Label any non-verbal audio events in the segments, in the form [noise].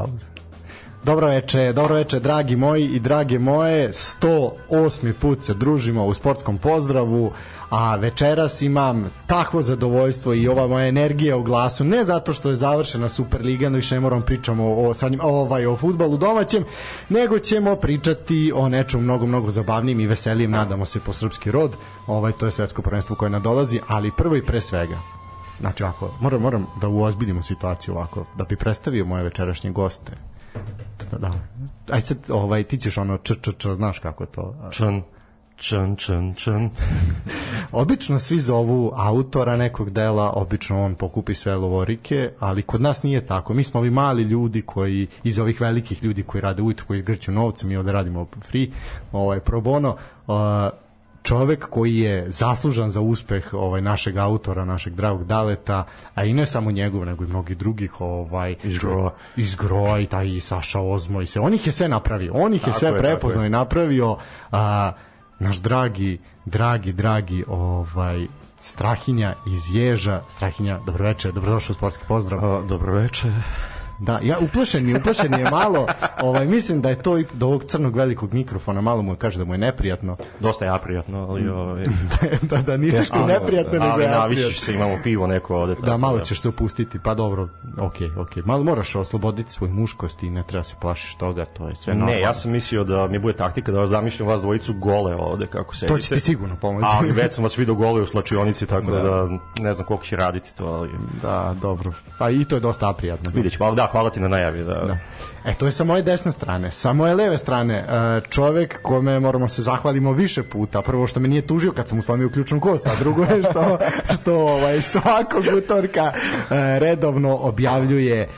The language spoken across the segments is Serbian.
Pauza. Dobro veče, dobro veče, dragi moji i drage moje. 108. put se družimo u sportskom pozdravu, a večeras imam takvo zadovoljstvo i ova moja energija u glasu, ne zato što je završena Superliga, no više ne moram pričamo o, sad, ovaj, o futbalu domaćem, nego ćemo pričati o nečemu mnogo, mnogo zabavnijim i veselijim, nadamo se, po srpski rod. Ovaj, to je svetsko prvenstvo koje nadolazi, ali prvo i pre svega, Znači, ako, moram, moram da uozbiljimo situaciju ovako, da bi predstavio moje večerašnje goste. Da, da. Aj sad, ovaj, ti ćeš ono č, č, č, znaš kako to? Čan, čan, čan, čan. [laughs] Obično svi zovu autora nekog dela, obično on pokupi sve lovorike, ali kod nas nije tako. Mi smo ovi mali ljudi koji, iz ovih velikih ljudi koji rade ujutru, koji izgrću novce, mi ovde radimo free, ovaj, pro bono, uh, čovek koji je zaslužan za uspeh ovaj našeg autora, našeg dragog Daleta, a i ne samo njegov, nego i mnogi drugih ovaj iz Groa, iz Groa i taj i Saša Ozmo i sve. On ih je sve napravio. On ih je sve prepoznao i napravio. A, naš dragi, dragi, dragi ovaj Strahinja iz Ježa. Strahinja, dobroveče, dobrodošao u sportski pozdrav. A, dobroveče. Da, ja uplašen mi, uplašen je malo. [laughs] Ovaj mislim da je to i do ovog crnog velikog mikrofona malo mu kaže da mu je neprijatno. Dosta je prijatno, ali ovaj [laughs] da da nije teško neprijatno nego ali navišiš se, imamo pivo neko ovde Da, malo da. ćeš se opustiti, pa dobro. Okej, okay, okej. Okay. Malo moraš osloboditi svoju muškost i ne treba se plašiš toga, to je sve normalno. Ne, ja sam mislio da mi bude taktika da vas zamišljam vas dvojicu gole ovde kako se. To će ti sigurno pomoći. Ali već sam vas video gole u slačionici, tako da, da ne znam koliko će raditi to, ali da, dobro. Pa i to je dosta prijatno. Videćemo, ali da, hvala ti na najavi. Da. da. E, to je sa moje desne strane. Sa moje leve strane, e, čovek kome moramo se zahvalimo više puta. Prvo što me nije tužio kad sam mu slomio ključnu kost, a drugo je što, što ovaj, svakog utorka e, redovno objavljuje e,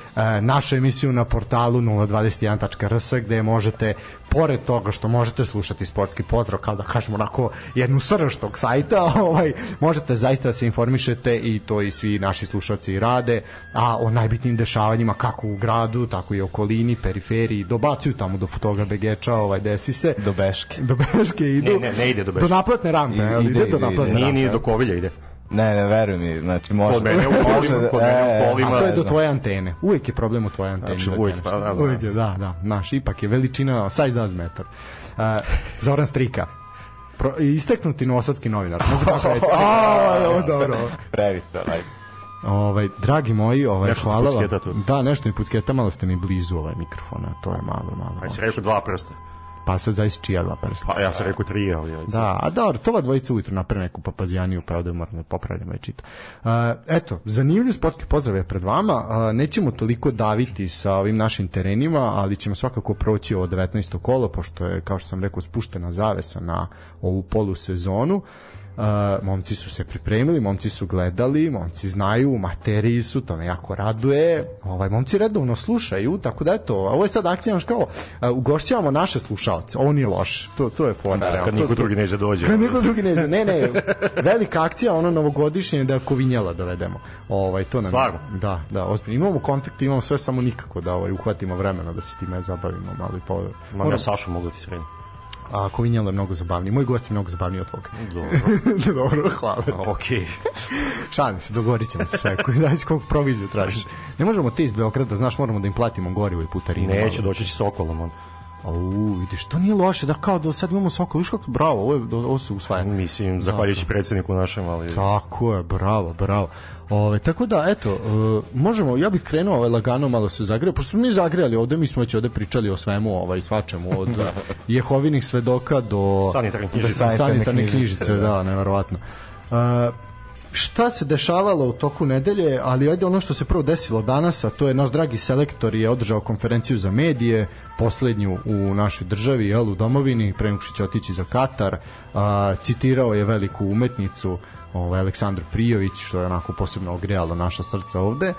našu emisiju na portalu 021.rs gde možete pored toga što možete slušati sportski pozdrav kao da kažemo onako jednu srž tog sajta, [laughs] ovaj, možete zaista da se informišete i to i svi naši slušalci rade, a o najbitnijim dešavanjima kako u gradu, tako i okolini, periferiji, dobacuju tamo do fotoga Begeča, ovaj, desi se. Do Beške. Do Beške idu. Ne, ne, ne ide do Beške. Do naplatne rampe, ide, ide, ide, do naplatne ide, Nije, nije do Kovilja ide. Ne, ne, veruj mi, znači može. Kod mene u kolima, kod mene u kolima. A to je do tvoje antene. Uvijek je problem u tvoje antene. Znači, uvijek, pa, da, uvijek je, da, da. Naš, ipak je veličina, size does matter. Uh, Zoran Strika. Pro, isteknuti nosadski novinar. Mogu tako reći. [laughs] A, dobro. Previše, ajde. Ovaj dragi moji, ovaj nešto hvala vam. Da, nešto mi pucketa, malo ste mi blizu ovaj mikrofona, to je malo, malo. Aj se rekao dva prsta. Pa sad zaista čija dva prsta. Pa ja sam rekao tri, ali... Da, a dobro, to ova dvojica ujutro napre neku papazijaniju, pa ovde moram da popravljamo i čito. Uh, eto, zanimljiv sportski pozdrav je pred vama. Uh, nećemo toliko daviti sa ovim našim terenima, ali ćemo svakako proći ovo 19. kolo, pošto je, kao što sam rekao, spuštena zavesa na ovu polusezonu. Uh, Uh, momci su se pripremili, momci su gledali, momci znaju, materiji su, to me jako raduje. Ovaj momci redovno slušaju, tako da eto, ovo je sad akcija kao uh, ugošćavamo naše slušaoce. Ovo nije loše. To to je fora. Da, kad niko drugi neće dođe. Kad niko drugi neće. Ne, ne, velika akcija ono novogodišnje da kovinjela dovedemo. Ovaj to nam. Stvarno. Da, da, ozbiljno. Imamo kontakt, imamo sve samo nikako da ovaj uhvatimo vremena da se time zabavimo, malo i po. Ma ja Sašu mogu da ti sredim a Kovinjalo je mnogo zabavniji. Moj gost je mnogo zabavniji od tvoga. Dobro. [laughs] Dobro, hvala. Ok. Šalim se, dogovorit ćemo se sve. Koji daj koliko proviziju tražiš. Ne možemo te iz Beograda, znaš, moramo da im platimo gorivo i putarinu. Neće, doći će Sokolom on. Au, vidiš, to nije loše, da kao do sad imamo Sokol, viš kako, bravo, ovo, je, ovo se usvaja. Mislim, zahvaljujući predsedniku našem, ali... Tako je, bravo, bravo. Ove, tako da, eto, uh, možemo, ja bih krenuo ovaj, lagano malo se zagreo, pošto smo mi zagrejali ovde, mi smo već ovde pričali o svemu, ovaj, svačemu, od [laughs] jehovinih svedoka do... Sanitarnih knjižice. Do sanitarnih knjižice, da, neverovatno. Uh, šta se dešavalo u toku nedelje, ali ajde ono što se prvo desilo danas, a to je naš dragi selektor je održao konferenciju za medije, poslednju u našoj državi, jel, u domovini, pre nego će otići za Katar, a, citirao je veliku umetnicu, ovaj Aleksandar Prijović što je onako posebno ogrejalo naša srca ovde. E,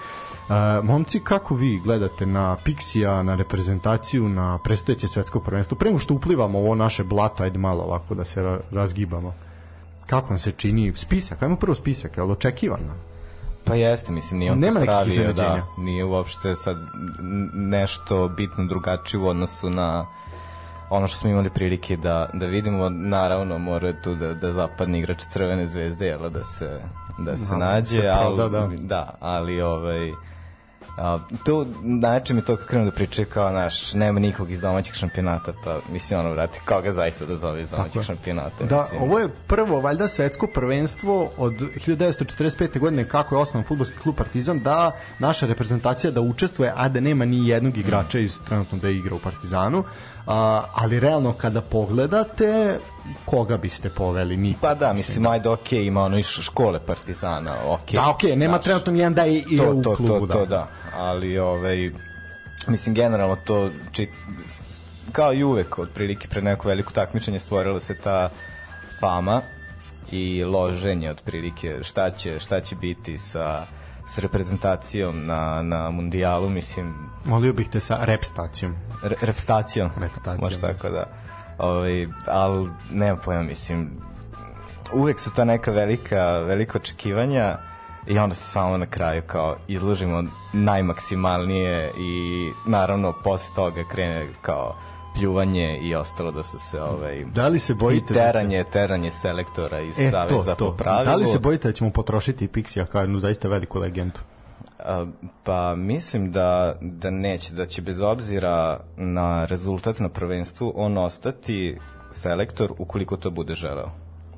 momci kako vi gledate na Pixija, na reprezentaciju, na predstojeće svetsko prvenstvo? Prema što uplivamo ovo naše blato, ajde malo ovako da se razgibamo. Kako vam se čini spisak? Ajmo prvo spisak, je li očekivano? Pa jeste, mislim, nije on Nema to pravio, da, nije uopšte sad nešto bitno drugačije u odnosu na ono što smo imali prilike da, da vidimo, naravno mora tu da, da zapadni igrač Crvene zvezde, jel, da se, da se da, nađe, se ali, da, da. da, ali ovaj, A, to, način mi to kad krenu da pričaju kao, naš, nema nikog iz domaćeg šampionata, pa mislim, ono, vrati, koga zaista da zove iz domaćeg Tako. šampionata? Da, mislim. ovo je prvo valjda svetsko prvenstvo od 1945. godine kako je osnovan fudbalski klub Partizan da naša reprezentacija da učestvuje, a da nema ni jednog igrača iz trenutno da igra u Partizanu. A, ali realno kada pogledate koga biste poveli ni Pa da, mislim, ajde, okej, okay, ima ono iz škole Partizana, okej. Da, okej, nema znaš. trenutno nijedan da je i to, u to, klubu, to, to, da. Ali, ovaj, mislim, generalno to, či, kao i uvek, otprilike pre neko veliko takmičenje stvorila se ta fama i loženje otprilike šta će, šta će biti sa s reprezentacijom na, na mundijalu, mislim, Molio bih te sa rep stacijom. re, repstacijom, Repstacijom, može da. tako da, ovaj, ali nema pojma, mislim, uvek su ta neka velika, velika očekivanja i onda se samo na kraju kao izložimo najmaksimalnije i naravno posle toga krene kao pljuvanje i ostalo da su se ovaj Da li se bojite i teranje, teranje selektora iz E, Saveza to. po pravilu. Da li se bojite da ćemo potrošiti Pixija kao jednu zaista veliku legendu? A, Pa mislim da, da neće, da će bez obzira na rezultat na prvenstvu on ostati selektor ukoliko to bude želeo.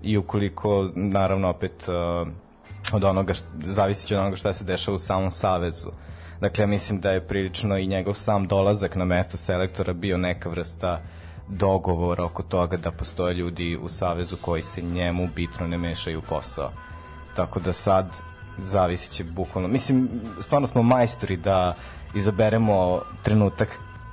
I ukoliko, naravno, opet od onoga, zavisi će od onoga šta se dešava u samom savezu. Dakle, ja mislim da je prilično i njegov sam dolazak na mesto selektora bio neka vrsta dogovora oko toga da postoje ljudi u savezu koji se njemu bitno ne mešaju u posao. Tako da sad zavisit će bukvalno. Mislim, stvarno smo majstori da izaberemo trenutak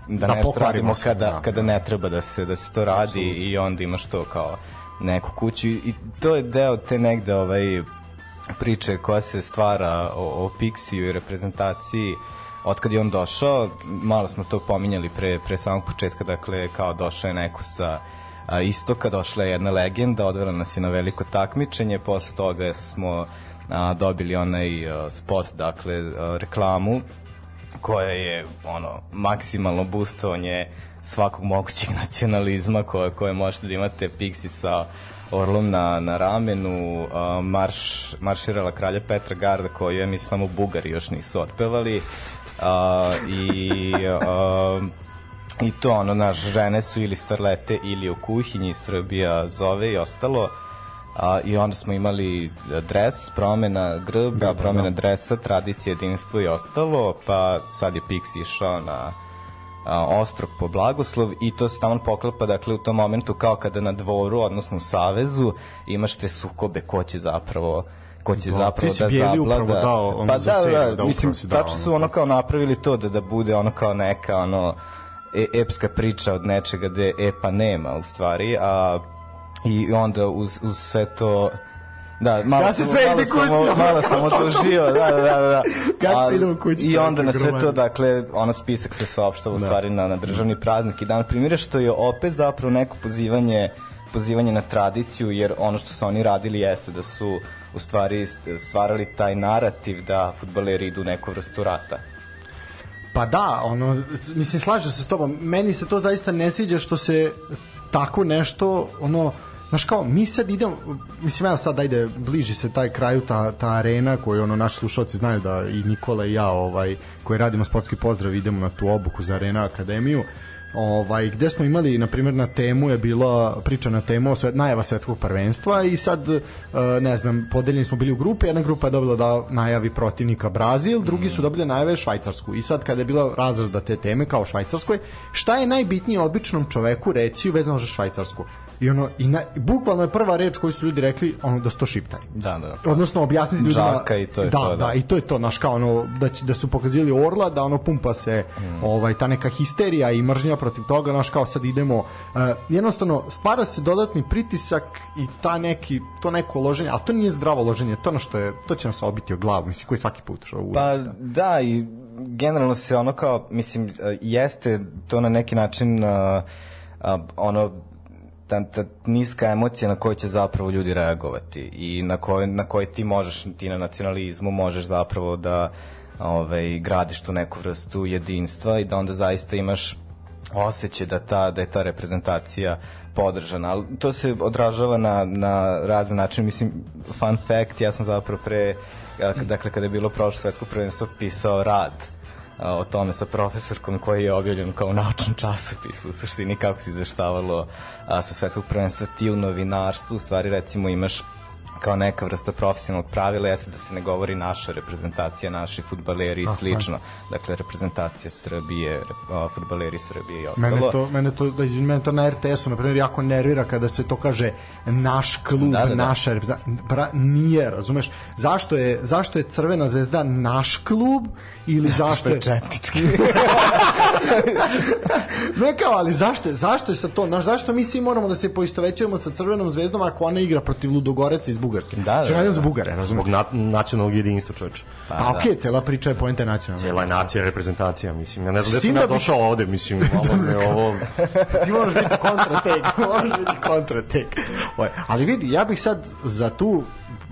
da, Da nešto radimo se, kada, da. kada ne treba da se, da se to radi i onda imaš to kao neku kuću i to je deo te negde ovaj priče koja se stvara o, o Pixiju i reprezentaciji od kad je on došao, malo smo to pominjali pre, pre samog početka, dakle kao došao je neko sa a, istoka, došla je jedna legenda, odvela nas je na veliko takmičenje, posle toga smo a, dobili onaj a, spot, dakle a, reklamu koja je ono maksimalno boostovanje svakog mogućeg [laughs] nacionalizma koje, koje možete da imate Pixi sa orlom na, na ramenu, marš, marširala kralja Petra Garda koju je mislim samo Bugari još nisu otpevali a, i a, i to ono, naš, žene su ili starlete ili u kuhinji, Srbija zove i ostalo a, i onda smo imali dres, promena grb, da, promena dresa, tradicija, jedinstvo i ostalo, pa sad je Pix išao na ostrog po blagoslov i to se tamo poklapa dakle u tom momentu kao kada na dvoru odnosno u savezu imaš te sukobe ko će zapravo ko će Da, zapravo da zavlada dao ono pa da, seriju, da, da, mislim dao tačno su ono kao napravili to da da bude ono kao neka ono e, epska priča od nečega gde epa nema u stvari a i onda uz, uz sve to Da, malo Ja se sam- sve malo ide kući, Malo sam [laughs] odužio, da, da, da. da. Ja se idem kući, I onda na sve to, dakle, ono spisak se saopštava u Da. stvari na, na državni praznik i dan primjera, što je opet zapravo neko pozivanje pozivanje na tradiciju, jer ono što su oni radili jeste da su u stvari stvarali taj narativ da futbaleri idu u neku vrstu rata. Pa da, ono, mislim, slažem se s tobom. Meni se to zaista ne sviđa što se tako nešto, ono, Znaš kao, mi sad idemo, mislim, evo sad, ajde, bliži se taj kraju, ta, ta arena koju, ono, naši slušalci znaju da i Nikola i ja, ovaj, koji radimo sportski pozdrav, idemo na tu obuku za Arena Akademiju, ovaj, gde smo imali, na primjer, na temu je bila priča na temu o svet, najava svetskog prvenstva i sad, e, ne znam, podeljeni smo bili u grupe, jedna grupa je dobila da najavi protivnika Brazil, drugi su dobili da najave Švajcarsku. I sad kada je bila razrada te teme kao Švajcarskoj, šta je najbitnije običnom čoveku reći vezano za Švajcarsku? I ono, i na, bukvalno je prva reč koju su ljudi rekli, ono, da su to šiptari Da, da. odnosno objasniti ljudima Džaka i to je da, to, da. da, i to je to naš kao ono da će da su pokazivali orla da ono pumpa se Mm. ovaj ta neka histerija i mržnja protiv toga naš kao sad idemo uh, jednostavno stvara se dodatni pritisak i ta neki to neko loženje al to nije zdravo loženje to ono što je to će nas obiti o glavu mislim koji svaki put što. Pa da i generalno se ono kao mislim e, jeste to na neki način uh, uh, ono ta, ta niska emocija na koju će zapravo ljudi reagovati i na koje, na koje ti možeš ti na nacionalizmu možeš zapravo da ovaj, gradiš tu neku vrstu jedinstva i da onda zaista imaš osjećaj da ta da je ta reprezentacija podržana, ali to se odražava na, na razne načine, mislim fun fact, ja sam zapravo pre dakle kada je bilo prošlo svetsko prvenstvo pisao rad o tome sa profesorkom koji je objavljen kao naučan časopis u suštini kako se izveštavalo a, sa svetskog prvenstva ti u novinarstvu u stvari recimo imaš kao neka vrsta profesionalnog pravila jeste da se ne govori naša reprezentacija, naši futbaleri i slično. Dakle, reprezentacija Srbije, futbaleri Srbije i ostalo. Mene to, mene to, da izvim, mene to na RTS-u, na primjer, jako nervira kada se to kaže naš klub, Da, da, da. naša reprezentacija. Bra, nije, razumeš? Zašto je, zašto je Crvena zvezda naš klub ili zašto je... Četnički. [laughs] ne kao, ali zašto je, zašto je sa to, znaš, zašto mi svi moramo da se poistovećujemo sa Crvenom zvezdom ako ona igra protiv Ludogoreca iz Bugarske? Da, da, ne da. za Bugare, razumeš? Zbog na, nacionalnog jedinstva čoveče. Pa, pa okej, cela priča je poenta nacionalna. Cijela je nacija reprezentacija, mislim. Ja ne znam gde sam da ja bi- došao ovde, mislim, [laughs] malo me ovo... ti moraš biti kontratek, [laughs] moraš biti kontratek. Oj, ali vidi, ja bih sad za tu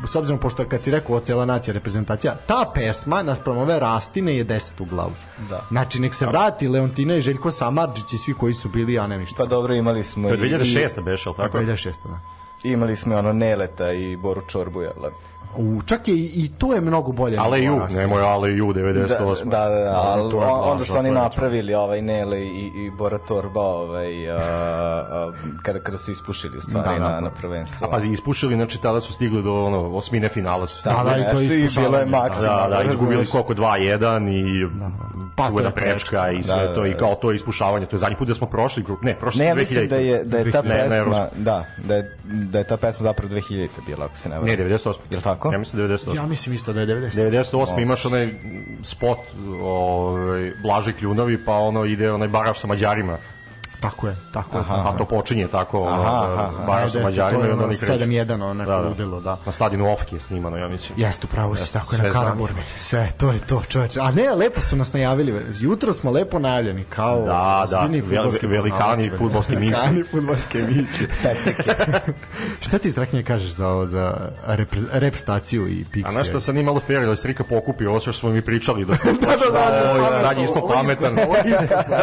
s obzirom pošto kad si rekao o cela nacija reprezentacija, ta pesma naspram ove rastine je 10 u glavu. Da. Znači nek se vrati Leontina i Željko Samarđić i svi koji su bili, ja ne znam šta. Pa dobro, imali smo To je i, 2006. beš, ali tako? 2006. Da. Imali smo ono Neleta i Boru Čorbu, jel? Da? U, čak je i, to je mnogo bolje. Ale nego ju, nemoj Ale ju, 98. Da, da, da, ali to je on- onda su oni napravili ovaj Nele i, i Bora Torba ovaj, a, a, kada, kada su ispušili u stvari Da, da, na, da. na prvenstvo. A pazi, ispušili, znači tada su stigli do ono, osmine finala su stigli. Da, da, i to je ispušavanje, bilo je da. maksimalno. Da, da, izgubili koliko 2-1 i Pa, to čuvena prečka i sve Da, da, to i da. kao to je ispušavanje. To je zadnji put da smo prošli grup. Ne, prošli Ne, ja 2000. mislim da je, da je ta pesma, da, da je, da je ta pesma zapravo 2000 bila, ako se ne varam. Ne, 98. Jel tako? Ja mislim 98. Ja mislim isto da je 90. 98. imaš onaj spot ovaj, Blaži kljunovi, pa ono ide onaj baraš sa Mađarima. Tako je, tako je. A to počinje tako, Aha, aha, aha. sa Da, Mađarima i onda oni kreću. 7-1 onako ludilo, da. Na stadionu Ofki je snimano, ja mislim. Jeste, upravo si, tako je na znam. Karaburmi. Sve, to je to, čoveče. A ne, lepo su nas najavili. Jutro smo lepo najavljeni, kao Da, da, fudbalski velikani fudbalski misli. Velikani [laughs] fudbalske misli. [laughs] [laughs] Šta ti Strahinje kažeš za, za rep, rep staciju i Pixie? A znaš šta sad nije malo fair, da se Rika pokupi ovo što smo mi pričali dok da, da, Ovo je da, sad ovo- ispod ovo je pametan. iskusno, ovo je iskusno.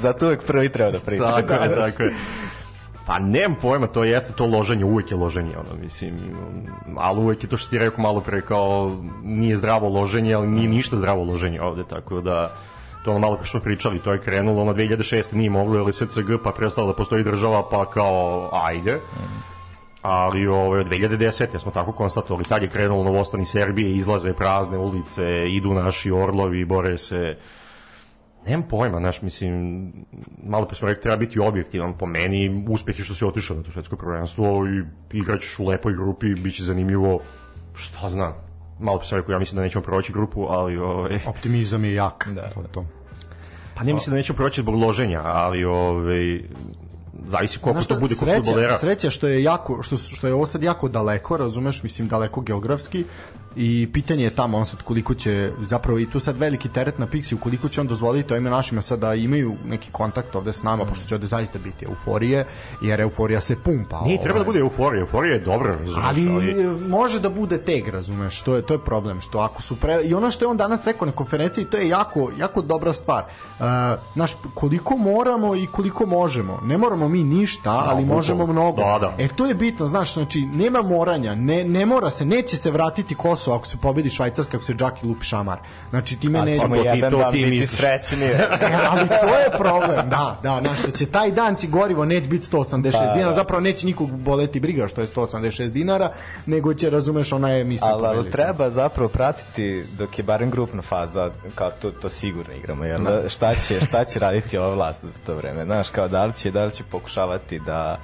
Zato uvek prvi treba da priča. Tako je, tako je. Pa nemam pojma, to jeste to loženje, uvek je loženje, ono, mislim, ali uvek je to što ti rekao malo pre, kao nije zdravo loženje, ali nije ništa zdravo loženje ovde, tako da to ono malo pre smo pričali, to je krenulo, ono 2006. nije moglo, ali SCG, pa prestala da postoji država, pa kao, ajde, ali ovaj, od 2010. smo tako konstatovali, tad je krenulo novostani Serbije, izlaze prazne ulice, idu naši orlovi, bore se, Nemam pojma, znaš, mislim, malo pre smo rekli, treba biti objektivan po meni, uspeh je što si otišao na to svetsko prvenstvo i igraćeš u lepoj grupi, bit će zanimljivo, šta znam. Malo pre sam rekao, ja mislim da nećemo proći grupu, ali ovaj, [laughs] Optimizam je jak. Da. To, to. pa ne mislim da nećemo proći zbog loženja, ali ovaj, zavisi koliko Znaš to bude kod futbolera. Sreća što je jako što što je ovo sad jako daleko, razumeš, mislim daleko geografski i pitanje je tamo on sad koliko će zapravo i tu sad veliki teret na Pixi koliko će on dozvoliti ovim našima sad da imaju neki kontakt ovde s nama pošto će ovde zaista biti euforije jer euforija se pumpa. Ne, treba da ovaj. bude euforija, euforija je dobra, razumeš, ali, ali može da bude teg, razumeš, to je to je problem što ako su pre i ono što je on danas rekao na konferenciji, to je jako jako dobra stvar. Uh, naš koliko moramo i koliko možemo. Ne moramo mi ništa, ali bukvalno. možemo mnogo. Da, da. E to je bitno, znaš, znači nema moranja, ne, ne mora se, neće se vratiti Kosovo ako se pobedi Švajcarska, ako se Džaki lupi šamar. Znači ne to ti- jedan to dan ti biti misliš. srećni. E, ali to je problem, da, da, znaš, što će taj dan će gorivo neće biti 186 Pa, dinara, da. zapravo neće nikog boleti briga što je 186 dinara, nego će, razumeš, ona je, mi smo ali, ali treba zapravo pratiti dok je barem grupna faza, kao to, to sigurno igramo, jel? Da. Šta, će, šta će raditi ova vlast za to vreme? Znaš, kao da li će, da li će pokušavati da,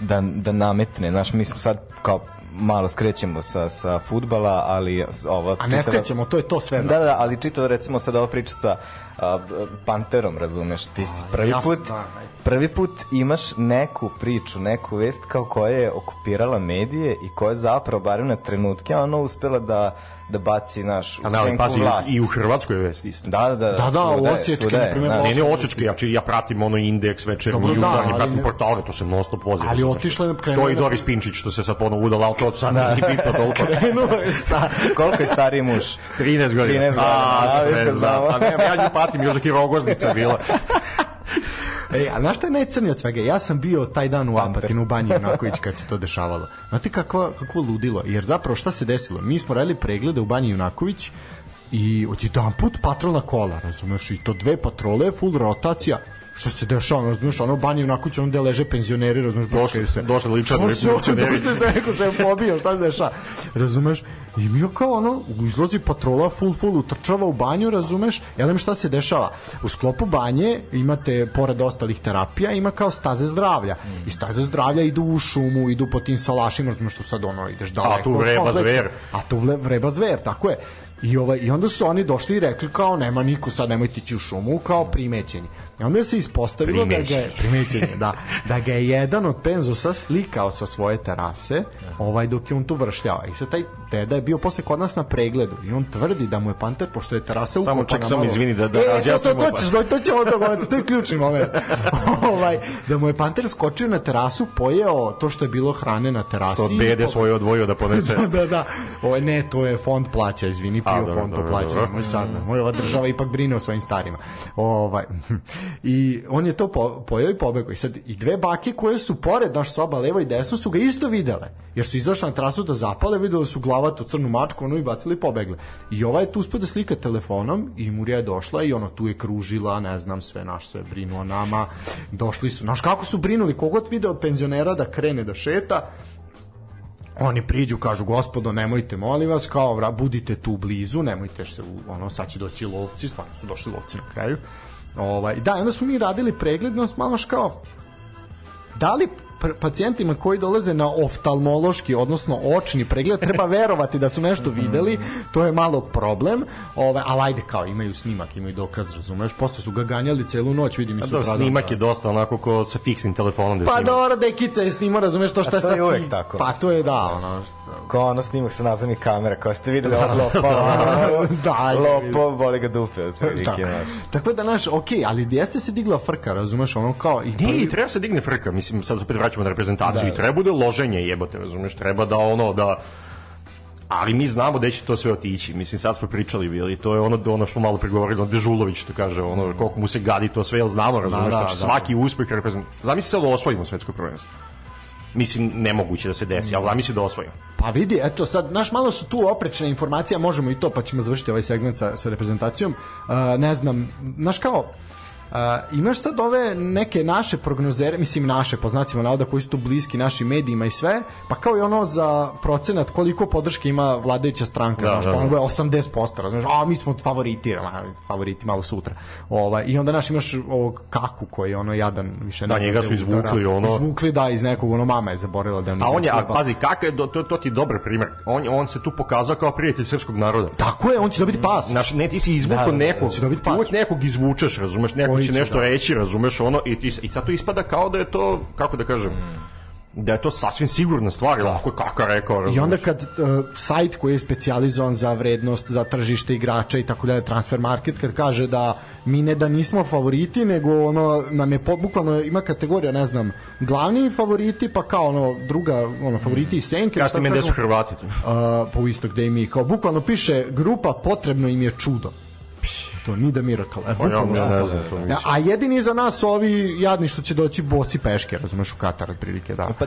da, da nametne, znaš, mi smo sad kao malo skrećemo sa, sa futbala, ali ovo... A ne skrećemo, to je to sve. Da, da, ali čito recimo sad ova priča sa a, Panterom, razumeš, ti si prvi put, da, prvi put imaš neku priču, neku vest kao koja je okupirala medije i koja je zapravo, barem na trenutke, ono uspela da, da baci naš u senku pazi, vlast. i u Hrvatskoj je vest isto. Da, da, da. Da, da, Osječki, svuda je, na primjer. Ne, ne Osječki, ja, či- ja pratim ono indeks večernji, Dobro, da, jutarnji, ali pratim ne- portale, to se non stop vozi. Ali otišla je, krenula To i Doris Pinčić, što se sad ponovo udala, ali to sad nije ni bitno toliko. [laughs] Krenuo je sa... Koliko je stariji muž? 13 godina. 13 godina, A, a, viš sve znam. znamo. A ne, ja nju patim, još dok je rogoznica bila. [laughs] Ej, a znaš šta je najcrnije od svega? Ja sam bio taj dan u Apatinu, u Banji [laughs] Junaković kad se to dešavalo. Znate kakvo, kakvo ludilo? Jer zapravo šta se desilo? Mi smo radili preglede u Banji Junaković i odjedan put patrolna kola, razumeš, i to dve patrole, full rotacija, što se dešava, razumeš, ono banje onako će ono gde leže penzioneri, razumeš, Došli- se. došli To se- penzioneri. Došli se, neko se pobio, šta se dešava, razumeš, i mi kao ono, izlazi patrola full full, utrčava u banju, razumeš, ja znam šta se dešava, u sklopu banje imate, pored ostalih terapija, ima kao staze zdravlja, i staze zdravlja idu u šumu, idu po tim salašima, razumeš, što sad ono, ideš daleko. tu od vreba zver. A tu vreba zver, tako je. I, ovaj, I onda su oni došli i rekli kao nema niko, sad nemojte ići u šumu, kao primećeni. I onda se ispostavilo da ga je, primećenje, [laughs] da, da ga je jedan od penzusa slikao sa svoje terase, ovaj dok je on tu vršljao. I sad taj deda je bio posle kod nas na pregledu i on tvrdi da mu je panter, pošto je terasa Samo ukopana ček, samo malo- izvini da- da e, to, to, razjasnimo, to, pa. ćeš, to, to ćemo da govoriti, to je ključni moment. [laughs] ovaj, da mu je panter skočio na terasu, pojeo to što je bilo hrane na terasi. To po- svoje odvojio da ponese. [laughs] da, da, da. Ovo ne, to je fond plaća, izvini, A, pio dobro, fond to dobro, plaća. dobro. Moj sad, moj ova država ipak brine o svojim starima. Ovaj i on je to po, pojeo i pobegao. I sad i dve bake koje su pored naš soba levo i desno su ga isto videle. Jer su izašle na trasu da zapale, videle su glavatu crnu mačku, ono i bacili i pobegle. I ova je tu uspio da slika telefonom i Murija je došla i ono tu je kružila, ne znam, sve naš sve brinu o nama. Došli su, znaš kako su brinuli, kogod vide od penzionera da krene da šeta, oni priđu, kažu gospodo nemojte molim vas, kao budite tu blizu, nemojte se, ono sad će doći lovci, stvarno su došli lovci na kraju. Ovaj, da, onda smo mi radili pregled, no malo kao, da li pr- pacijentima koji dolaze na oftalmološki, odnosno očni pregled, treba [laughs] verovati da su nešto videli, to je malo problem, ovaj, ali ajde kao, imaju snimak, imaju dokaz, razumeš, posle su ga ganjali celu noć, vidim i Da, sutra. snimak je dosta onako ko sa fiksnim telefonom da Pa snima. dobro, dekica je snimao, razumeš to što je uvek tako. Pa to je da, ono, Kao ono snimak sa nadzornih kamera, kao ste videli ovog lopova, Da, lopov, boli ga dupe, Da. otprilike, znaš. Tako da, znaš, okej, ali jeste se digla frka, razumeš, ono kao... I treba se digne frka, mislim, sad opet vraćamo na reprezentaciju Da, i treba bude loženje, jebote, razumeš, treba da ono, da ali mi znamo da će to sve otići. Mislim, sad smo pričali, bili, to je ono, ono što malo pregovorili, ono Dežulović, što kaže, ono, koliko mu se gadi to sve, jel znamo, razumeš, da, znači, da. svaki uspeh reprezentacije. Zamisli sad da osvojimo svetsko prvenstvo. Mislim, nemoguće da se desi, ali zamisli da osvojimo. Pa vidi, eto sad, naš malo su tu oprečne informacije, možemo i to, pa ćemo završiti ovaj segment sa, sa reprezentacijom. Uh, ne znam, znaš kao, imaš sad ove neke naše prognozere, mislim naše, po znacima navoda koji su tu bliski našim medijima i sve, pa kao i ono za procenat koliko podrške ima vladajuća stranka, Da, znaš, da, pa ono da. je 80%, razumeš, a mi smo favoriti, ma, favoriti malo sutra. Ovaj, I onda naš imaš ovog Kaku koji je ono jadan, više ne Da, njega su izvukli, da, ono- Izvukli, da, iz nekog, ono mama je zaboravila da A on je, a pazi, kakav je, do- to, to ti je dobar primer. On, on se tu pokazao kao prijatelj srpskog naroda. Tako je, on će dobiti pas. Znaš, ne, ti si izvukao Da, da, da, nekog, će dobiti ti uvek pas. nekog izvučeš, razumeš, neko će nešto da. reći, razumeš, ono, i, ti, i sad to ispada kao da je to, kako da kažem, da je to sasvim sigurna stvar, ili ako je kaka rekao, razumeš. I onda kad uh, sajt koji je specijalizovan za vrednost, za tržište igrača i tako dalje, transfer market, kad kaže da mi ne da nismo favoriti, nego ono, nam je po, bukvalno ima kategorija, ne znam, glavni favoriti, pa kao ono, druga, ono, favoriti i senke. Kažete meni gde su? Hrvati. Uh, pa u isto gde i mi, kao bukvalno piše grupa potrebno im je čudo. To ni da miracle. E, Pa ja, bukvalno ja ne znam to. Ja, mislim. a jedini za nas ovi jadni što će doći bosi peške, razumeš, u Katar otprilike, da. Pa,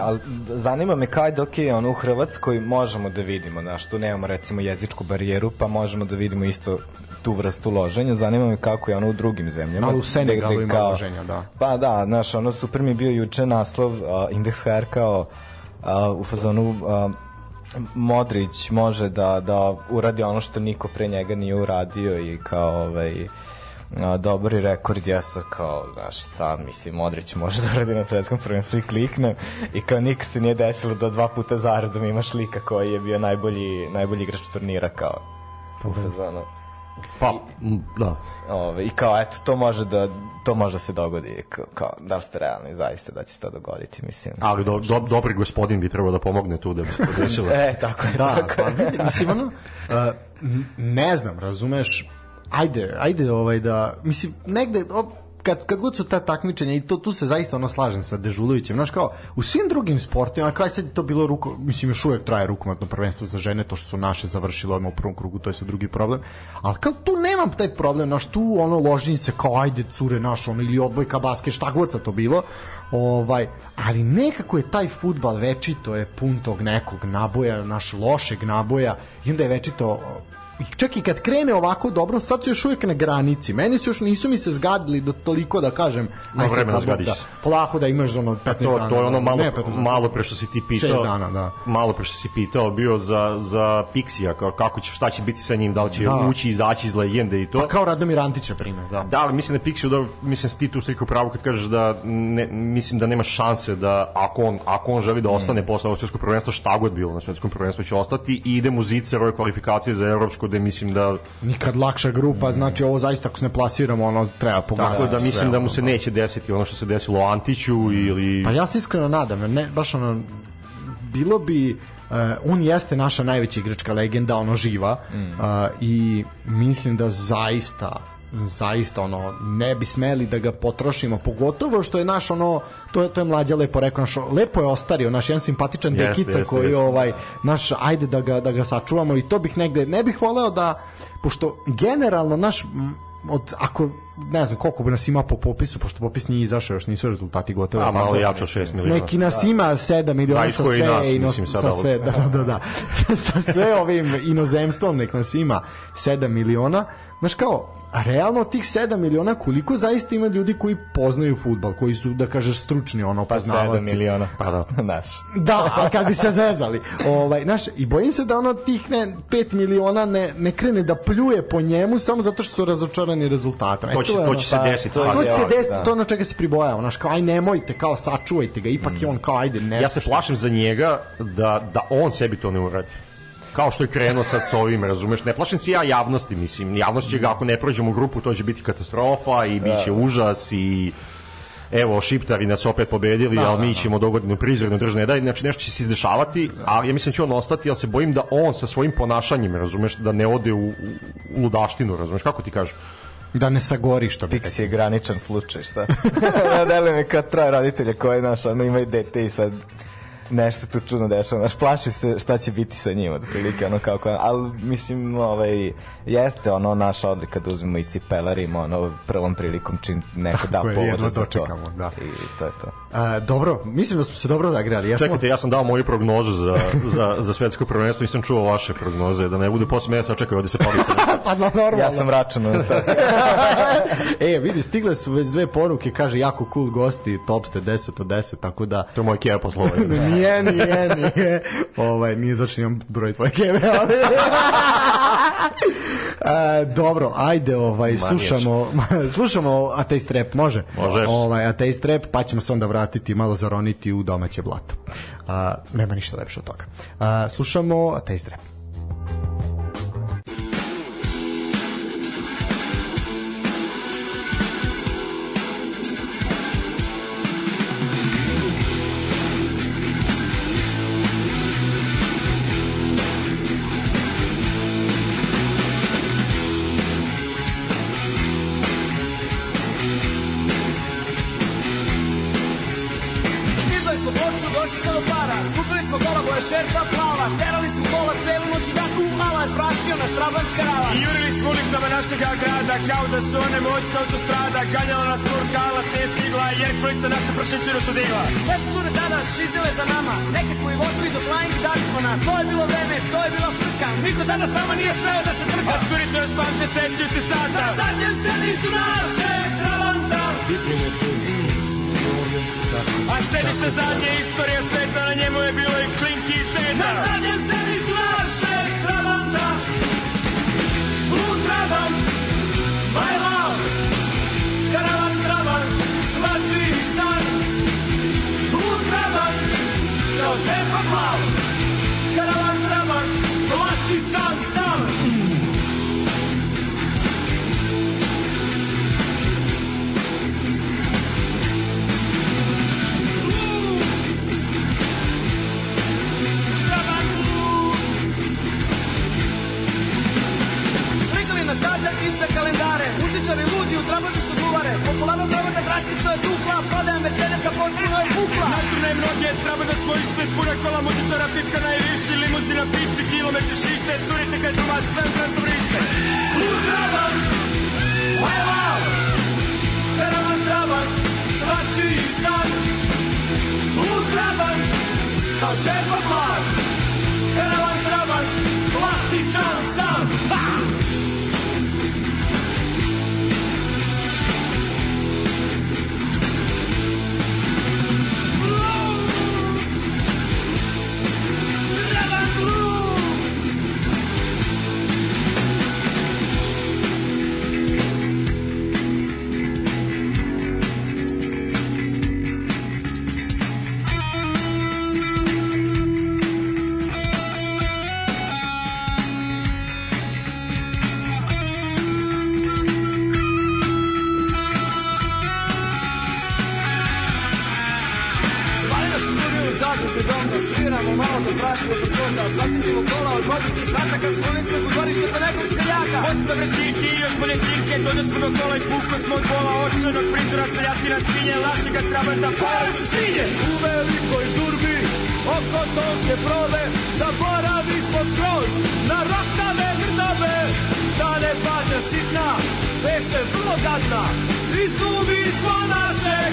ali zanima me kaj dok je ono u Hrvatskoj možemo da vidimo, znaš, tu nemamo recimo jezičku barijeru, pa možemo da vidimo isto tu vrstu loženja, zanima me kako je ono u drugim zemljama. Malo u Senegalu gde ima kao- loženja, da. Pa da, znaš, ono super mi bio juče naslov uh, Index HR kao uh, u fazonu uh, Modrić može da, da uradi ono što niko pre njega nije uradio i kao ovaj dobri rekord ja sad kao, znaš šta, mislim, Modrić može [laughs] da uradi na svetskom prvenstvu i kliknem i kao nikad se nije desilo da dva puta zaredom imaš lika koji je bio najbolji, najbolji igrač turnira kao u fazonu. Pa, da. Ove, I kao, eto, to može da, to može da se dogodi, kao, kao da li ste realni zaista da će se to dogoditi, mislim. Ali do, do, dobri gospodin bi trebao da pomogne tu da bi se to desilo. [laughs] E, tako je, Da, tako pa vidi, mislim, ono, [laughs] uh, ne znam, razumeš, ajde, ajde ovaj da, mislim, negde, op, kad, kad god su ta takmičenja i to, tu se zaista ono slažem sa Dežulovićem, znaš kao, u svim drugim sportovima, kao sad to bilo ruko, mislim još uvek traje rukometno prvenstvo za žene, to što su naše završile odmah u prvom krugu, to je sad drugi problem, ali kao tu nemam taj problem, znaš, tu ono ložnice kao ajde cure naš, ono, ili odbojka, basket, šta god sa to bilo, ovaj, ali nekako je taj futbal večito je pun tog nekog naboja, naš lošeg naboja i onda je večito čak i kad krene ovako dobro, sad su još uvijek na granici. Meni su još nisu mi se zgadili do toliko da kažem, aj sad da, zgadiš da, polako da imaš ono 15 to, dana. to je ono malo, ne, 15 dana. malo pre što si ti pitao. Šest dana, da. Malo pre što si pitao bio za, za Pixija, kako će, šta će biti sa njim, da li će Da. ući i izaći iz legende i to. Pa kao Radomir Antić, na primjer, da. Da, ali mislim da Pixiju, da, mislim da ti tu sliku pravo kad kažeš da ne, mislim da nema šanse da ako on, ako on želi da ostane posle ovog svjetskog prvenstva, šta god bilo na svjetskom prvenstvu će ostati i ide mu zicer ove kvalifikacije za evropsko, da mislim da Nikad lakša grupa, znači ovo zaista ako se ne plasiramo, ono treba tako pogledati. da mislim sve, da mu se neće desiti ono što se desilo Antiću ili Pa ja se iskreno nadam, ne, baš ono, bilo bi, uh, on jeste naša najveća igračka legenda, ono živa, mm. uh, i mislim da zaista zaista ono ne bi smeli da ga potrošimo pogotovo što je naš ono to je to je mlađa lepo rekao naš lepo je ostario naš jedan simpatičan Jeste, dekica jeste, koji jeste. ovaj naš ajde da ga da ga sačuvamo i to bih negde ne bih voleo da pošto generalno naš od ako ne znam koliko bi nas ima po popisu pošto popis nije izašao još nisu rezultati gotovi a malo tako? jače od 6 miliona. Neki nas ima 7 miliona Da, sa isko i sve nas, ino, mislim, sad sa sve da da da [laughs] sa sve ovim inozemstvom nek nas ima 7 miliona znaš kao a realno tih 7 miliona koliko zaista ima ljudi koji poznaju fudbal koji su da kažeš stručni ono Pa 7 poznavaci miliona. Pa da. [laughs] Naš. Da, a kad bi se zezali. Ovaj, znaš, i bojim se da ono tih ne, 5 miliona ne, ne krene da pljuje po njemu samo zato što su razočarani rezultatom. E, To će, se pa, desiti. to je To će se desiti, da. to je ono čega se pribojava, znaš, kao aj nemojte, kao sačuvajte ga, ipak je on kao ajde, ne. Ja se plašim za njega da, da on sebi to ne uradi kao što je krenuo sad s ovim, razumeš, ne plašim se ja javnosti, mislim, javnost će ga, ako ne prođemo u grupu, to će biti katastrofa i bit će užas i evo, šiptari nas opet pobedili, Da, ali da, mi ćemo dogodinu prizorno držne daj, znači nešto će se izdešavati, ali ja mislim da će on ostati, ali se bojim da on sa svojim ponašanjem, razumeš, da ne ode u, u, ludaštinu, razumeš, kako ti kažem? Da ne sagori što bi. Pix je graničan slučaj, šta? [laughs] ja delujem je kao troje roditelja koji, znaš, ono, imaju dete i sad nešto tu čudno dešava, znaš, plaši se šta će biti sa njim, otprilike, ono kao, kao ali, mislim, ovaj, jeste, ono, naša odlika da uzmemo i cipelarimo, ono, prvom prilikom čim neko da Tako je, povoda jedva za to. dočekamo, da. I to je to. A, dobro, mislim da smo se dobro zagrali. Jesmo? Čekajte, ja sam dao moju prognozu za, za, za svetsko prvenstvo, nisam čuo vaše prognoze, da ne bude posle mene, čekaj, ovde se palica. [laughs] pa no, normalno. Ja sam račun na to. [laughs] e, vidi, stigle su već dve poruke, kaže, jako cool gosti, top ste 10 od 10, tako da... To je moj keva poslova. [laughs] nije, nije, nije. Ovaj, nije zašto imam broj tvoje keve, ali... E, dobro, ajde, ovaj, slušamo, [laughs] slušamo Ateist Rap, može? Može. Ovaj, Ateist Rap, pa ćemo se onda vratiti, malo zaroniti u domaće blato. A, nema ništa lepše od toga. A, slušamo Ateist Rap. Izdali Kao da su one moćna autostrada Ganjala nas kurkala, ne stigla Jer kolica naša prašećinu su digla. Sve su cure danas šizile za nama Neke smo i vozili do Flying Dutchmana To je bilo vreme, to je bila frka Niko danas nama nije sveo da se trka. A curice još pamte, sećaju se sada Na zadnjem sedištu našeg trabanta A sedište zadnje istorija sveta Na njemu je bilo i klinki i Na teta zadnjem sedištu našeg kao šepa plav Karavan Trabant, plastičan sam. Slikali na stavljak i kalendare. Muzičari ludi u trabantu što duvare. Popularnost Trabanta drastično je Potpuno je pukla. Natrne mnoge, treba da spojiš sve Puna kola muzičara, pipka najviši Limuzina, piči, kilometri šište Curite kaj domac, sve u transom rište Blue Trabant, my love Karavan Trabant, svačiji san. Blue Trabant, kao šepa plav Karavan Trabant, plastičan sam. Ha! Hataka Skloni smo dvorište pa nekog seljaka Posle dobre sike i još bolje cirke Dođe smo do kola i puko smo od bola Očanog prizora seljaci na svinje Lašega trabanta Pare su svinje! U velikoj žurbi Oko tonske prode Zaboravi smo skroz Na grdabe Da ne pažnja sitna Beše vrlo gadna Izgubi smo našeg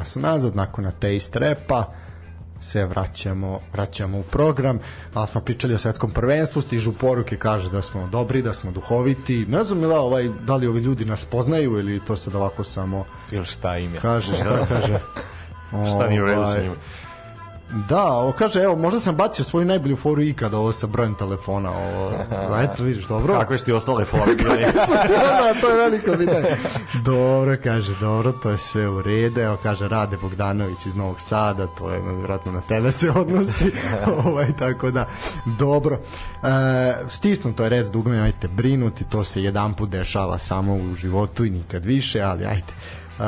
Evo nas nazad, nakon na taste repa se vraćamo, vraćamo u program, a smo pričali o svetskom prvenstvu, stižu poruke, kaže da smo dobri, da smo duhoviti. Ne znam da, ovaj, da li ovi ljudi nas poznaju ili to sad ovako samo Ili šta im je. kaže, šta [laughs] kaže. Šta nije u redu sa Ovaj, njima? Da, ovo kaže, evo, možda sam bacio svoju najbolju foru ikada ovo sa brojem telefona. Ovo, [laughs] eto, vidiš, dobro. Su ti ostale fore? [laughs] da, to je veliko pitanje. Dobro, kaže, dobro, to je sve u redu. Evo, kaže, Rade Bogdanović iz Novog Sada, to je vjerojatno na tebe se odnosi. [laughs] ovaj, tako da, dobro. E, stisnuto je rez dugme, ajte brinuti, to se jedan put dešava samo u životu i nikad više, ali ajte. Uh,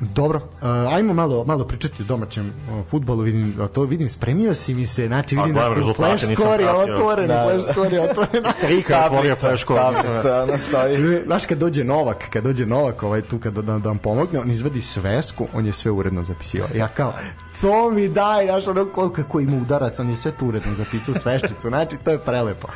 dobro, uh, ajmo malo malo pričati o domaćem uh, fudbalu, vidim da to vidim spremio si mi se, znači vidim da rezultate, flash score pratio. otvoreni, Da, da. flash score otvoreni. [laughs] Strika je otvorio flash score. Tablica, ona stoji. [laughs] Znaš kad dođe Novak, kad dođe Novak ovaj tu kad da, da vam pomogne, on izvadi svesku, on je sve uredno zapisivao. Ja kao, co mi daj, znaš ono koliko ima udarac, on je sve tu uredno zapisao sveščicu, znači to je prelepo.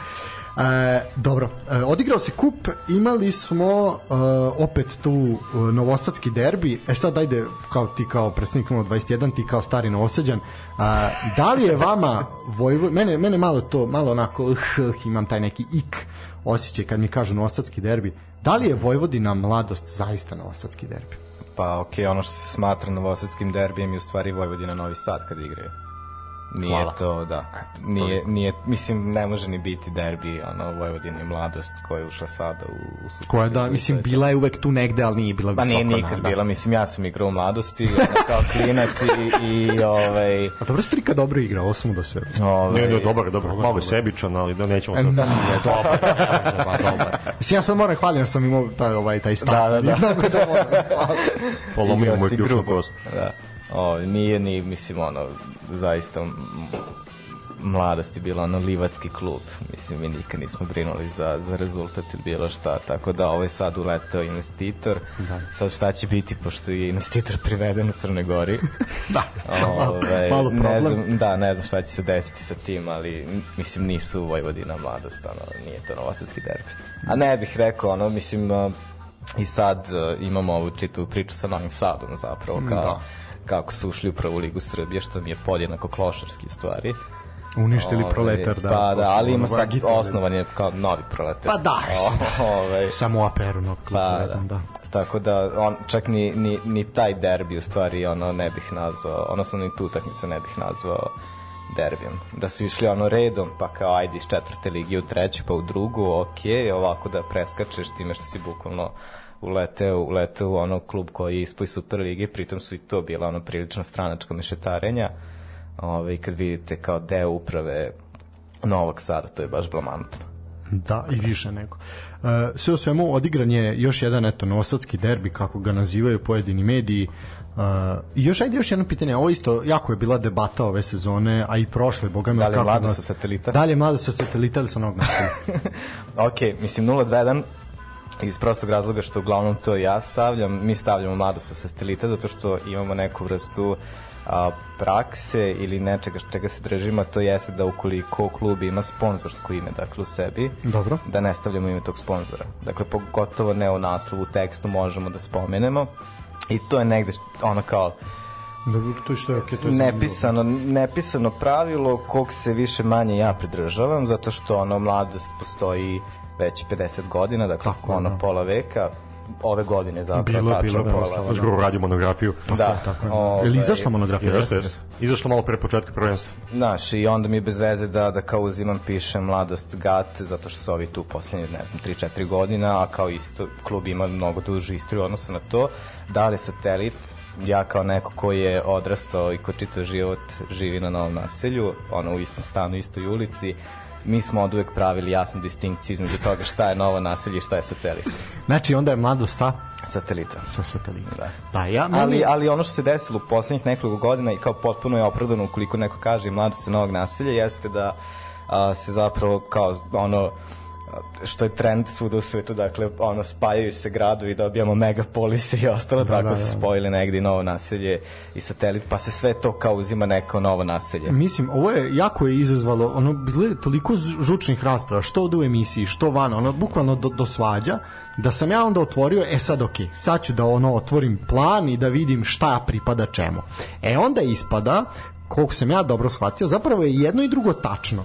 E, dobro, e, odigrao se kup, imali smo e, opet tu e, novosadski derbi, e sad ajde, kao ti kao predstavnik 21, ti kao stari novosađan, a, da li je vama Vojvo, mene, mene malo to, malo onako, uh, imam taj neki ik osjećaj kad mi kažu novosadski derbi, da li je Vojvodina mladost zaista novosadski derbi? Pa okej, ono što se smatra novosadskim derbijem je u stvari Vojvodina Novi Sad kad igraju. Nije Hvala. to, da. Nije, nije, mislim, ne može ni biti derbi, ono, Vojvodina i mladost koja je ušla sada u, u Koja da, mislim, to to. bila je uvek tu negde, ali nije bila Pa visoko. nije nikad da. bila, mislim, ja sam igrao u mladosti, ono, kao klinac i, i ovaj, A dobro, Strika dobro igra, ovo samo da se... ovaj, Ne, ne, dobar, dobar. Malo je sebičan, ali da nećemo sad. da, dobar, dobar, dobar. Mislim, ja sad moram hvalim jer sam imao taj, ovaj, taj stav. Da, da, da. [laughs] Tako da moram. Polomio mu je ključnu kost. Da. O, nije ni, mislim, ono, zaista m- mladost je bila ono livatski klub. Mislim, mi nikad nismo brinuli za, za rezultat ili bilo šta. Tako da ovaj sad uleteo investitor. Da. Sad šta će biti, pošto je investitor priveden u Crnoj Gori. [laughs] Da, malo, Ove, malo ne problem. znam, da, ne znam šta će se desiti sa tim, ali mislim nisu Vojvodina mladost, ono, nije to novosadski derbi. A ne bih rekao, ono, mislim, i sad imamo ovu čitavu priču sa Novim Sadom zapravo, kao, Da. Kako su ušli u prvu ligu Srbije, što mi je podjednako klošarski stvari. Uništili Ove, proletar, da. Pa da, ali ima sad Vagita, osnovan je kao novi proletar. Pa da. [laughs] Ove, Samo u aperu, nov klub Pa, pa, da. da. Tako da on čak ni, ni, ni taj derbi u stvari ono ne bih nazvao, odnosno ni tu utakmicu ne bih nazvao derbijem. Da su išli ono redom, pa kao ajde iz četvrte lige u treću, pa u drugu, ok, ovako da preskačeš time što si bukvalno uleteo, uleteo u ono klub koji je ispoj Super lige, pritom su i to bila ono prilično stranačka mešetarenja. Ove, kad vidite kao deo uprave Novog Sada, to je baš blamantno. Da, i više nego. E, sve u svemu odigran je još jedan eto nosadski derbi kako ga nazivaju pojedini mediji. I još ajde još jedno pitanje, ovo isto jako je bila debata ove sezone, a i prošle, boga mi. Da li je nas- sa satelita? Da li je mlado sa satelita ili sa nog nasilja? [laughs] ok, mislim 0-2-1 iz prostog razloga što uglavnom to ja stavljam, mi stavljamo mlado sa satelita zato što imamo neku vrstu a, prakse ili nečega čega se držimo, to jeste da ukoliko klub ima sponzorsko ime, dakle u sebi, Dobro. da ne stavljamo ime tog sponzora. Dakle, pogotovo ne u naslovu, u tekstu možemo da spomenemo i to je negde ono kao Dobro, to je što je okej, to je nepisano, nepisano pravilo kog se više manje ja pridržavam, zato što ono mladost postoji već 50 godina, dakle Tako ono da. pola veka, ove godine zapravo Bilo, tačno bilo, pola. Još grubo radio monografiju. Da, Tako je. ovaj, li izašla monografija? Jeste, jeste. Izašlo malo pre početka prvenstva. Znaš, i onda mi je bez veze da, da kao uzimam, pišem mladost GAT, zato što su ovi tu poslednje, ne znam, 3-4 godina, a kao isto, klub ima mnogo dužu istoriju u odnosu na to. Da li satelit, ja kao neko ko je odrastao i ko čitav život živi na novom naselju, ono u istom stanu, istoj ulici, mi smo od uvek pravili jasnu distinkciju između toga šta je novo naselje i šta je satelit. Znači, onda je mlado sa Satelita. sa satelita. Da. Da, ja, meni, Ali, ali ono što se desilo u poslednjih nekoliko godina i kao potpuno je opravdano ukoliko neko kaže mlado se novog naselja jeste da a, se zapravo kao ono što je trend svuda u svetu, dakle, ono, spajaju se gradovi, dobijamo megapolise i ostalo, da, tako da, se da. spojili negde i novo naselje i satelit, pa se sve to kao uzima neko novo naselje. Mislim, ovo je jako je izazvalo, ono, bilo je toliko žučnih rasprava, što ovde u emisiji, što van, ono, bukvalno do, do svađa, da sam ja onda otvorio, e sad ok, sad ću da ono otvorim plan i da vidim šta pripada čemu. E onda ispada, koliko sam ja dobro shvatio, zapravo je jedno i drugo tačno.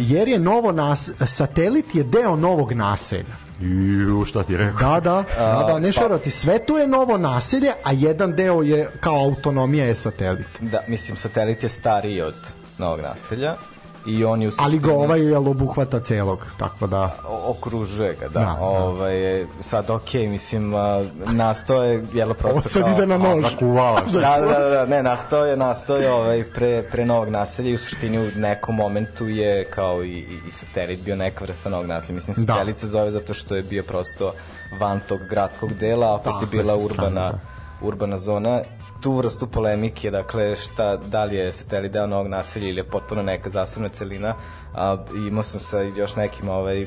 Jer je novo nas, satelit je deo novog naselja. Ju, šta ti rekao? Da, da, da, da, ne šarati, sve to je novo naselje, a jedan deo je kao autonomija je satelit. Da, mislim, satelit je stariji od novog naselja i on je Ali ga ovaj jel obuhvata celog, tako da... Okružuje ga, da. Da, da. Ovaj, sad, okej, mislim, a, nastao je, jelo prosto Ovo sad ide na nož. [laughs] Se. Da, da, da, ne, nastao je, nastao je ovaj, pre, pre novog naselja i u suštini u nekom momentu je kao i, i, i satelit bio neka vrsta novog naselja. Mislim, Da. satelit se zove zato što je bio prosto van tog gradskog dela, a opet Tako je, bila urbana, da. urbana zona tu vrstu polemike, dakle, šta, da li je satelit deo novog naselja ili je potpuno neka zasebna celina, a, imao sam sa još nekim ovaj,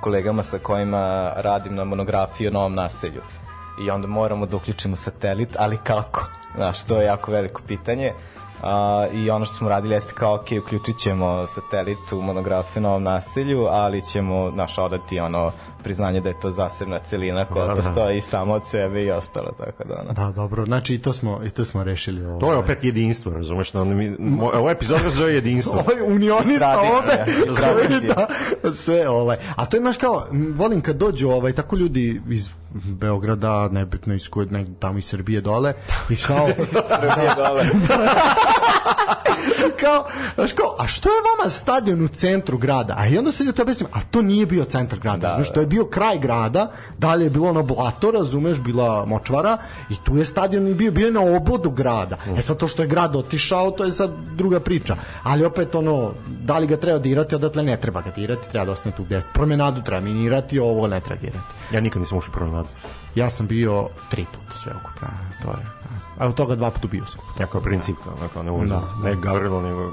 kolegama sa kojima radim na monografiji o novom naselju. I onda moramo da uključimo satelit, ali kako? Znaš, to je jako veliko pitanje. A, I ono što smo radili jeste kao, ok, uključit ćemo satelit u monografiju o novom naselju, ali ćemo, znaš, odati ono priznanje da je to zasebna celina koja Da, da. postoji samo od sebe i ostalo, tako da ono. Da, dobro, znači i to smo, i to smo rešili ovo. To je opet jedinstvo, razumeš? Da mi, mo, ovo epizod se zove jedinstvo. [laughs] ovaj unionista Tradicija, ovde [laughs] tradicija. da, sve ovaj a to je znaš kao volim kad dođu ovaj tako ljudi iz Beograda nebitno iz kod nek tamo iz Srbije dole i kao Srbije dole. [laughs] kao, znaš kao, a što je vama stadion u centru grada? A i onda se ja to objasnim, a to nije bio centar grada, da, znaš, to je bio kraj grada, dalje je bilo ono blato, razumeš, bila močvara i tu je stadion i bio, bio je na obodu grada. E sad to što je grad otišao, to je sad druga priča. Ali opet ono, da li ga treba dirati, odatle ne treba ga dirati, treba da ostane tu gde jeste. Promenadu treba minirati, ovo ne treba dirati. Ja nikad nisam ušao promenadu. Ja sam bio tri puta sve ukupno, to je. A od toga dva puta u bioskop. Jako je princip, onako, ne ulazim. Ne Gavrilo, nego... [laughs]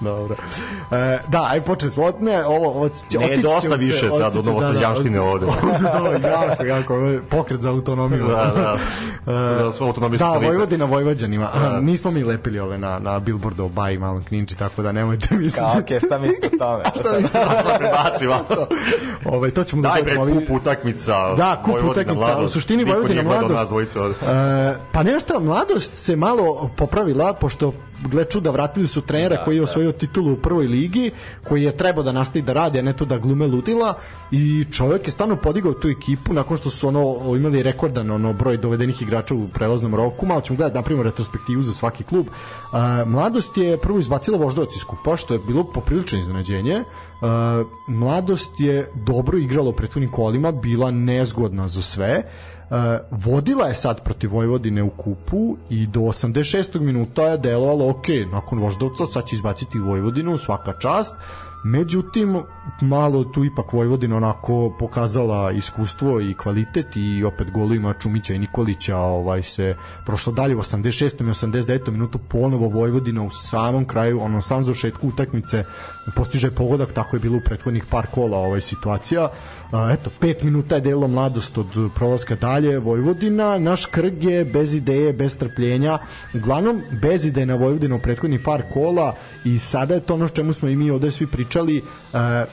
Dobro. E, da, aj počeli smo. Ne, ovo, od, Ne, otići dosta se, više sad od novosađanštine ovde. [laughs] da, jako, jako, ovo je pokret za autonomiju. Da, da. [laughs] Za svu autonomiju Da, satelita. Vojvodina Vojvođanima. Nismo mi lepili ove na, na billboardu o Baji malom kninči, tako da nemojte misliti. Kao, okej, šta mislite o tome? Da sam prebacio. Ovaj, to ćemo da Daj bre, dođemo. kup utakmica. Da, kup utakmica, u suštini Vojvodina mladost. Dvojicu ovde. E, pa nešto, mladost se malo popravila, pošto gle čuda, vratili su trenera koji je osvojio titulu u prvoj ligi, koji je trebao da nastavi da radi, a ne to da glume ludila i čovjek je stvarno podigao tu ekipu nakon što su ono imali rekordan ono broj dovedenih igrača u prelaznom roku. Malo ćemo gledati napravimo retrospektivu za svaki klub. Uh, mladost je prvo izbacila Voždovac iz kupa, što je bilo poprilično iznenađenje. Uh, mladost je dobro igrala u prethodnim kolima, bila nezgodna za sve. Uh, vodila je sad protiv Vojvodine u kupu i do 86. minuta je delovalo ok, nakon Voždovca sad će izbaciti Vojvodinu, svaka čast. Međutim, malo tu ipak Vojvodina onako pokazala iskustvo i kvalitet i opet golima Čumića i Nikolića ovaj se prošlo dalje u 86. i 89. minutu ponovo Vojvodina u samom kraju, ono sam završetku utakmice postiže pogodak, tako je bilo u prethodnih par kola ovaj situacija. A, eto, 5 minuta je delo mladost od prolaska dalje Vojvodina, naš Krg je bez ideje, bez trpljenja, uglavnom bez ideje na Vojvodina u prethodnih par kola i sada je to ono čemu smo i mi ovde svi pričali, e,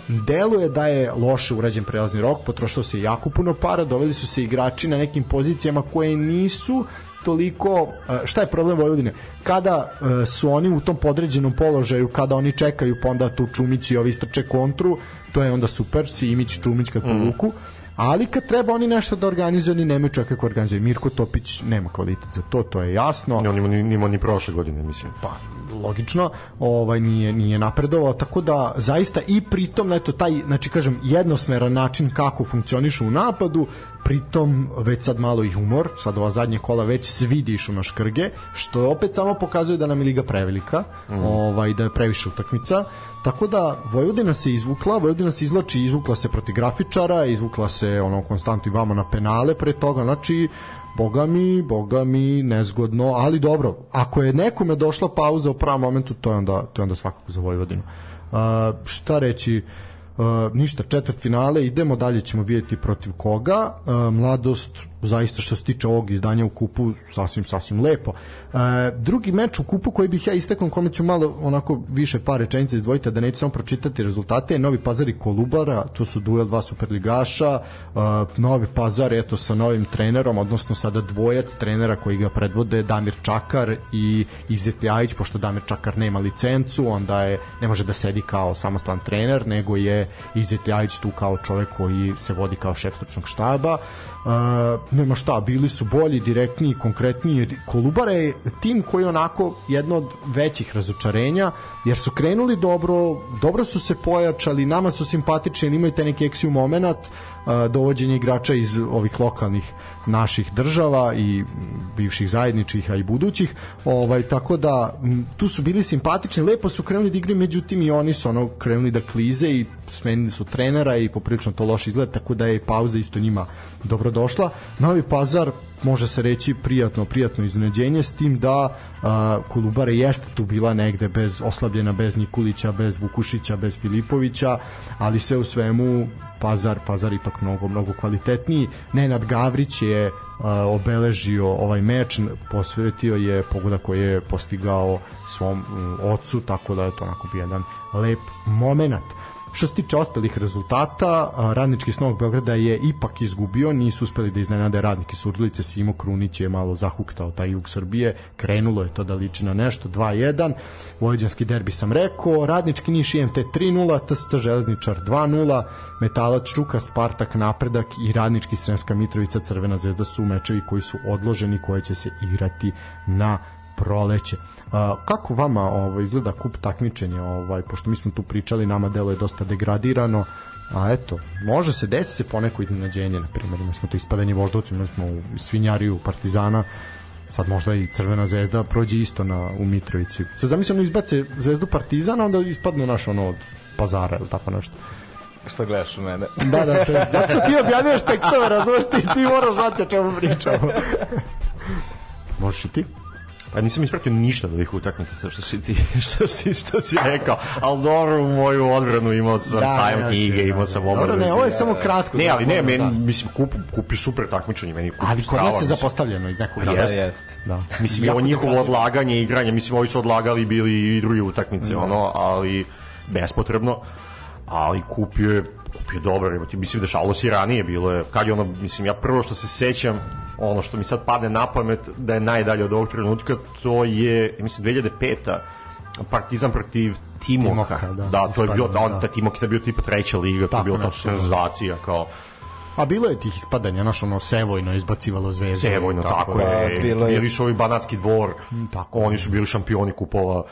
deluje da je loše urađen prelazni rok, potrošilo se jako puno para, doveli su se igrači na nekim pozicijama koje nisu toliko e, šta je problem Vojvodine? Kada e, su oni u tom podređenom položaju kada oni čekaju pa onda tu Čumić i ovi istrče kontru to je onda super Simić Čumić kad povuku. Ali kad treba oni nešto da organizuju oni nemaju čovjeka kako organizuju Mirko Topić nema kvalitet za to to je jasno. On ima ni, ni prošle godine, mislim. pa logično ovaj nije nije napredovao tako da zaista i pritom eto taj znači kažem jednosmeran način kako funkcioniše u napadu pritom već sad malo i humor sad ova zadnje kola već svi dišu na škrge što opet samo pokazuje da nam je liga prevelika mm. ovaj da je previše utakmica Tako da Vojvodina se izvukla, Vojvodina se izvlači, izvukla se protiv grafičara, izvukla se ono konstantno i vama na penale pre toga, znači boga mi, boga mi, nezgodno, ali dobro, ako je nekome došla pauza u pravom momentu, to je onda, to je onda svakako za Vojvodinu. Uh, šta reći, Uh, ništa, četvrt finale, idemo dalje ćemo vidjeti protiv koga. Uh, mladost zaista što se tiče ovog izdanja u kupu sasvim sasvim lepo. E, drugi meč u kupu koji bih ja istaknuo kome ću malo onako više par rečenica izdvojiti da neću samo pročitati rezultate je Novi Pazar i Kolubara, to su duel dva superligaša, e, Novi Pazar eto sa novim trenerom, odnosno sada dvojac trenera koji ga predvode Damir Čakar i Izet pošto Damir Čakar nema licencu, onda je ne može da sedi kao samostalan trener, nego je Izet tu kao čovek koji se vodi kao šef stručnog štaba. Nema šta, bili su bolji, direktniji, konkretniji. Kolubara je tim koji je onako jedno od većih razočarenja, jer su krenuli dobro, dobro su se pojačali, nama su simpatični, imaju taj neki eksiju moment, dovođenje igrača iz ovih lokalnih naših država i bivših zajedničkih, a i budućih. Ovaj tako da tu su bili simpatični, lepo su krenuli da igraju, međutim i oni su ono krenuli da klize i smenili su trenera i poprilično to loše izgleda, tako da je pauza isto njima dobro došla. Novi Pazar može se reći prijatno prijatno iznenađenje s tim da a, Kolubara jeste tu bila negde bez oslabljena bez Nikulića, bez Vukušića, bez Filipovića, ali sve u svemu Pazar, Pazar ipak mnogo mnogo kvalitetniji. Nenad Gavrić je a, obeležio ovaj meč, posvetio je pogoda koji je postigao svom m, ocu, tako da je to onako bio jedan lep momenat. Što se tiče ostalih rezultata, radnički snog Beograda je ipak izgubio, nisu uspeli da iznenade radnike Surdulice, Simo Krunić je malo zahuktao taj jug Srbije, krenulo je to da liči na nešto, 2-1, Vojvođanski derbi sam rekao, radnički Niš IMT 3-0, TSC Železničar 2-0, Metalac Čuka, Spartak Napredak i radnički Sremska Mitrovica Crvena zvezda su mečevi koji su odloženi, koje će se igrati na proleće. Kako vama ovaj izgleda kup takmičenja, ovaj pošto mi smo tu pričali, nama delo je dosta degradirano, a eto, može se desi se poneko iznenađenje, na primjer, imali smo to ispadanje voždovci, imali smo u Svinjariju Partizana, sad možda i Crvena zvezda prođe isto na u Mitrovici. Sad zamislimo izbace zvezdu Partizana, onda ispadnu naš ono od pazara ili tako nešto. Što gledaš u mene? [laughs] Da, da, to je- zato što ti objavljuješ tekstove, razumeš, ti, ti moraš znati o čemu pričamo. [laughs] Možeš i ti? Pa nisam ispratio ništa od ovih utakmica sa što si ti [laughs] što si što si rekao. Al dobro u moju odbranu imao sam da, sajam ja, knjige, da, imao da. sam Dobro, obranu. ne, ovo je samo kratko. Ne, ali ne, da, meni, da. mislim, kup, kupi super takmičenje, meni kupi Ali kod nas je zapostavljeno iz nekog Da, razloga. jest. Da. Mislim, ovo njihovo odlaganje igranja, mislim, ovi su odlagali bili i drugi utakmice, ono, ali bespotrebno, ali kupio je kupio dobro, mislim dešavalo se i ranije bilo je, kad je ono, mislim, ja prvo što se sećam, ono što mi sad padne na pamet da je najdalje od ovog trenutka, to je, mislim, 2005 Partizan protiv Timoka. Timoka, da. da, to je bio, Ispadanje, on, da. ta Timok je bio tipa treća liga, to je Tako bilo to nešto, da. senzacija, kao A bilo je tih ispadanja, znaš, ono, Sevojno izbacivalo zvezde. Cevojno, tako, da, je, bilo je- bili su ovi Banatski dvor, tako oni su bili šampioni kupova,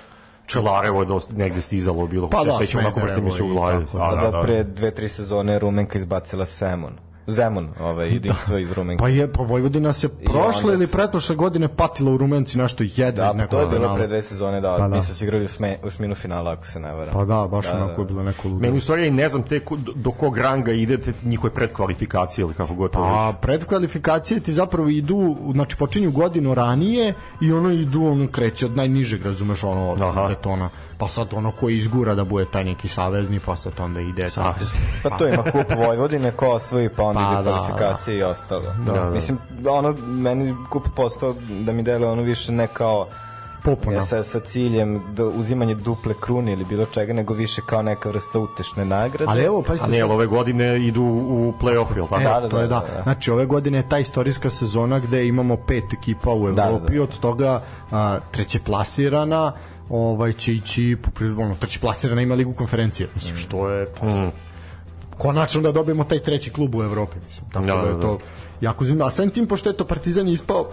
Čelarevo je dosta negde stizalo bilo, Pa da, da, sećam onako vrti mi se u glavi. tako, Da, Da, da, da, da. pre dve, tri sezone Rumenka izbacila Semon. Zemon, ovaj, jedinstvo iz Rumenka. Pa je, pa Vojvodina se prošle ili pretprošle godine patila u Rumenci nešto jedva Da, iz pa to je bilo pre dve sezone, da, Pa pa da. da. da su igrali u, sme, u sminu finala, ako se ne varam. Pa da, baš Da, onako da. je bilo neko ludo. Meni u stvari ne znam te do kog ranga idete njihove predkvalifikacije ili kako god to A reći. predkvalifikacije ti zapravo idu, znači počinju godinu ranije i ono idu, ono kreće od najnižeg, razumeš, ono od Aha. betona. Pa sad ono koji izgura da bude taj neki savezni, pa sad onda ide. Savezni. [laughs] Pa to ima kup Vojvodine ko osvoji, pa onda Pa ide da, kvalifikacije i ostalo. Da, da. Mislim, ono, meni kup postao da mi deluje ono više ne kao Popuna. sa, sa ciljem da uzimanje duple krune ili bilo čega, nego više kao neka vrsta utešne nagrade. Ali evo, pa A ne, ali ove godine idu u play-off, jel tako? Evo, Da, da, to je da, da. da, da. Znači, ove godine je ta istorijska sezona gde imamo pet ekipa u da, Evropi, da. od toga a, treće plasirana ovaj će ići po ono treće plasirana ima ligu konferencije mislim što je pa, konačno da dobijemo taj treći klub u Evropi mislim tako da, Da, je da, to jako zanimljivo. A sam tim pošto je to Partizan ispao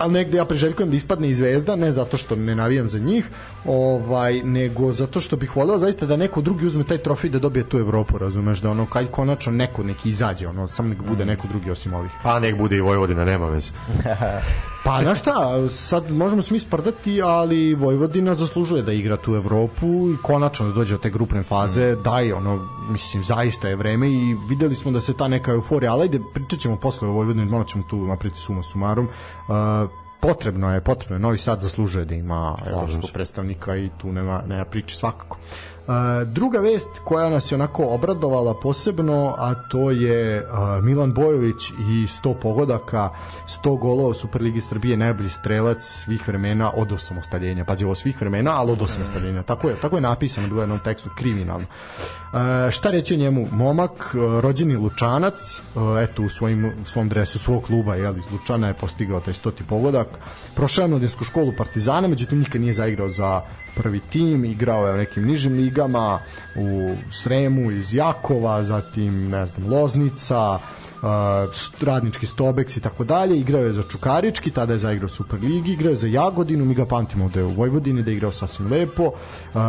ali negde ja priželjkujem da ispadne i Zvezda, ne zato što ne navijam za njih, ovaj, nego zato što bih voleo zaista da neko drugi uzme taj trofej da dobije tu Evropu, razumeš, da ono kad konačno neko neki izađe, ono samo nek bude neko drugi osim ovih. Pa nek bude i Vojvodina, nema veze. [laughs] Pa znaš šta, sad možemo se mi sprdati, ali Vojvodina zaslužuje da igra tu Evropu i konačno da dođe do te grupne faze, daj ono, mislim, zaista je vreme i videli smo da se ta neka euforija, ali ajde, pričat ćemo posle o Vojvodini, malo ćemo tu napriti suma sumarum, uh, potrebno je, potrebno je, Novi Sad zaslužuje da ima evropskog predstavnika i tu nema, nema priče svakako. Uh, druga vest koja nas je onako obradovala posebno, a to je Milan Bojović i 100 pogodaka, 100 golova u Superligi Srbije, najbolji strelac svih vremena od osamostaljenja. Pazi, ovo svih vremena, ali od osamostaljenja. Tako je, tako je napisano bilo u jednom tekstu, kriminalno. Uh, šta reći o njemu? Momak, uh, rođeni Lučanac, uh, eto u, svojim, u svom dresu svog kluba, jel, iz Lučana je postigao taj stoti pogodak. Prošao je mladinsku školu Partizana, međutim nikad nije zaigrao za prvi tim, igrao je u nekim nižim ligama, u Sremu iz Jakova, zatim, ne znam, Loznica, uh, radnički Stobeks i tako dalje, igrao je za Čukarički, tada je zaigrao Superligi, igrao je za Jagodinu, mi ga pamtimo da je u Vojvodini, da je igrao sasvim lepo. Uh,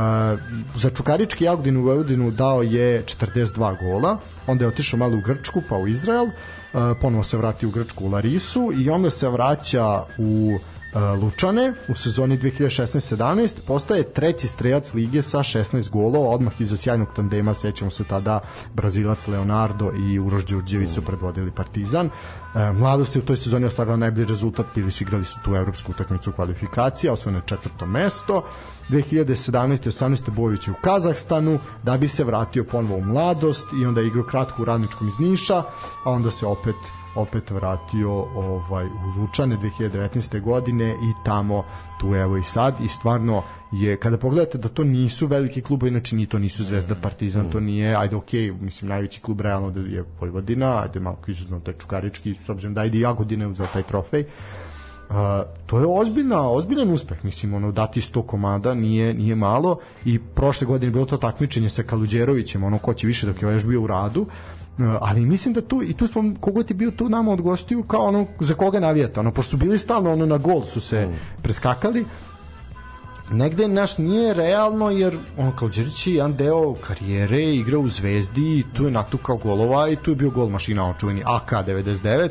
za Čukarički Jagodinu u Vojvodinu dao je 42 gola, onda je otišao malo u Grčku, pa u Izrael, uh, ponovo se vratio u Grčku u Larisu i onda se vraća u Lučane u sezoni 2016-17 postaje treći strelac lige sa 16 golova. Odmah iza sjajnog tandema sećamo se tada Brazilac Leonardo i Uroš Đurđević su predvodili Partizan. E, mladost je u toj sezoni ostvarila najbolji rezultat. Bili su igrali su tu evropsku utakmicu kvalifikacija osvojeno je četvrto mesto. 2017-18 Bojović je u Kazahstanu da bi se vratio ponovo u mladost i onda je igrao kratko u radničkom iz Niša a onda se opet opet vratio ovaj u Lučane 2019. godine i tamo tu evo i sad. I stvarno je kada pogledate da to nisu veliki klubovi znači ni to nisu Zvezda Partizan to nije ajde okej mislim najveći klub realno da je Vojvodina ajde malo izuzmemo taj Čukarički s obzirom da ajde i Jagodina uzela taj trofej. Uh, to je ozbiljna, ozbiljan uspeh, mislim, ono, dati 100 komada nije, nije malo. I prošle godine bilo to takmičenje sa Kaluđerovićem, ono, ko će više dok je još bio u radu, Uh, ali mislim da tu i tu smo kogod je bio tu nama od gostiju kao ono za koga navijate ono pošto su bili stalno ono na gol su se preskakali negde naš nije realno jer on kao Đerić je jedan deo karijere igra u Zvezdi i tu je natukao golova i tu je bio gol mašina on čuveni AK-99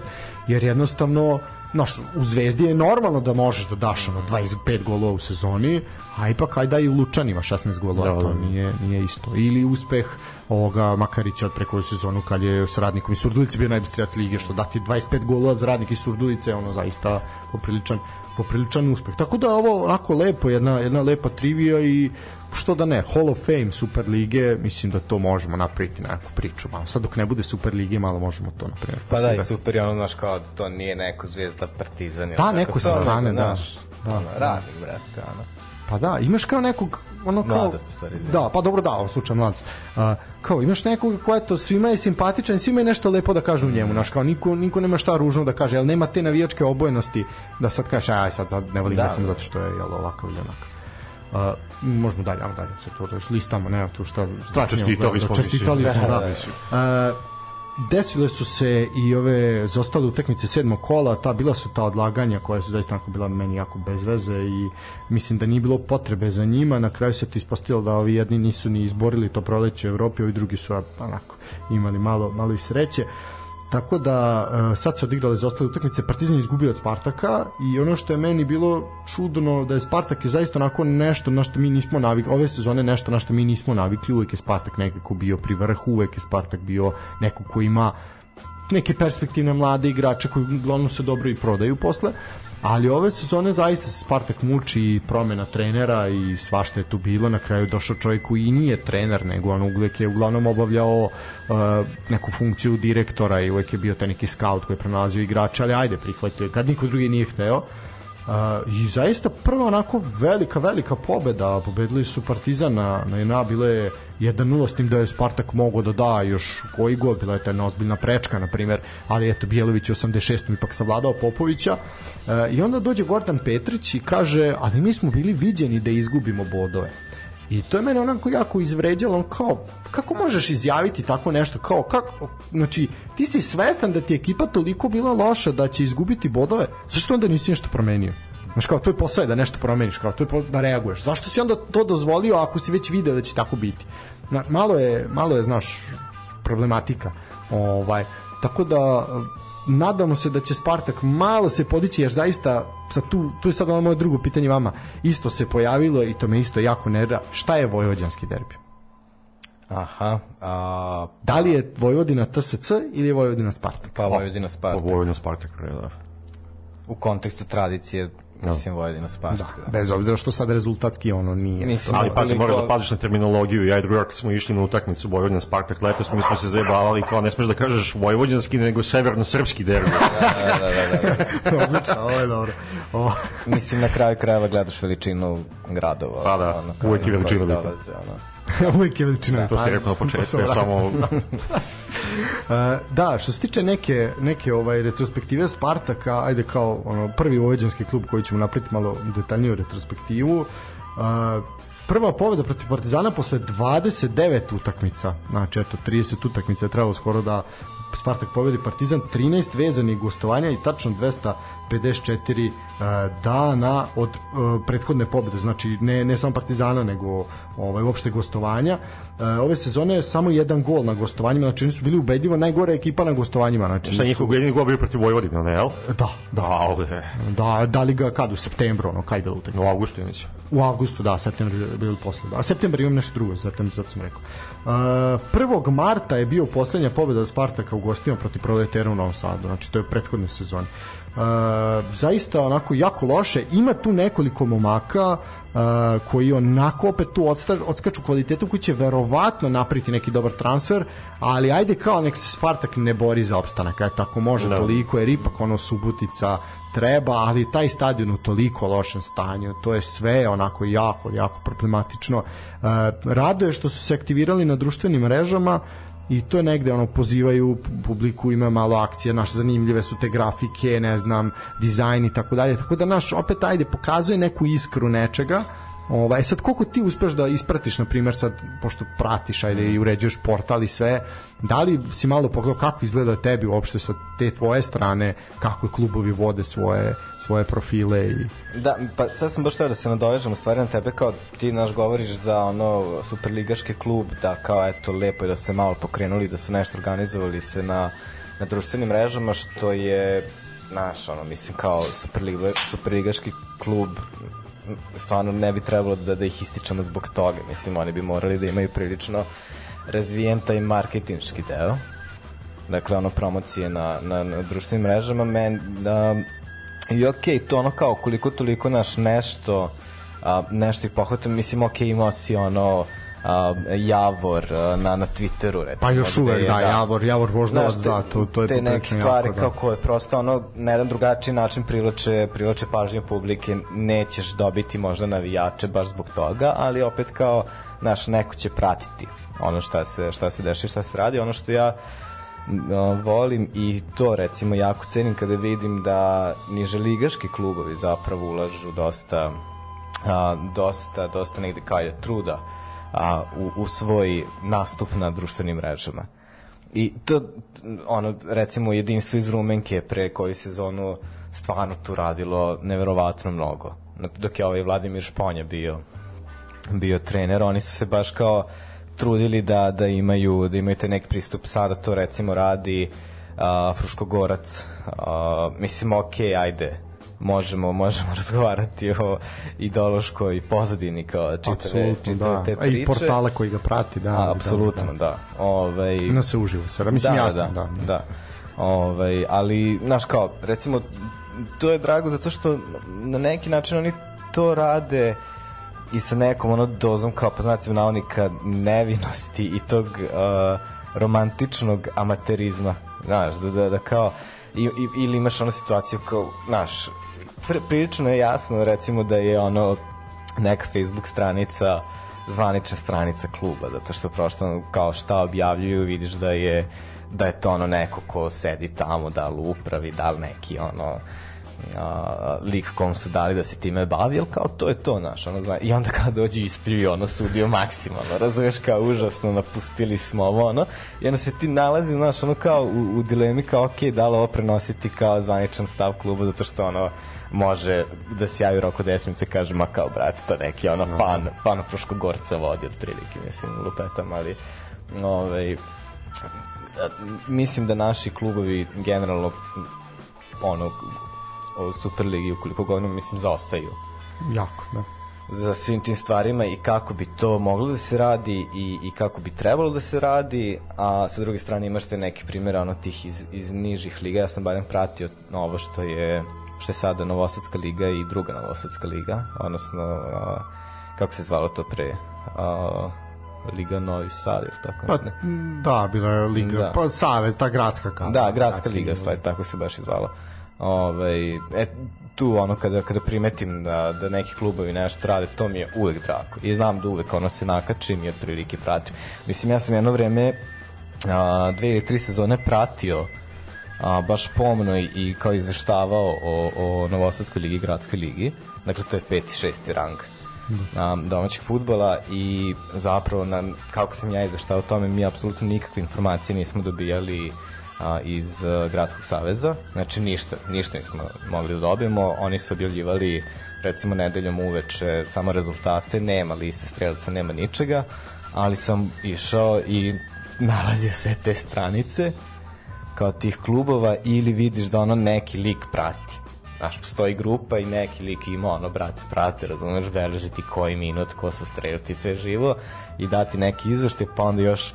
jer jednostavno Znaš, u Zvezdi je normalno da možeš da daš ono 25 golova u sezoni, a ipak aj da i u Lučanima 16 golova, Da, to da. nije, nije isto. Ili uspeh ovoga Makarića od preko sezonu kad je s radnikom iz Surdulice bio najbolji strelac lige, što dati 25 golova za radnik iz Surdulice, ono zaista popriličan popriličan uspeh. Tako da ovo onako lepo, jedna, jedna lepa trivija i što da ne, Hall of Fame Super lige, mislim da to možemo napraviti na neku priču. Malo. Sad dok ne bude Super lige, malo možemo to napraviti. Pa da, i super je ono, znaš, kao da to nije neko zvezda partizan. Da, neko sa strane, da. Da, ono, da. radnik, brate, ono. Pa da, imaš kao nekog ono kao Mladost, stvari, da. da. pa dobro da, u slučaju mladost. A, kao imaš nekog ko je to svima je simpatičan, svima je nešto lepo da kažu u njemu, znaš, kao niko niko nema šta ružno da kaže, jel nema te navijačke obojenosti da sad kažeš aj sad, sad ne volim Da, da, sam da. zato što je jel ovakav ili onakav. Uh, možemo dalje, ajmo dalje, sad to da listamo, nema tu šta, strašnije. Čestitali smo, Čestitali mislim. smo, Da, da. Uh, [laughs] desile su se i ove zostale utakmice sedmog kola, ta bila su ta odlaganja koja su zaista onako bila meni jako bez veze i mislim da nije bilo potrebe za njima, na kraju se to ispostavilo da ovi jedni nisu ni izborili to proleće u Evropi, ovi drugi su onako imali malo, malo i sreće. Tako da e, sad su odigrale zaostale utakmice, Partizan je izgubio od Spartaka i ono što je meni bilo čudno da je Spartak je zaista onako nešto na što mi nismo navikli, ove sezone nešto na što mi nismo navikli, uvek je Spartak nekako bio pri vrhu, uvek je Spartak bio neko ko ima neke perspektivne mlade igrače koji uglavnom se dobro i prodaju posle ali ove sezone zaista se Spartak muči i promena trenera i svašta je tu bilo. Na kraju došao čovjek koji nije trener nego on uvek je uglavnom obavljao uh, neku funkciju direktora i uvek je bio taj neki scout koji je pronalazio igrače ali ajde prihvatio je. Kad niko drugi nije hteo Uh, I zaista prva onako velika, velika pobeda. Pobedili su Partizan na, na JNA, bilo je 1-0 s tim da je Spartak mogao da da još koji gol, bila je ta jedna ozbiljna prečka, na primer, ali eto, Bijalović u 86. ipak savladao Popovića. Uh, I onda dođe Gordan Petrić i kaže, ali mi smo bili viđeni da izgubimo bodove. I to je mene onako jako izvređalo, on kao, kako možeš izjaviti tako nešto, kao, kako, znači, ti si svestan da ti ekipa toliko bila loša da će izgubiti bodove, zašto onda nisi nešto promenio? Znaš kao, to je posao je da nešto promeniš, kao, to je po- da reaguješ. Zašto si onda to dozvolio ako si već video da će tako biti? Na, malo je, malo je, znaš, problematika. Ovaj, tako da, nadamo se da će Spartak malo se podići jer zaista sad tu, tu je sad ono moje drugo pitanje vama isto se pojavilo i to me isto jako nervira šta je vojvođanski derbi Aha, a, da li je Vojvodina TSC ili je Vojvodina Spartak pa Vojvodina Pa Spartak. Vojvodina Spartak, da. U kontekstu tradicije, mislim, Vojvodina Spartak. Da. bez obzira što sad rezultatski ono nije Mislim, Ali pazi, moraš da paziš na terminologiju. Ja i drugar kad smo išli na utakmicu Vojvodina Spartak letos, mi smo se zajebavali kao ne smeš da kažeš vojvođanski, nego severno-srpski derbi. [laughs] odlično ovo je dobro o, Mislim, na kraju krajeva gledaš veličinu gradova. Pa da, ono, uvek je veličina bitna. [laughs] uvijek je veličina To si rekao na početku, ja samo... [laughs] Da, što se tiče neke, neke ovaj retrospektive Spartaka, ajde kao ono, prvi uveđanski klub koji ćemo napraviti malo detaljniju retrospektivu, e, prva pobeda protiv Partizana posle 29 utakmica, znači eto 30 utakmica je trebalo skoro da Spartak pobedi Partizan 13 vezanih gostovanja i tačno 254 uh, dana od uh, prethodne pobede znači ne, ne samo Partizana nego ovaj, uopšte gostovanja uh, ove sezone je samo jedan gol na gostovanjima znači oni su bili ubedljivo najgore ekipa na gostovanjima znači Šta njihov jedini gol bio protiv Vojvodine, ne, jel? da, da, ovde. da, da li ga kad u septembru ono, kad je bilo utakmica? U avgustu, mislim. U avgustu, da, septembar je bio posle. A septembar imam nešto drugo, zato, zato sam rekao. Uh, 1. marta je bio poslednja pobeda Spartaka u gostima protiv Proletera u Novom Sadu, znači to je prethodne sezone. Uh, zaista onako jako loše, ima tu nekoliko momaka uh, koji onako opet tu odsta, odskaču kvalitetu koji će verovatno napriti neki dobar transfer, ali ajde kao nek se Spartak ne bori za opstanak, eto ako može Da. toliko, jer ipak ono Subutica treba, ali taj stadion u toliko lošem stanju, to je sve onako jako, jako problematično. E, rado je što su se aktivirali na društvenim mrežama i to je negde ono pozivaju publiku ima malo akcija naše zanimljive su te grafike ne znam dizajn i tako dalje tako da naš opet ajde pokazuje neku iskru nečega Ovaj, sad koliko ti uspeš da ispratiš, na primjer sad, pošto pratiš, ajde i uređuješ portal i sve, da li si malo pogledao kako izgleda tebi uopšte sa te tvoje strane, kako klubovi vode svoje, svoje profile i... Da, pa sad sam baš teo da se nadovežem u stvari na tebe kao ti naš govoriš za ono superligaški klub da kao eto lepo je da se malo pokrenuli da su nešto organizovali se na, na društvenim mrežama što je naš ono mislim kao superliga, superligaški klub stvarno ne bi trebalo da, da ih ističemo zbog toga. Mislim oni bi morali da imaju prilično razvijen taj marketinški deo. Dakle ono promocije na, na, na društvenim mrežama. Men, da, i okej to ono kao koliko toliko naš nešto a, nešto i pohvatam mislim okej imao si ono a, Javor a, na, na Twitteru recimo, Pa još uvek, je, da, Javor, Javor Voždovac, Znaš, te- da, to, to je te neke stvari jako, da. kao koje prosto ono na jedan drugačiji način privlače, privlače pažnju publike nećeš dobiti možda navijače baš zbog toga, ali opet kao naš neko će pratiti ono šta se, šta se dešava i šta se radi ono što ja a, volim i to recimo jako cenim kada vidim da niže ligaški klubovi zapravo ulažu dosta a, dosta, dosta negde kao je truda a, u, u svoj nastup na društvenim mrežama. I to, ono, recimo, jedinstvo iz Rumenke pre koju sezonu stvarno tu radilo neverovatno mnogo. Dok je ovaj Vladimir Šponja bio bio trener, oni su se baš kao trudili da da imaju da imaju taj neki pristup sada to recimo radi uh, Fruškogorac uh, mislim ok, ajde možemo možemo [laughs] razgovarati o ideološkoj pozadini kao čitave, čitave da. te A priče i portale koji ga prati, da. A, apsolutno, da. Ovaj Na se uživo sada, mislim da, jasno, da, da. da. Ovaj, ali, znaš kao, recimo, to je drago zato što na neki način oni to rade i sa nekom ono dozom kao pa znate naonika nevinosti i tog uh, romantičnog amaterizma znaš da, da, da kao i, i, ili imaš ono situaciju kao znaš prilično je jasno recimo da je ono neka Facebook stranica zvanična stranica kluba zato što prosto kao šta objavljuju vidiš da je da je to ono neko ko sedi tamo da li upravi da li neki ono a, lik kom su dali da se time bavi, ali kao to je to, znaš, ono, zna, i onda kada dođe ispljivi, ono, sudio maksimalno, razumeš, kao užasno, napustili smo ovo, ono, i onda se ti nalazi, znaš, ono, kao u, u dilemi, kao, ok, da li ovo prenositi kao zvaničan stav kluba, zato što, ono, može da se javi u roku 10 minuta i kaže, ma kao, brate, to neki, ono, fan, fan Fruškogorca vodi od prilike, mislim, lupetam, ali, ovaj, mislim da naši klubovi generalno ono o Superligi ukoliko govorimo mislim zaostaju. Jako, da. za svim tim stvarima i kako bi to moglo da se radi i, i kako bi trebalo da se radi, a sa druge strane imaš te neke primjere ono tih iz, iz nižih liga, ja sam barem pratio ovo što je što je sada Novosadska liga i druga Novosadska liga, odnosno a, kako se zvalo to pre a, Liga Novi Sad ili tako Pa, ne? da, bila je liga, Da. pa Savez, ta gradska kao. Da, gradska liga, stvari, tako se baš izvala. Ovaj, e, tu ono kada, kada primetim da, da neki klubovi nešto rade, to mi je uvek drago. I znam da uvek ono se nakačim i otprilike pratim. Mislim, ja sam jedno vreme a, dve ili tri sezone pratio a, baš pomno i, kao izveštavao o, o Novosadskoj ligi i Gradskoj ligi. Dakle, to je peti, šesti rang a, domaćeg futbola i zapravo na, kako sam ja izveštao o tome mi apsolutno nikakve informacije nismo dobijali a, iz a, Gradskog saveza. Znači ništa, ništa nismo mogli da dobijemo. Oni su objavljivali recimo nedeljom uveče samo rezultate nema liste strelaca, nema ničega ali sam išao i [laughs] nalazio sve te stranice kao tih klubova ili vidiš da ono neki lik prati? Znaš, postoji grupa i neki lik ima ono, brate, prate, razumeš, beleži ti koji minut, ko su strelci, sve živo i dati neki izveštaj, pa onda još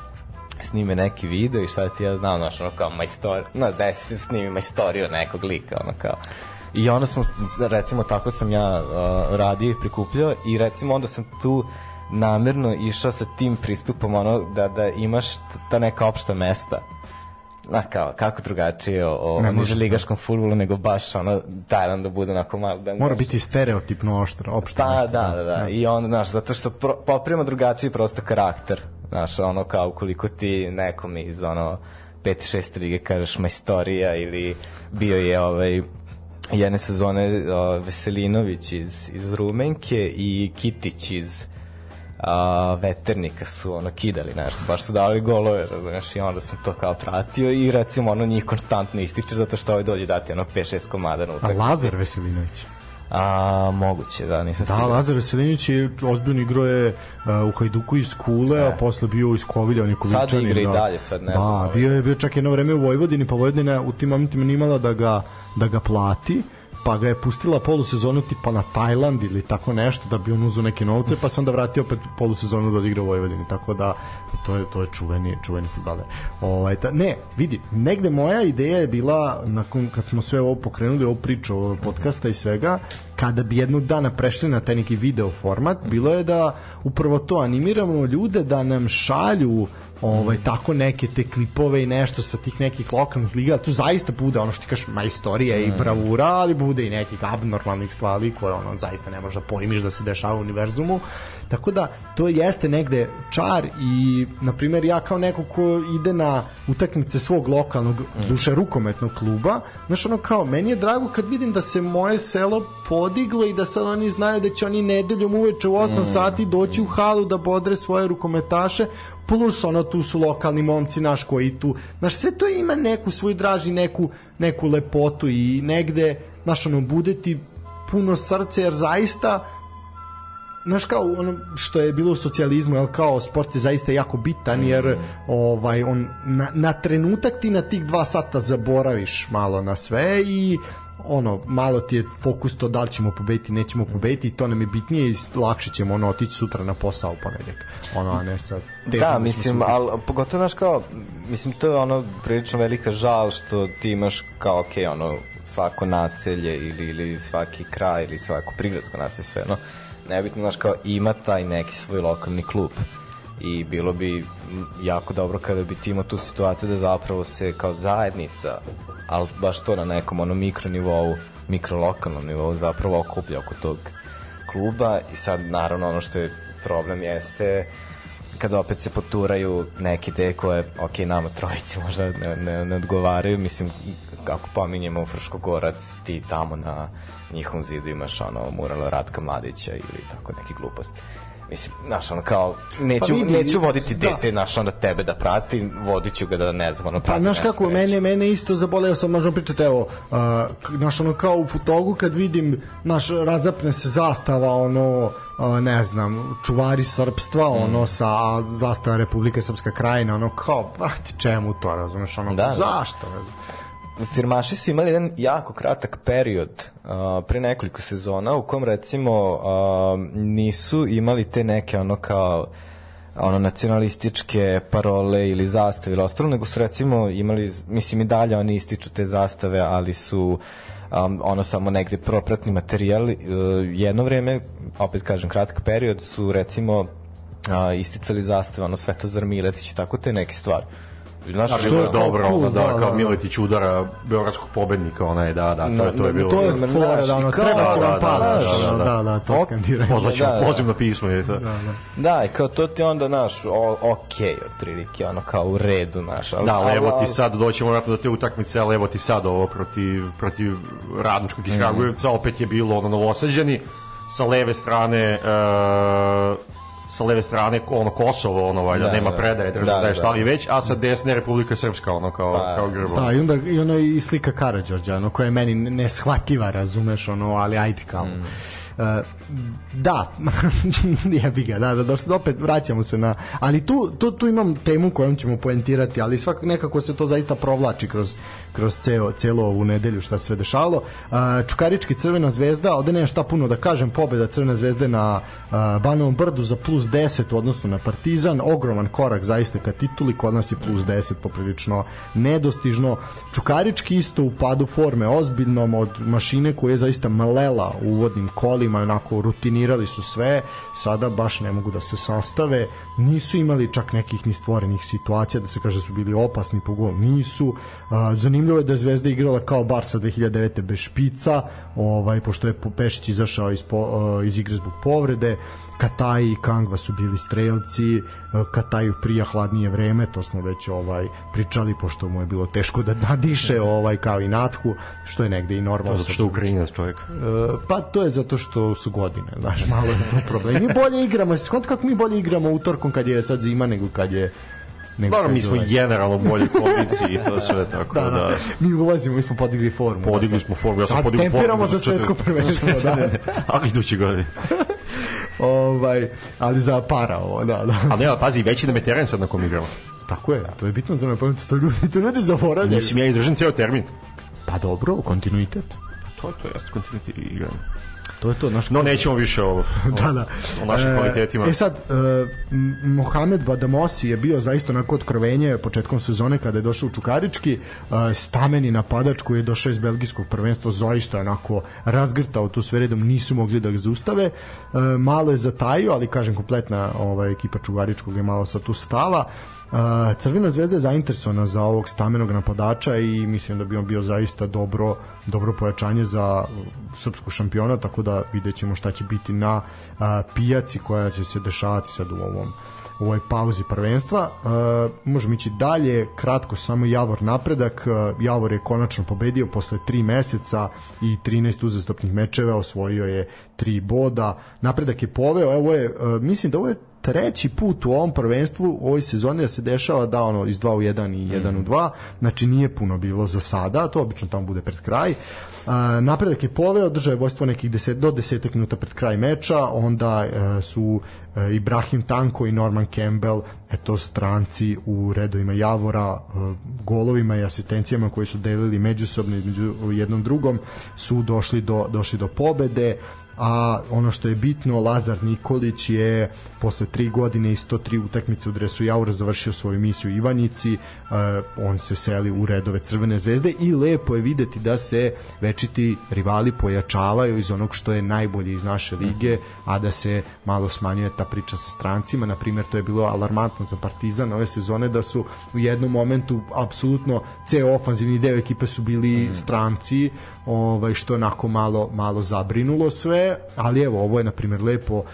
snime neki video i šta ti ja znam, znaš, ono kao majstor, no, da se snimi majstoriju nekog lika, ono kao, I onda smo, recimo, tako sam ja uh, radio i prikupljao i recimo onda sam tu namerno išao sa tim pristupom ono da da imaš ta neka opšta mesta na kao kako drugačije o, o Ne može, niželigaškom fudbalu nego baš ono taj da bude onako malo da Mora biti stereotipno oštro, opšte. Pa, mesto, da, da, da. I onda, znaš, zato što pro, poprima drugačiji prosto karakter. Znaš, ono kao ukoliko ti nekom iz ono 5. 6. lige kažeš majstorija ili bio je ovaj jedne sezone o, Veselinović iz, iz Rumenke i Kitić iz a, veternika su ono kidali nešto, baš su dali golove, razumeš, i onda sam to kao pratio i recimo ono njih konstantno ističe zato što ovaj dođe dati ono 5-6 komada na A utakmicu. Lazar Veselinović. A, moguće, da, nisam Da, siguran. Lazar Veselinović je ozbiljno igrao je uh, u Hajduku iz Kule, a posle bio iz Kovida, je Sad igra i da. dalje, sad ne da, znam, ovaj. bio je bio čak jedno vreme u Vojvodini, pa Vojvodina u tim momentima nije imala da ga, da ga plati pa ga je pustila polusezonu tipa na Tajland ili tako nešto da bi on uzeo neke novce pa se onda vratio opet polusezonu da odigra u Vojvodini tako da to je to je čuveni čuveni fudbaler. Ovaj ta, ne, vidi, negde moja ideja je bila nakon kad smo sve ovo pokrenuli, ovu priču ovog podcasta i svega, kada bi jednog dana prešli na taj neki video format, bilo je da upravo to animiramo ljude da nam šalju ovaj tako neke te klipove i nešto sa tih nekih lokalnih liga, tu zaista bude ono što ti kažeš majstorija i bravura, ali bude i nekih abnormalnih stvari koje ono zaista ne možeš da pojmiš da se dešava u univerzumu. Tako da to jeste negde čar i na primjer ja kao neko ko ide na utakmice svog lokalnog duše rukometnog kluba, znaš ono kao meni je drago kad vidim da se moje selo podiglo i da sad oni znaju da će oni nedeljom uveče u 8 sati doći u halu da bodre svoje rukometaše plus ono tu su lokalni momci naš koji tu znaš sve to ima neku svoju draži neku, neku lepotu i negde znaš ono bude ti puno srce jer zaista znaš kao ono što je bilo u socijalizmu jel kao sport je zaista jako bitan jer ovaj on na, na trenutak ti na tih dva sata zaboraviš malo na sve i ono malo ti je fokus to da li ćemo pobediti nećemo pobediti i to nam je bitnije i lakše ćemo ono otići sutra na posao u ponedeljak. Ono a ne sad Da, mislim, ali pogotovo, znaš, kao, mislim, to je ono prilično velika žal što ti imaš kao, ok, ono, svako naselje ili, ili svaki kraj ili svako prigradsko naselje, sve, no, nebitno, znaš, kao, ima taj neki svoj lokalni klub i bilo bi jako dobro kada bi ti imao tu situaciju da zapravo se kao zajednica, ali baš to na nekom ono mikro nivou, mikrolokalnom nivou zapravo okuplja oko tog kluba i sad naravno ono što je problem jeste kada opet se poturaju neke ideje koje, ok, nama trojici možda ne, ne, ne odgovaraju, mislim, kako pominjemo Fruškogorac, ti tamo na njihovom zidu imaš ono mural Ratka Mladića ili tako neke gluposti. Mislim, znaš, ono kao, neću, Pa vidi, neću voditi da. dete, znaš, ono tebe da prati, vodit ću ga da ne znam, ono Pa, prati znaš nešto kako, reći. mene, mene isto zaboleo sam, možemo pričati, evo, uh, znaš, ono, kao u futogu, kad vidim, naš, razapne se zastava, ono, uh, ne znam, čuvari srpstva, Mm. ono, sa zastava Republike Srpska krajina, ono, kao, brate, čemu to, razumeš, ono, Da, da. zašto? Firmaši su imali jedan jako kratak period uh, pre nekoliko sezona u kom recimo uh, nisu imali te neke ono kao ono nacionalističke parole ili zastave ili ostalo, nego su recimo imali, mislim i dalje oni ističu te zastave, ali su um, ono samo negde propratni materijal. Uh, jedno vreme, opet kažem kratak period, su recimo a, isticali zastave, ono Svetozar Miletić i tako te neke stvari. Znaš, Da, što je je dobro, cool, ono, da, da, kao da. Miletić udara beogradskog pobednika, onaj, da, da, to, je, to je bilo... To je fora, da, ono, i kao- treba će da, vam da, pasoš, da, da, ono, da. da, da, to skandiraju. Pozvaćemo, Da, da. pozivno pismo je to. Da, da. Da, i kao to ti onda, naš, o, okej, otprilike, ono, kao u redu, naš. Ali, Da, ali evo ti sad, doćemo vratno do te utakmice, ali evo ti sad ovo protiv, protiv radničkog iz Mhm. Kragujevca, opet je bilo ono novosađeni, sa leve strane e, sa leve strane ono Kosovo, ono valjda, Da, nema da. predaje, drža Da, da, je da. šta li već, a sa desne Republika Srpska, ono kao, Pa, kao grbo. Da, i onda i ono i slika Karađorđa, ono koja je meni neshvatljiva, razumeš, ono, ali ajde kao. Mm. Uh, da, [laughs] jebi ga, da, da, da, da, opet vraćamo se na, ali tu, tu, tu imam temu kojom ćemo poentirati, ali svak, nekako se to zaista provlači kroz, kroz ceo, celo ovu nedelju šta se sve dešalo. Uh, Čukarički Crvena zvezda, ovde nema šta puno da kažem, pobeda Crvene zvezde na uh, Banovom brdu za plus 10 u odnosu na Partizan, ogroman korak zaista ka tituli, kod nas je plus 10 poprilično nedostižno. Čukarički isto u padu forme ozbiljnom od mašine koja je zaista mlela u uvodnim kolima, onako rutinirali su sve, sada baš ne mogu da se sastave, nisu imali čak nekih ni stvorenih situacija da se kaže su bili opasni po gol, nisu. A, zanimljivo je da je Zvezda igrala kao Barsa 2009. bez špica, ovaj, pošto je Pešić izašao iz, po, a, iz igre zbog povrede, Kataj i Kangva su bili strelci, a, Kataju prija hladnije vreme, to smo već ovaj pričali pošto mu je bilo teško da nadiše [laughs] ovaj kao i Nathu, što je negde i normalno. Zato što je Ukrajinac čovjek. E, pa to je zato što su godine, znaš, malo je to problem. Mi bolje igramo, skonto kako mi bolje igramo utorkom kad je sad zima nego kad je nego Dobro, mi smo generalno bolji kondiciji i to sve tako da, da. da, mi ulazimo, mi smo podigli formu. Podigli Da, sad- smo formu, ja sam podigao formu. tempiramo za svetsko prvenstvo, da. [laughs] Ali idući godine. [laughs] ovaj, ali za para ovo, da, da. Ali nema, pazi, veći nam je teren sad na kom igramo. Tako je, to je bitno za me, pa to ljudi, to ljudi zaboravljaju. Mislim, ja izdržam ceo termin. Pa dobro, kontinuitet. To je to, jeste kontinuitet igranja. To je to, naš No, nećemo više o, [laughs] o, da, da. o našim E, kvalitetima. E sad, e, Mohamed Badamosi je bio zaista onako otkrovenje početkom sezone kada je došao u Čukarički. E, stameni napadač koji je došao iz belgijskog prvenstva zaista onako razgrtao tu sve redom, nisu mogli da ga zaustave. E, malo je zatajio, ali kažem kompletna ovaj, ekipa Čukaričkog je malo sa tu stala. Crvena zvezda je zainteresovana za ovog stamenog napadača i mislim da bi on bio zaista dobro dobro pojačanje za srpsku šampiona, tako da vidjet ćemo šta će biti na pijaci koja će se dešavati sad u ovom u ovoj pauzi prvenstva. Uh, možemo ići dalje, kratko samo Javor napredak. Uh, Javor je konačno pobedio posle 3 meseca i 13 uzastopnih mečeva, osvojio je 3 boda. Napredak je poveo, evo je, uh, mislim da ovo je treći put u ovom prvenstvu u ovoj sezoni da se dešava da ono iz 2 u 1 i 1 u 2, znači nije puno bilo za sada, to obično tamo bude pred kraj. Uh, napredak je poveo, držao je vojstvo nekih 10 do 10 minuta pred kraj meča, onda uh, su uh, Ibrahim Tanko i Norman Campbell, eto stranci u redovima Javora, uh, golovima i asistencijama koji su delili međusobno između jednom drugom su došli do došli do pobede a ono što je bitno Lazar Nikolić je posle 3 godine i 103 utakmice u dresu Jaura završio svoju misiju u Ivanjici. Uh, on se seli u redove Crvene zvezde i lepo je videti da se večiti rivali pojačavaju iz onog što je najbolje iz naše lige a da se malo smanjuje ta priča sa strancima. Na primjer to je bilo alarmantno za Partizan ove sezone da su u jednom momentu apsolutno ceo ofanzivni deo ekipe su bili stranci ovaj što je onako malo malo zabrinulo sve, ali evo ovo je na primjer lepo uh,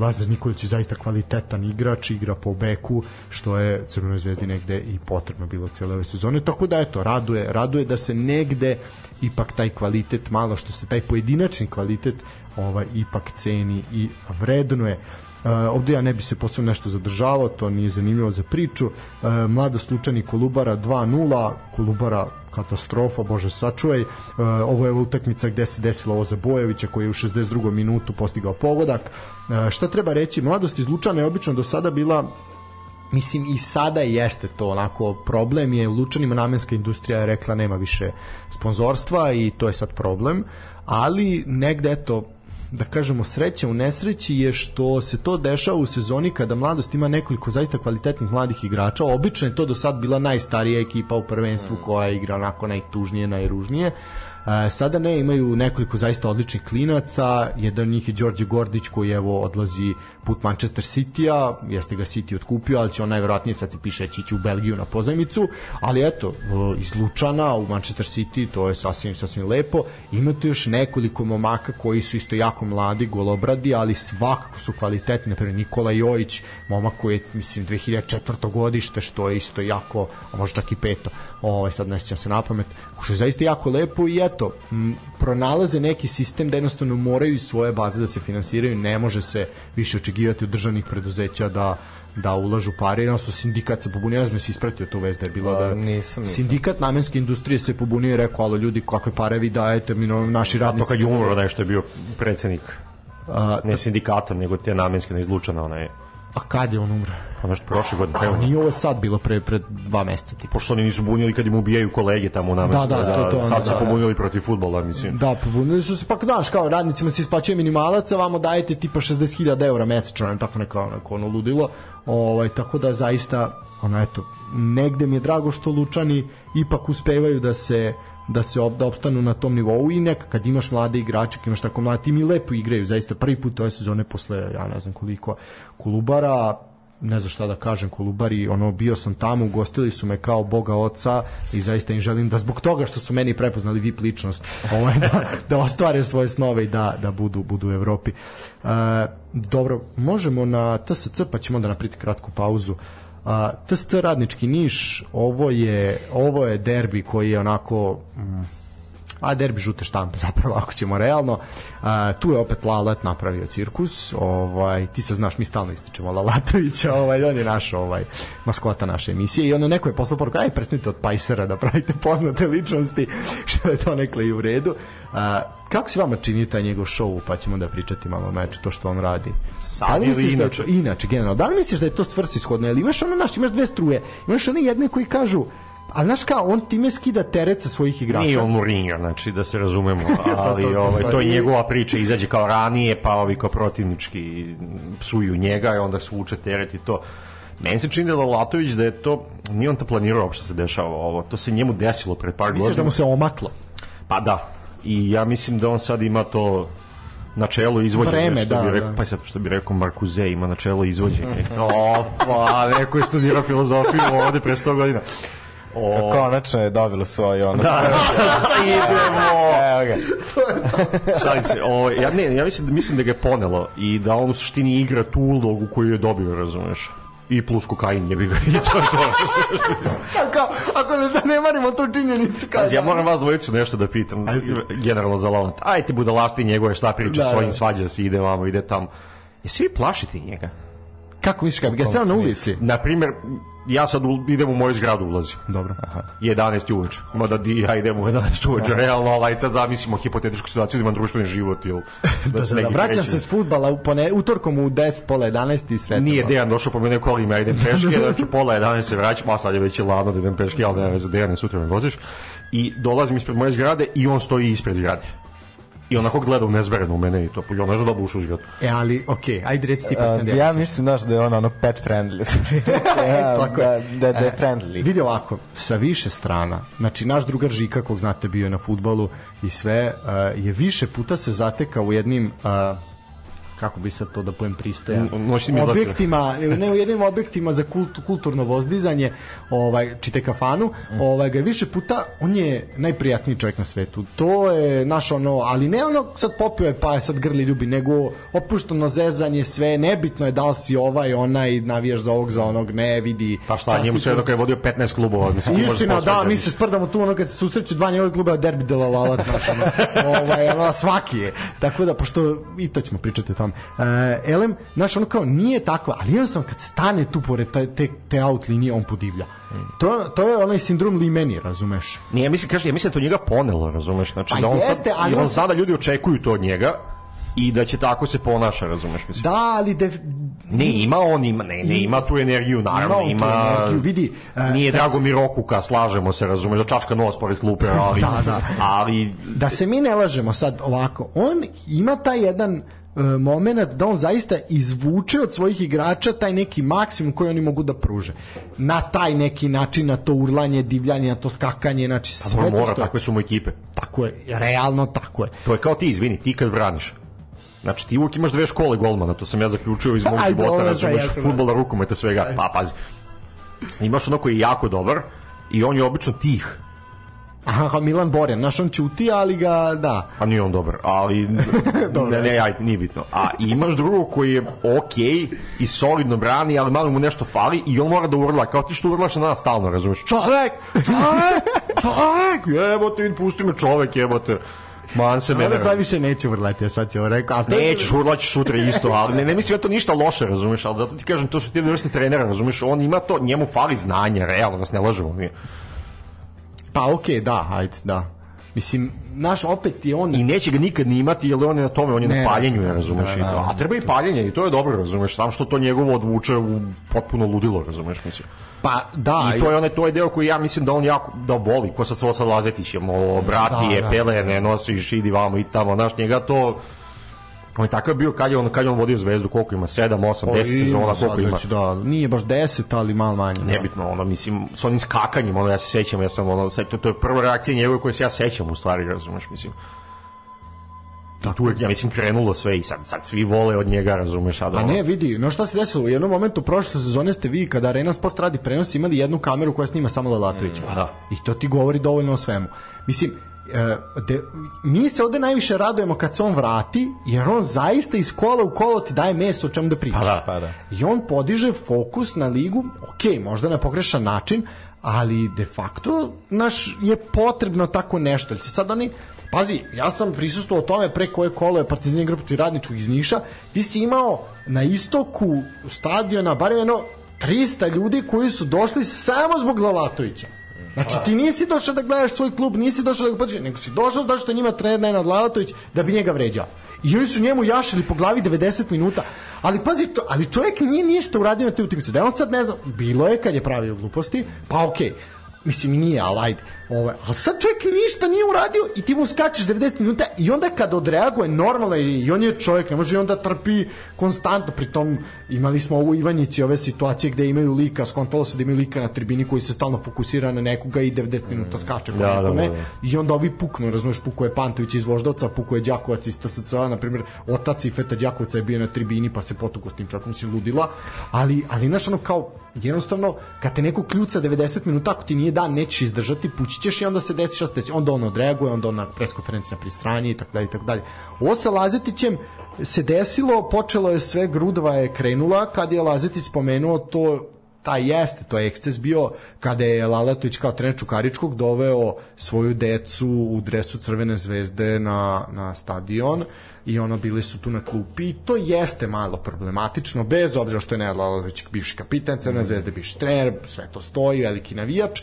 Lazar Nikolić je zaista kvalitetan igrač, igra po beku što je Crvenoj zvezdi negde i potrebno bilo cele ove sezone, tako da eto raduje, raduje da se negde ipak taj kvalitet malo što se taj pojedinačni kvalitet ovaj ipak ceni i vrednuje. Ovde ja ne bi se posebno nešto zadržavao, to nije zanimljivo za priču. Uh, mlada slučajni Kolubara 2-0, Kolubara katastrofa, bože sačuvaj. Uh, ovo je utakmica gde se desilo ovo za Bojevića koji je u 62. minutu postigao pogodak. Uh, šta treba reći, mladost iz Lučana je obično do sada bila mislim i sada jeste to onako problem je u Lučanima namenska industrija je rekla nema više sponzorstva i to je sad problem ali negde eto da kažemo sreća u nesreći je što se to dešava u sezoni kada mladost ima nekoliko zaista kvalitetnih mladih igrača. Obično je to do sad bila najstarija ekipa u prvenstvu koja igra onako najtužnije, najružnije. Sada ne imaju nekoliko zaista odličnih klinaca, jedan od njih je Đorđe Gordić koji evo odlazi put Manchester City-a, jeste ga City otkupio, ali će on najverovatnije sad se piše ići u Belgiju na pozajmicu, ali eto, iz Lučana u Manchester City, to je sasvim, sasvim lepo. Imate još nekoliko momaka koji su isto jako mladi, golobradi, ali svakako su kvalitetni, naprimjer Nikola Jojić, momak koji je, mislim, 2004. godište, što je isto jako, a možda čak i peto, ovaj, sad ne sjećam se na pamet, što je zaista jako lepo i eto, m, pronalaze neki sistem da jednostavno moraju iz svoje baze da se finansiraju, ne može se više očekivati od državnih preduzeća da da ulažu pare, jednostavno sindikat se pobunio, ja znam si ispratio tu vez da je bilo A, da nisam, nisam. sindikat namenske industrije se pobunio i rekao, alo ljudi, kakve pare vi dajete, mi no, naši To radnici. kad je umro nešto je bio predsednik A, ne sindikata, nego te namenske ne izlučena, onaj, a kad je on umro? ono što prošle godine, A evo, nije ovo sad bilo pre, pre dva meseca, tipa. pošto oni nisu bunili kad im ubijaju kolege tamo u namenskoj, Da, da, to- to, sad se da. pobunili protiv futbola, mislim. Da, pobunili su se, pa znaš, kao radnicima se isplaćuje minimalac, a vamo dajete tipa 60.000 eura mesečno, ne, tako neko, neko ono ludilo, ovaj, tako da zaista, ono, eto, negde mi je drago što Lučani ipak uspevaju da se da se ob, da opstanu na tom nivou i neka kad imaš mlade igrače, kad imaš tako mlade tim i lepo igraju, zaista prvi put ove sezone posle ja ne znam koliko Kolubara ne znam šta da kažem Kolubari, ono bio sam tamo, ugostili su me kao boga oca i zaista im želim da zbog toga što su meni prepoznali VIP ličnost, [laughs] ovaj da da ostvare svoje snove i da da budu budu u Evropi. E, dobro, možemo na TSC pa ćemo onda napriti kratku pauzu. A, TSC Radnički Niš, ovo je ovo je derbi koji je onako mm, a derbi žute štampe [laughs] zapravo ako ćemo realno. A, tu je opet Lalat napravio cirkus ovaj ti se znaš mi stalno ističemo Lalatovića [laughs] ovaj on je naš ovaj maskota naše emisije i ono neko je poslao poruku aj prestanite od Pajsera da pravite poznate ličnosti [laughs] što je to nekle i u redu. A, kako se vama čini taj njegov show pa ćemo da pričati malo o meču to što on radi? Sad Da li ili da inače? to- inače generalno da li misliš da je to svrsishodno? Ili imaš ono naš imaš dve struje imaš one jedne koji kažu a znaš kao, on time skida teret sa svojih igrača. Nije on Mourinho, znači da se razumemo, [laughs] ali to, to, ovaj, pa to je nije. njegova priča, izađe kao ranije, pa ovi kao protivnički psuju njega i onda svuče teret i to. Meni se čini da je Lalatović da je to, nije on to planirao uopšte se dešava ovo, to se njemu desilo pred par Misliš da godina. mu se omaklo? Pa da, i ja mislim da on sad ima to načelo izvođenja, Vreme, što da, bi rekao, da. pa sad što bi rekao Markuze ima načelo izvođenja. [laughs] o, pa, neko je studirao filozofiju ovde pre 100 godina. O, Konačno je dobilo svoj ono. da, [laughs] idemo. Evo ga. Šalim se, o, ja, ne, ja mislim, da, mislim da ga je ponelo i da on u suštini igra tu ulogu koju je dobio, razumeš? I plus kokain je bi ga. [laughs] I to je to. Kao, ako ne zanemarimo tu činjenicu, kao Pazi, ja da- moram vas dvojicu nešto da pitam, generalno za Lalant. Aj ti budalašti njegove, šta priča Da, svojim da. svađa se, ide vamo, ide tamo. Jesi vi plašiti njega? Kako misliš, ga seo na ulici? Na primjer, ja sad idem u moju zgradu ulazim. Dobro. Aha. 11 uveče. Mada di ja idem u 11 uveče, realno, ali sad zamislimo hipotetičku situaciju da imam društveni život, jel? [laughs] Da, se da, neki vraćam se s futbala u pone, utorkom u 10, pola 11 i sretno. Nije Dejan došao po mene kolima, ja idem peške, [laughs] znači pola 11 se vraćam, a sad je već i ladno da idem peške, ali nema veze, Dejan, sutra me voziš. I dolazim ispred moje zgrade i on stoji ispred zgrade. I onako gleda u nezvereno u mene i to, i on ne zna da bušu zgradu. E, ali, okej, ajde reci ti A, postavljam. ja mislim, znaš, da je on ono pet friendly. ja, [laughs] Tako da, je. da, da je E, friendly. Vidi ovako, sa više strana, znači naš drugar Žika, kog znate bio je na futbolu i sve, uh, je više puta se zatekao u jednim uh, kako bi sad to da pojem pristojan noćnim objektima, [laughs] ne u jednim objektima za kult, kulturno vozdizanje ovaj, čite kafanu ovaj, ga više puta on je najprijatniji čovjek na svetu to je naš ono, ali ne ono sad popio je pa je sad grli ljubi, nego opušteno zezanje sve, nebitno je da li si ovaj onaj, navijaš za ovog za onog ne vidi Pa šta, njemu sve dok je vodio 15 klubova, mislim, Istina, da, posvađati. mi se sprdamo tu ono kad se susreću dva njegove kluba derbi de la Lalat, znaš, ono, ovaj, ono, [laughs] svaki je. Tako da, pošto i to ćemo pričati o tome. E, Elem, znaš, ono kao, nije tako, ali jednostavno kad stane tu pored te, te, te out linije, on podivlja. To, to je onaj sindrom limeni, razumeš? Nije, mislim, kaže, ja mislim da to njega ponelo, razumeš? Znači, Pa da on, jeste, sad, ali i on sada ljudi očekuju to od njega i da će tako se ponaša, razumeš? Mislim. Da, ali def, Ne, ima on, ima, ne, ne, ima tu energiju, naravno, Ima ima... energiju, vidi, e, Nije da drago se- mi Rokuka, slažemo se, razumeš, da čačka nos pored klupe, ali... [laughs] Da, da. Ali, da se mi ne lažemo sad ovako, on ima taj jedan e, moment da on zaista izvuče od svojih igrača taj neki maksimum koji oni mogu da pruže. Na taj neki način, na to urlanje, divljanje, na to skakanje, znači sve on to mora, stoji. takve su mu ekipe. Tako je, realno tako je. To je kao ti, izvini, ti kad braniš. Znači ti uvijek imaš dve škole golmana, to sam ja zaključio iz mog Ajde, života, razumeš, jasno. futbola, rukometa, svega. Pa pazi, imaš ono koji je jako dobar i on je obično tih, Aha, Milan Borjan, znaš, on ćuti, ali ga, da. a nije on dobar, ali [laughs] ne, ne, aj, nije bitno. A imaš drugog koji je okej i solidno brani, ali malo mu nešto fali i on mora da urla, kao ti što urlaš na nas stalno, razumeš? Čovek! Čovek! Čovek! Jebote, vid, pusti me čovek, jebote. Man se mene. sad više neće urlati, ja sad ovo rekao. ali Nećeš, urlaćeš sutra isto, ali ne, ne mislim da to ništa loše, razumeš, ali zato ti kažem, to su ti vrsti trenera, razumeš, on ima to, njemu fali znanje, realno, da se ne lažemo mi. Pa okej, da, ajde, da. Mislim, naš opet je on... I neće ga nikad ni imati, jer on je na tome, on je Ne, na paljenju, ne, ne razumeš, da, da. a treba i paljenje, i to je dobro, razumeš, samo što to njegovo odvuče u potpuno ludilo, razumeš, mislim. Pa, da. I to je onaj to je deo koji ja mislim da on jako da voli, ko sa svo sad Lazetić, je mo brati Da, je, da. pelene, nosiš, idi vamo i tamo, znaš, njega to On je takav bio kad je on, kad je on vodio zvezdu, koliko ima, 7, 8, 10 sezona, koliko ima. već, Da, nije baš 10, ali malo manje. da. nebitno, ono, mislim, s onim skakanjem, ono, ja se sećam, ja sam, ono, sad, to, to je prva reakcija njegove koje se ja sećam, u stvari, razumeš, mislim. I tu je, ja mislim, krenulo sve i sad, sad svi vole od njega, razumeš, a da, A ono, ne, vidi, no šta se desilo, u jednom momentu prošle sezone ste vi, kada Arena Sport radi prenos, imali jednu kameru koja snima samo Lelatovića. a da. I to ti govori dovoljno o svemu. Mislim, de, mi se ovde najviše radujemo kad se on vrati, jer on zaista iz kola u kolo ti daje meso o čemu da pričaš. Pa da, pa da. I on podiže fokus na ligu, ok, možda na pogrešan način, ali de facto naš je potrebno tako nešto. Jer sad oni Pazi, ja sam prisustvovao tome pre koje kolo je Partizan igra protiv radničkog iz Niša, ti si imao na istoku stadiona barem jedno 300 ljudi koji su došli samo zbog Lalatovića. Znači ti nisi došao da gledaš svoj klub, nisi došao da ga podržiš, nego si došao zato što njima trener Nenad Lalatović da bi njega vređao. I oni su njemu jašili po glavi 90 minuta. Ali pazi, čo, ali čovjek nije ništa uradio na te utakmice. Da on sad ne znam, bilo je kad je pravio gluposti, pa okej. Mislim, nije, ali ajde. Ovaj, ali sad čovjek ništa nije uradio i ti mu skačeš 90 minuta i onda kad odreaguje normalno i on je čovjek, ne može i onda trpi konstantno. Pritom imali smo ovu Ivanjici ove situacije gde imaju lika, skontalo se da imaju lika na tribini koji se stalno fokusira na nekoga i 90 minuta skače po Da, da, nekome. da, da. I onda ovi puknu, razumeš, pukuje je Pantović iz Voždovca, pukuje je Đakovac iz TSC-a, na primjer, otac i Feta Đakovca je bio na tribini pa se potuko s tim čovjekom si ludila, ali, ali znaš ono kao, jednostavno, kad te neko kljuca 90 minuta, ako ti nije dan, nećeš izdržati, pući ćeš i onda se desi šta se desi. Onda on odreaguje, onda on na preskonferenciji na prisranje i tako dalje i tako dalje. Ovo sa Lazetićem se desilo, počelo je sve, grudva je krenula, kad je Lazetić spomenuo to taj jeste, to je eksces bio kada je Lalatović kao trener Čukaričkog doveo svoju decu u dresu Crvene zvezde na, na stadion i ono bili su tu na klupi. I to jeste malo problematično bez obzira što je Nenad Lalatović bivši kapitan Crvene zvezde, bivši trener, sve to stoji, veliki navijač,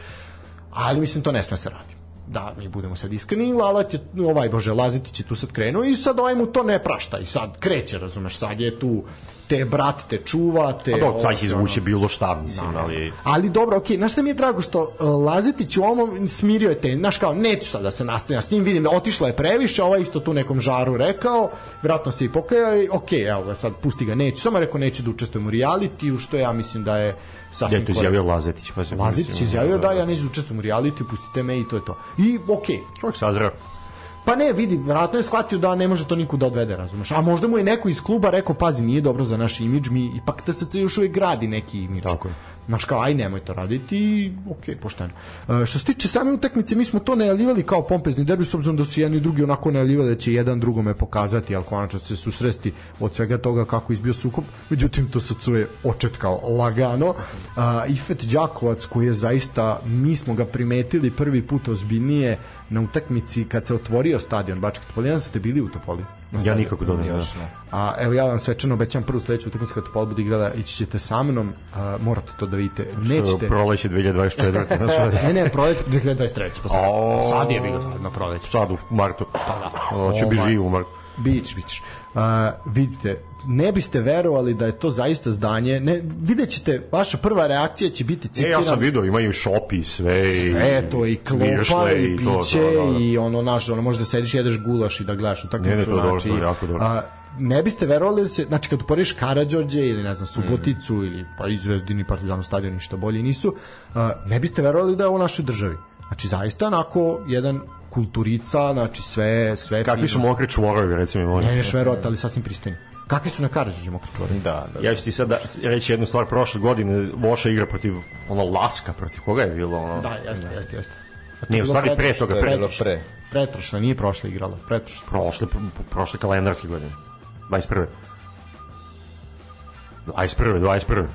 ali mislim to ne sme se radi da mi budemo sad iskreni, Lalat je, ovaj Bože, Lazitić je tu sad krenuo i sad ovaj mu to ne prašta i sad kreće, razumeš, sad je tu te brat te čuva, te... A dobro, taj će ovo, izvući bilo šta, mislim, ali... Ali dobro, okej, znaš šta mi je drago što uh, Lazetić u ovom smirio je te, znaš kao, neću sad da se nastavljam s njim, vidim da otišla je previše, ovaj isto tu nekom žaru rekao, vjerojatno se i pokajao i okej, evo ga sad, pusti ga, neću, samo rekao neću da učestvujem u realitiju, što ja mislim da je sasvim Je to izjavio Lazetić. Pa Lazetić mislim, izjavio da ja da učestvujem u realitiju, pustite me i to je to. I okej, Čovjek sazreo. Pa ne, vidi, vjerojatno je shvatio da ne može to nikud da odvede, razumeš. A možda mu je neko iz kluba rekao, pazi, nije dobro za naš imidž, mi ipak TSC još uvijek gradi neki imidž. Tako je. Znaš kao, aj nemoj to raditi i ok, pošteno. E, što se tiče same utakmice, mi smo to najavljivali kao pompezni derbi, s obzirom da su jedni i drugi onako najavljivali da će jedan drugome pokazati, ali konačno se susresti od svega toga kako izbio sukob. Međutim, to se je očetkao lagano. A, Ifet Đakovac, koji je zaista, mi smo ga primetili prvi put ozbiljnije na utakmici kad se otvorio stadion Bački Topoli. Ja ste bili u Topoli? Ja nikako da ne. A evo ja vam svečano obećam prvu sledeću utakmicu kad Topol bude igrala, ići ćete sa mnom, a, morate to da vidite. Nećete. Proleće 2024. na sve. Ne, ne, prolet 2023. Pa sad, O. sad je bilo sad na proleće. Sad u martu. Pa da. Hoće bi Ovaj. živ u martu. Bić, bić. Uh, vidite, ne biste verovali da je to zaista zdanje. Ne, vidjet ćete, vaša prva reakcija će biti E, citiram. ja sam vidio, imaju šop i sve. i Sve to i klopa i to, piće da, da, da. i ono naš ono možda sediš jedeš gulaš i da gledaš Ne, ne, to je dobro, znači to je jako dobro. a, ne biste verovali da se znači kad uporiš Karađorđe ili ne znam Suboticu ili pa i Zvezdini Partizan stadion ništa bolji nisu a, ne biste verovali da je u našoj državi znači zaista onako jedan kulturica znači sve sve Kakvi su mokri čvorovi, recimo. ne imali? neš verovati ali sasvim pristojni kakvi su na Karađorđe mokri čvorovi Da, da. Ja ću ti sad da, reći jednu stvar, prošle godine Voša igra protiv ono Laska, protiv koga je bilo ono? da jeste jeste jeste Ne, je u stvari pre toga, To je pre, bilo pre. pretprošle nije prošle igrala pretprošle prošle, prošle kalendarske godine. 21. 21. 21.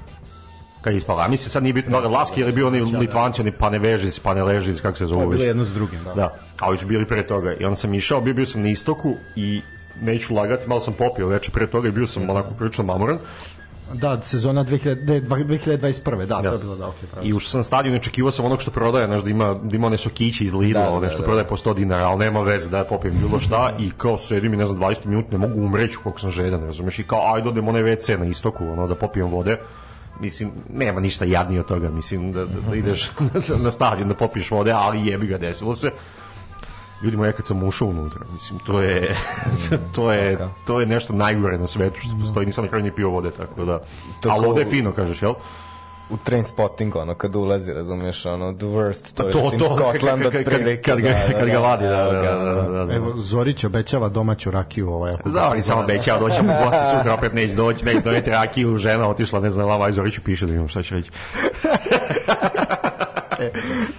Kad je ispala. A mislim sad nije bitno da Laski ili bio oni Litvanci, oni Panevežic, Paneležic, kako se to zove je već. bilo jedno s drugim da. Da, a već bili pre toga. I onda sam išao, bio, bio sam na istoku i neću lagati, malo sam popio veče pre toga i bio sam onako prilično mamoran. Da, sezona 2000, ne, 2021. Da, Da. to je bilo da, okej, pravo. I ušao sam na stadion i očekivao sam onog što prodaje, znaš, da ima, da ima one sokiće iz Lidla, Da, da, da, one što da. prodaje po 100 dinara, ali nema veze da popijem bilo šta i kao sedim i ne znam 20 minuta ne mogu umreći koliko sam žedan, razumeš, i kao ajde odem onaj WC na istoku, ono, da popijem vode, mislim, nema ništa jadnije od toga, mislim, da, da, da ideš [laughs] na stadion da popiješ vode, ali jebi ga, desilo se. Ljudi moji, ja kad sam ušao unutra, mislim, to je, [laughs] to je, to je nešto najgore na svetu što postoji, nisam na kraju ni pio vode, tako da, To ali ovde je fino, kažeš, jel? U train spotting, ono, kad ulazi, razumiješ, ono, the worst, to, To, je Team to, Scotland kad, kad, kad, ga, kad ga vadi, da, da, da, da, da, da. Evo, Zorić obećava domaću rakiju ovaj. Ako Zavori samo obećao doći u goste sutra, [laughs] opet neće doći, neće doneti rakiju, žena otišla, ne znam, vama, Zoriću piše da imam šta će reći. [laughs]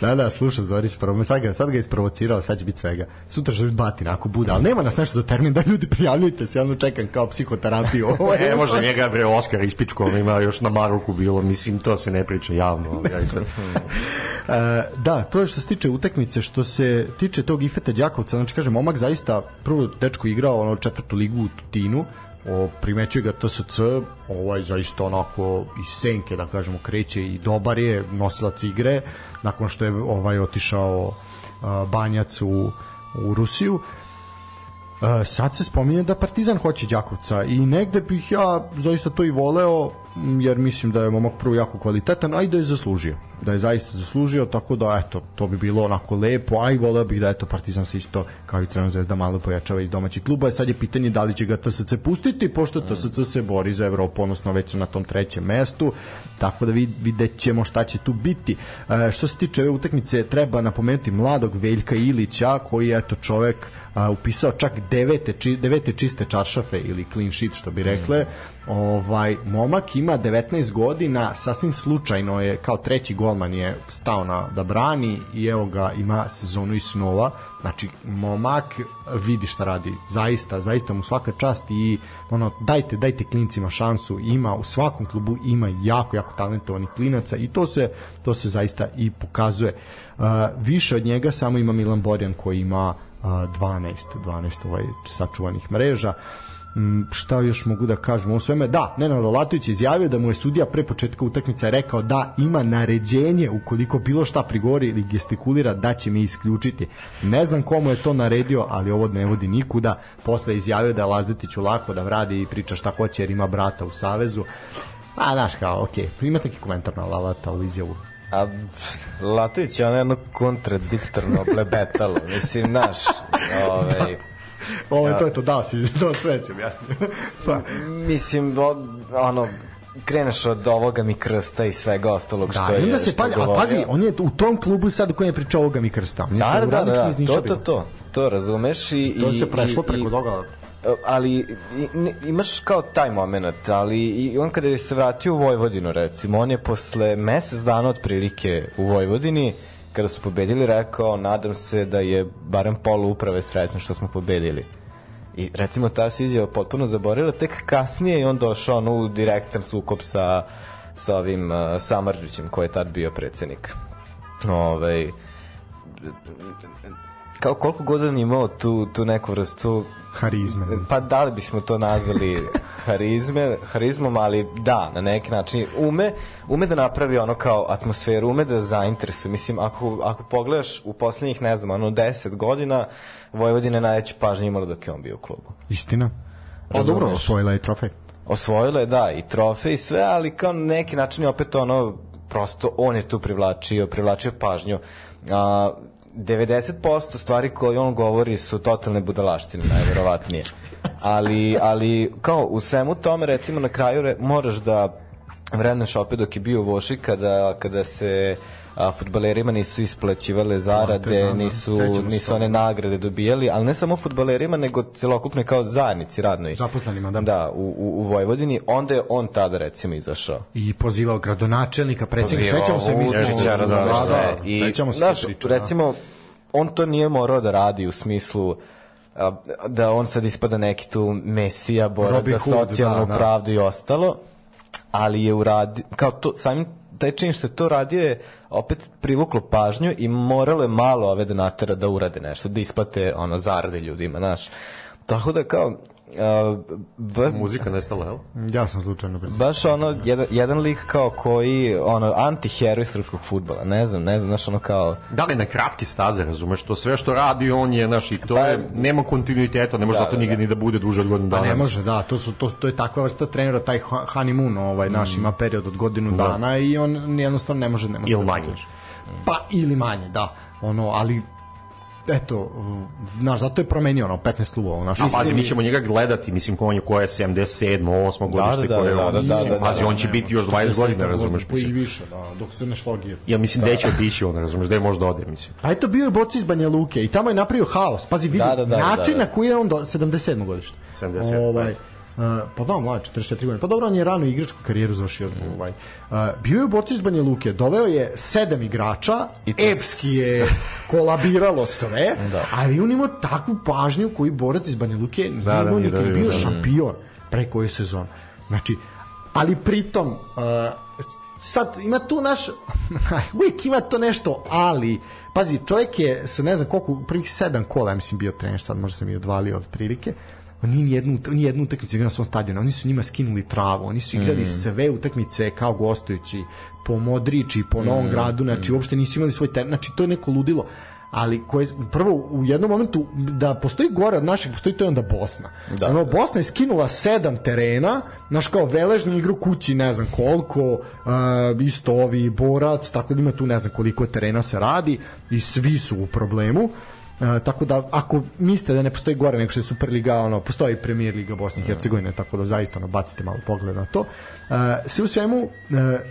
Da, da, slušaj Zorić, prvo, sad ga, sad ga isprovocirao, sad će biti svega. Sutra će biti batina, ako bude, ali nema nas nešto za termin, da ljudi prijavljujte se, ja ono čekam kao psihoterapiju. Ovo je- Ne može njega, bre, Oskar ispičko, ima još na Maroku bilo, mislim, to se ne priča javno. ali Ja sad, [laughs] E, da, to je što se tiče utakmice, što se tiče tog Ifeta Đakovca, znači kažem, momak zaista prvo dečko igrao ono četvrtu ligu u Tutinu, o, primećuje ga TSC, ovaj zaista onako iz senke, da kažemo, kreće i dobar je, nosilac igre, nakon što je ovaj otišao a, Banjac u, u Rusiju. Sad se spominje da Partizan hoće Đakovca i negde bih ja zaista to i voleo jer mislim da je momak prvo jako kvalitetan, a i da je zaslužio. Da je zaista zaslužio, tako da eto, to bi bilo onako lepo, a i voleo bih da eto Partizan se isto kao i Crvena zvezda malo pojačava iz domaćih kluba. Sad je pitanje da li će ga TSC pustiti, pošto TSC se bori za Evropu, odnosno već su na tom trećem mestu, tako da vid, vidjet ćemo šta će tu biti. E, što se tiče ove utakmice, treba napomenuti mladog Veljka Ilića, koji je eto čovek a, upisao čak devete, či, devete čiste čaršafe ili clean sheet što bi rekle Ovaj momak ima 19 godina, sasvim slučajno je kao treći golman je stao na da brani i evo ga ima sezonu i snova. Znači momak vidi šta radi. Zaista, zaista mu svaka čast i ono dajte dajte klincima šansu. Ima u svakom klubu ima jako jako talentovanih klinaca i to se to se zaista i pokazuje. Uh, više od njega samo ima Milan Borjan koji ima uh, 12 12 ovaj sačuvanih mreža. Mm, šta još mogu da kažem? O sveme da, Nenad Lolatović je izjavio da mu je sudija pre početka utakmice rekao da ima naređenje ukoliko bilo šta prigori ili gestikulira da će me isključiti. Ne znam komu je to naredio ali ovo ne vodi nikuda. Posle izjavio da je Lazetiću lako da vradi i priča šta hoće jer ima brata u savezu. A znaš kao, ok, imate neki komentar na Lalata u izjavu. A Latović je ono jedno kontradiktorno [laughs] blebetalo. Mislim, naš, ovaj, Ovo je to, je to, dao si, [laughs] to sve si objasnio. [laughs] pa, mislim, ono, kreneš od ovoga mi krsta i svega ostalog što da, je i onda se što pazi, a pazi, on je u tom klubu sad u kojem je pričao ovoga mi krsta. On je Da, da, da, da, to, to, to, to razumeš i... To i, se prešlo i- preko i- toga. ali imaš kao taj moment, ali i on kada je se vratio u Vojvodinu recimo, on je posle mesec dana otprilike u Vojvodini kada su pobedili rekao nadam se da je barem polu uprave srećno što smo pobedili. I recimo ta se izjava potpuno zaboravila, tek kasnije je on došao ono, u direktan sukob sa, sa ovim uh, Samarđićem koji je tad bio predsednik. Ovaj, kao koliko god on imao tu, tu neku vrstu Harizme. pa da li bismo to nazvali harizme, harizmom, ali da, na neki način ume, ume da napravi ono kao atmosferu, ume da zainteresuje. Mislim, ako, ako pogledaš u poslednjih, ne znam, ono 10 godina, Vojvodina je najveću pažnju imala dok je on bio u klubu. Istina. Pa dobro, osvojila je trofej. Osvojila je, da, i trofej i sve, ali kao na neki način je opet ono, prosto on je tu privlačio, privlačio pažnju. A, 90% stvari koje on govori su totalne budalaštine, najverovatnije. Ali, ali kao u svemu tome, recimo na kraju re, moraš da vredneš opet dok je bio Voši kada, kada se a, futbalerima nisu isplaćivale zarade, da, da. nisu, Sećamo se nisu toga. one nagrade dobijali, ali ne samo futbalerima, nego celokupne kao zajednici radnoj. Zaposlenima, da. Da, u, u, u Vojvodini. Onda je on tada, recimo, izašao. I pozivao gradonačelnika, predsjednika, sećamo se mi smo... Razumeš da, sve. da, I, sećamo se znaš, te priče, da. recimo, on to nije morao da radi u smislu da on sad ispada neki tu mesija, borac za socijalnu da, da. pravdu i ostalo, ali je uradio, kao to, samim taj čin što je to radio je opet privuklo pažnju i moralo je malo ove natera da urade nešto, da isplate ono zarade ljudima, znaš. Tako da kao, b- Muzika nestala, jel? Ja sam slučajno bez... baš ono jedan, jedan lik kao koji ono antiheroj srpskog fudbala ne znam ne znam znaš ono kao Da li na kratke staze, razumeš, to sve što radi on je, znaš, i to je, nema kontinuiteta, ne može Da, zato da, nigde da. ni da bude duže od godinu Pa dana. ne može, da, to su to to je takva vrsta trenera, taj honeymoon, ovaj naš ima period od godinu dana i on jednostavno ne može ne može. Ili da manje. Pa ili manje, da. Ono, ali eto, znaš, zato je promenio ono 15 klubova u našoj A pazi, mi ćemo njega gledati, mislim, ko on je, ko je 77, 8 godište, da, ko je da, on, da, da, mislim, da, da, pazi, da, on će da, biti još 20 godina, razumeš, Pa i mislim. više, da, dok se ne šlogije. Ja mislim, gde će otići on, razumeš, gde može da ode, mislim. Pa eto bio je boci iz Banja Luke i tamo je napravio haos. Pazi, vidi, Da, da, da, način da, da. na koji je on do 77. godište. 77, Ovaj, da. Uh, pa da, mlad, 44 godine. Pa dobro, on je rano igračku karijeru završio. Mm. Ovaj. Uh, bio je u borcu iz Banja Luke, doveo je sedam igrača, I to epski je kolabiralo sve, [laughs] Da. ali on imao takvu pažnju koju borac iz Banja Luke nije Da, da, imao nije nikad, dobio, bio da. šampion pre koju sezonu. Znači, ali pritom, uh, sad ima tu naš, [laughs] uvijek ima to nešto, ali, pazi, čovjek je sa ne znam koliko, prvih sedam kola, ja mislim, bio trener, sad možda sam i odvalio od prilike, on nije ni jednu, nije jednu utakmicu igrao na svom stadionu, oni su njima skinuli travu, oni su igrali sve utakmice kao gostujući, po Modrići, po Novom gradu, znači uopšte nisu imali svoj teren, znači to je neko ludilo ali koje, prvo u jednom momentu da postoji gore od naših, postoji to je onda Bosna. Da. Ono, Bosna je skinula sedam terena, znaš kao veležni igru kući ne znam koliko, uh, isto ovi borac, tako da ima tu ne znam koliko terena se radi i svi su u problemu E, tako da ako mislite da ne postoji gore nego što je Superliga, ono postoji Premier Liga Bosne i Hercegovine, tako da zaista ono bacite malo pogled na to. E, sve u svemu e,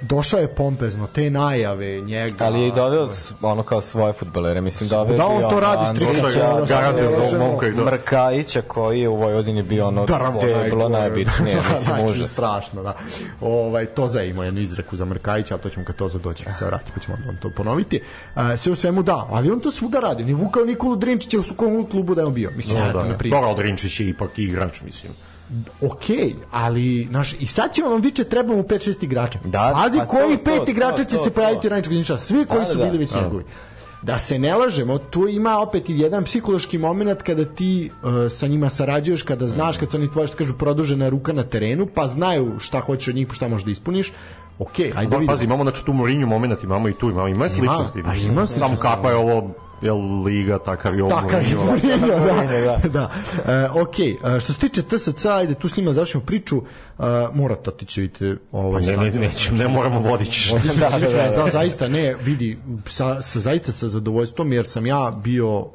došao je pompezno te najave njega. Ali je i doveo ono kao svoje futbolere, mislim doveo Da, je on to radi je ono, garantujem za to. Mrkajića koji je u Vojvodini bio ono Dramo deblo najgore. najbitnije, [laughs] mislim, Znači, užas. strašno, da. Ovaj, Toza je imao jednu izreku za Mrkajića, ali to ćemo kad Toza dođe, kad se vrati, pa ćemo vam to ponoviti. Uh, sve u svemu da, ali on to svuda radi. On je vukao Nikolu Drinčića u sukom klubu da je on bio. Mislim, No, ja, da, na da. primjer. Dobro, Odrinčić je ipak igrač, mislim. ok, ali znaš, i sad će on viče treba mu 5-6 igrača. Da, Pazi pa to, koji to, pet to, igrača će to, se to. pojaviti u Raničkog Niša. Svi koji Da, su da, bili već da. njegovi. Da se ne lažemo, tu ima opet i jedan psihološki moment kada ti uh, sa njima sarađuješ, kada znaš, kad su oni tvoje što kažu produžena ruka na terenu, pa znaju šta hoćeš od njih, pa šta možeš da ispuniš. Ok, ajde Dobro, vidimo. pazi, imamo znači tu Mourinho moment, imamo i tu, imamo, ima sličnosti. pa mislim. ima Samo sličnosti. kakva je ovo jel, liga, takav je ovo Takav je Mourinho. [laughs] Mourinho, da. [laughs] da. E, ok, e, što se tiče TSC, ajde tu s njima završimo priču, uh, morate otići, vidite, ovaj Ne, ne, stadion. nećemo, ne moramo voditi. [laughs] da, da, da, da, zaista ne, vidi, sa, sa, zaista sa zadovoljstvom, jer sam ja bio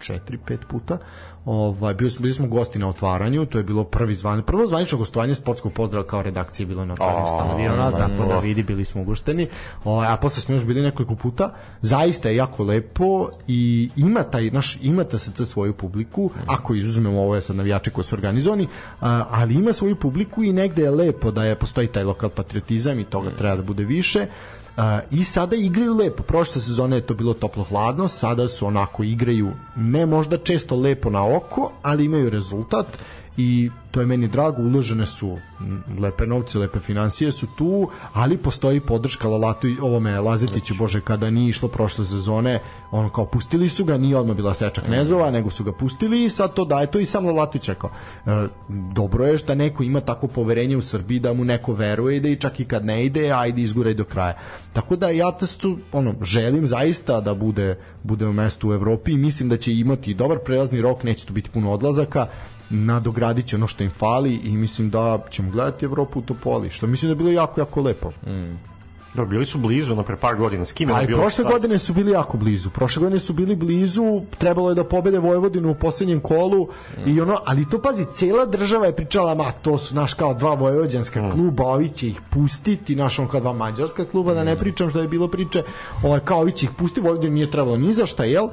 četiri, pet puta, ovaj, bio, smo- bili smo gosti na otvaranju, to je bilo prvi zvan, prvo zvanično gostovanje sportskog pozdrava kao redakcije je bilo na otvaranju stadiona, tako da da. vidi, bili smo ugošteni, ovaj, a posle smo još bili nekoliko puta, zaista je jako lepo i ima taj, naš, ima TSC svoju publiku, ako izuzmemo ovo je sad navijače koji su organizovani, ali ima svoju publiku i negde je lepo da je postoji taj lokal patriotizam i toga treba da bude više. I sada igraju lepo. Prošle sezone je to bilo toplo hladno, sada su onako igraju ne možda često lepo na oko, ali imaju rezultat i to je meni drago, uložene su lepe novce, lepe financije su tu, ali postoji podrška Lalatu i ovome Lazetiću, bože, kada nije išlo prošle sezone, ono kao pustili su ga, nije odmah bila seča knezova, nego su ga pustili i sad to daje, to i sam Lalatić rekao. E, dobro je što neko ima tako poverenje u Srbiji da mu neko veruje da i čak i kad ne ide, ajde izguraj do kraja. Tako da ja testu, ono, želim zaista da bude, bude u mestu u Evropi i mislim da će imati dobar prelazni rok, neće tu biti puno odlazaka, nadogradit će ono što im fali i mislim da ćemo gledati Evropu u Topoli, što mislim da je bilo jako, jako lepo. Dobro, bili su blizu, ono, pre par godina. S kim je A ono i bilo? prošle Sa- godine su bili jako blizu. Prošle godine su bili blizu, trebalo je da pobede Vojvodinu u poslednjem kolu i ono, ali to pazi, cela država je pričala, ma to su naš kao dva vojvođanska kluba, ovi će ih pustiti, naš on kao dva mađarska kluba, da ne pričam što je bilo priče, ovaj, kao ovi će ih pustiti, Vojvodinu nije trebalo ni za šta, jel?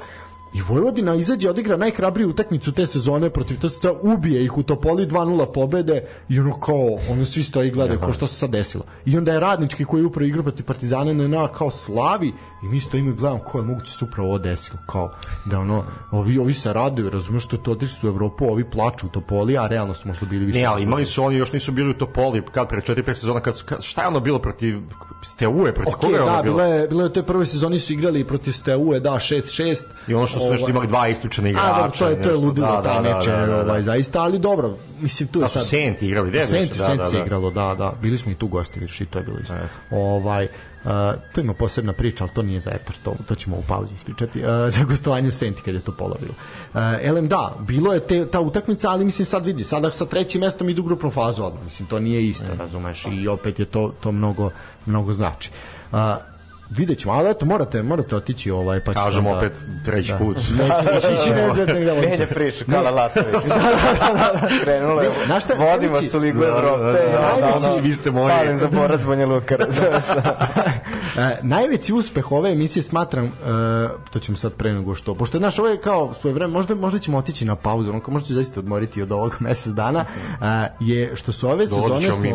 I Vojvodina izađe odigra najhrabriju utakmicu te sezone protiv TSC, ubije ih u Topoli 2-0 pobede i ono kao, ono svi stoji i gledaju kao što se sad desilo. I onda je radnički koji je upravo igrao protiv Partizana na kao slavi i mi stojimo i gledamo ko je moguće se upravo ovo desilo. Kao da ono, ovi, ovi se raduju, razumeš što to otišli su u Evropu, ovi plaču u Topoli, a realno su možda bili više. Ne, ali imali su oni, još nisu bili u Topoli, kad pre 4-5 sezona, kad, su- kad, šta je ono bilo protiv Steaue, protiv Ok, koga je ono da, bilo? bilo je u toj prvoj sezoni su igrali protiv Steaue, da, 6-6. I ono što nešto Ovaj, imali dva isključena igrača. A, dobro, to je, to je ludilo, da, taj da, da, meč da, da, da. ovaj, zaista, ali dobro, mislim, tu je Da sad... Senti igrali, gde je Senti, da, Senti da, da. igralo, da, da, bili smo i tu gosti, vidiš, i to je bilo isto. Ovaj, Uh, to ima posebna priča, ali to nije za etar, to, to ćemo u pauzi ispričati, uh, za gostovanje u Senti kad je to pola bilo. Uh, Elem, da, bilo je te, ta utakmica, ali mislim sad vidi, sada sa trećim mestom idu grupnu fazu odmah, mislim, to nije isto, razumeš, i opet je to, to mnogo, mnogo znači. Uh, vidjet ćemo, ali eto, morate, morate otići ovaj, pa onda- opet treći put. Neće, neće, ići, ne, ne, ne, ne, ne, Menja priču, Kala Latović. Krenulo je, Ne, znaš šta, vodimo su Ligu Da, da, Evrope. da, onda najveći- ono, vi ste moji. Palim za borac Banja Luka? E, najveći uspeh ove emisije smatram, e, to ćemo sad pre nego što, pošto je naš ovo je kao svoje vreme, možda, možda ćemo otići na pauzu, onako možda ću zaista odmoriti od ovog mesec dana, e, je što su ove sezone smo,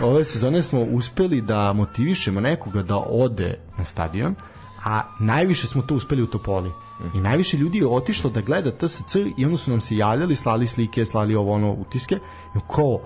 ove sezone smo uspeli da motivišemo nekoga da ode na stadion, a najviše smo to uspeli u Topoli. I najviše ljudi je otišlo da gleda TSC i onda su nam se javljali, slali slike, slali ovo ono utiske. I kao,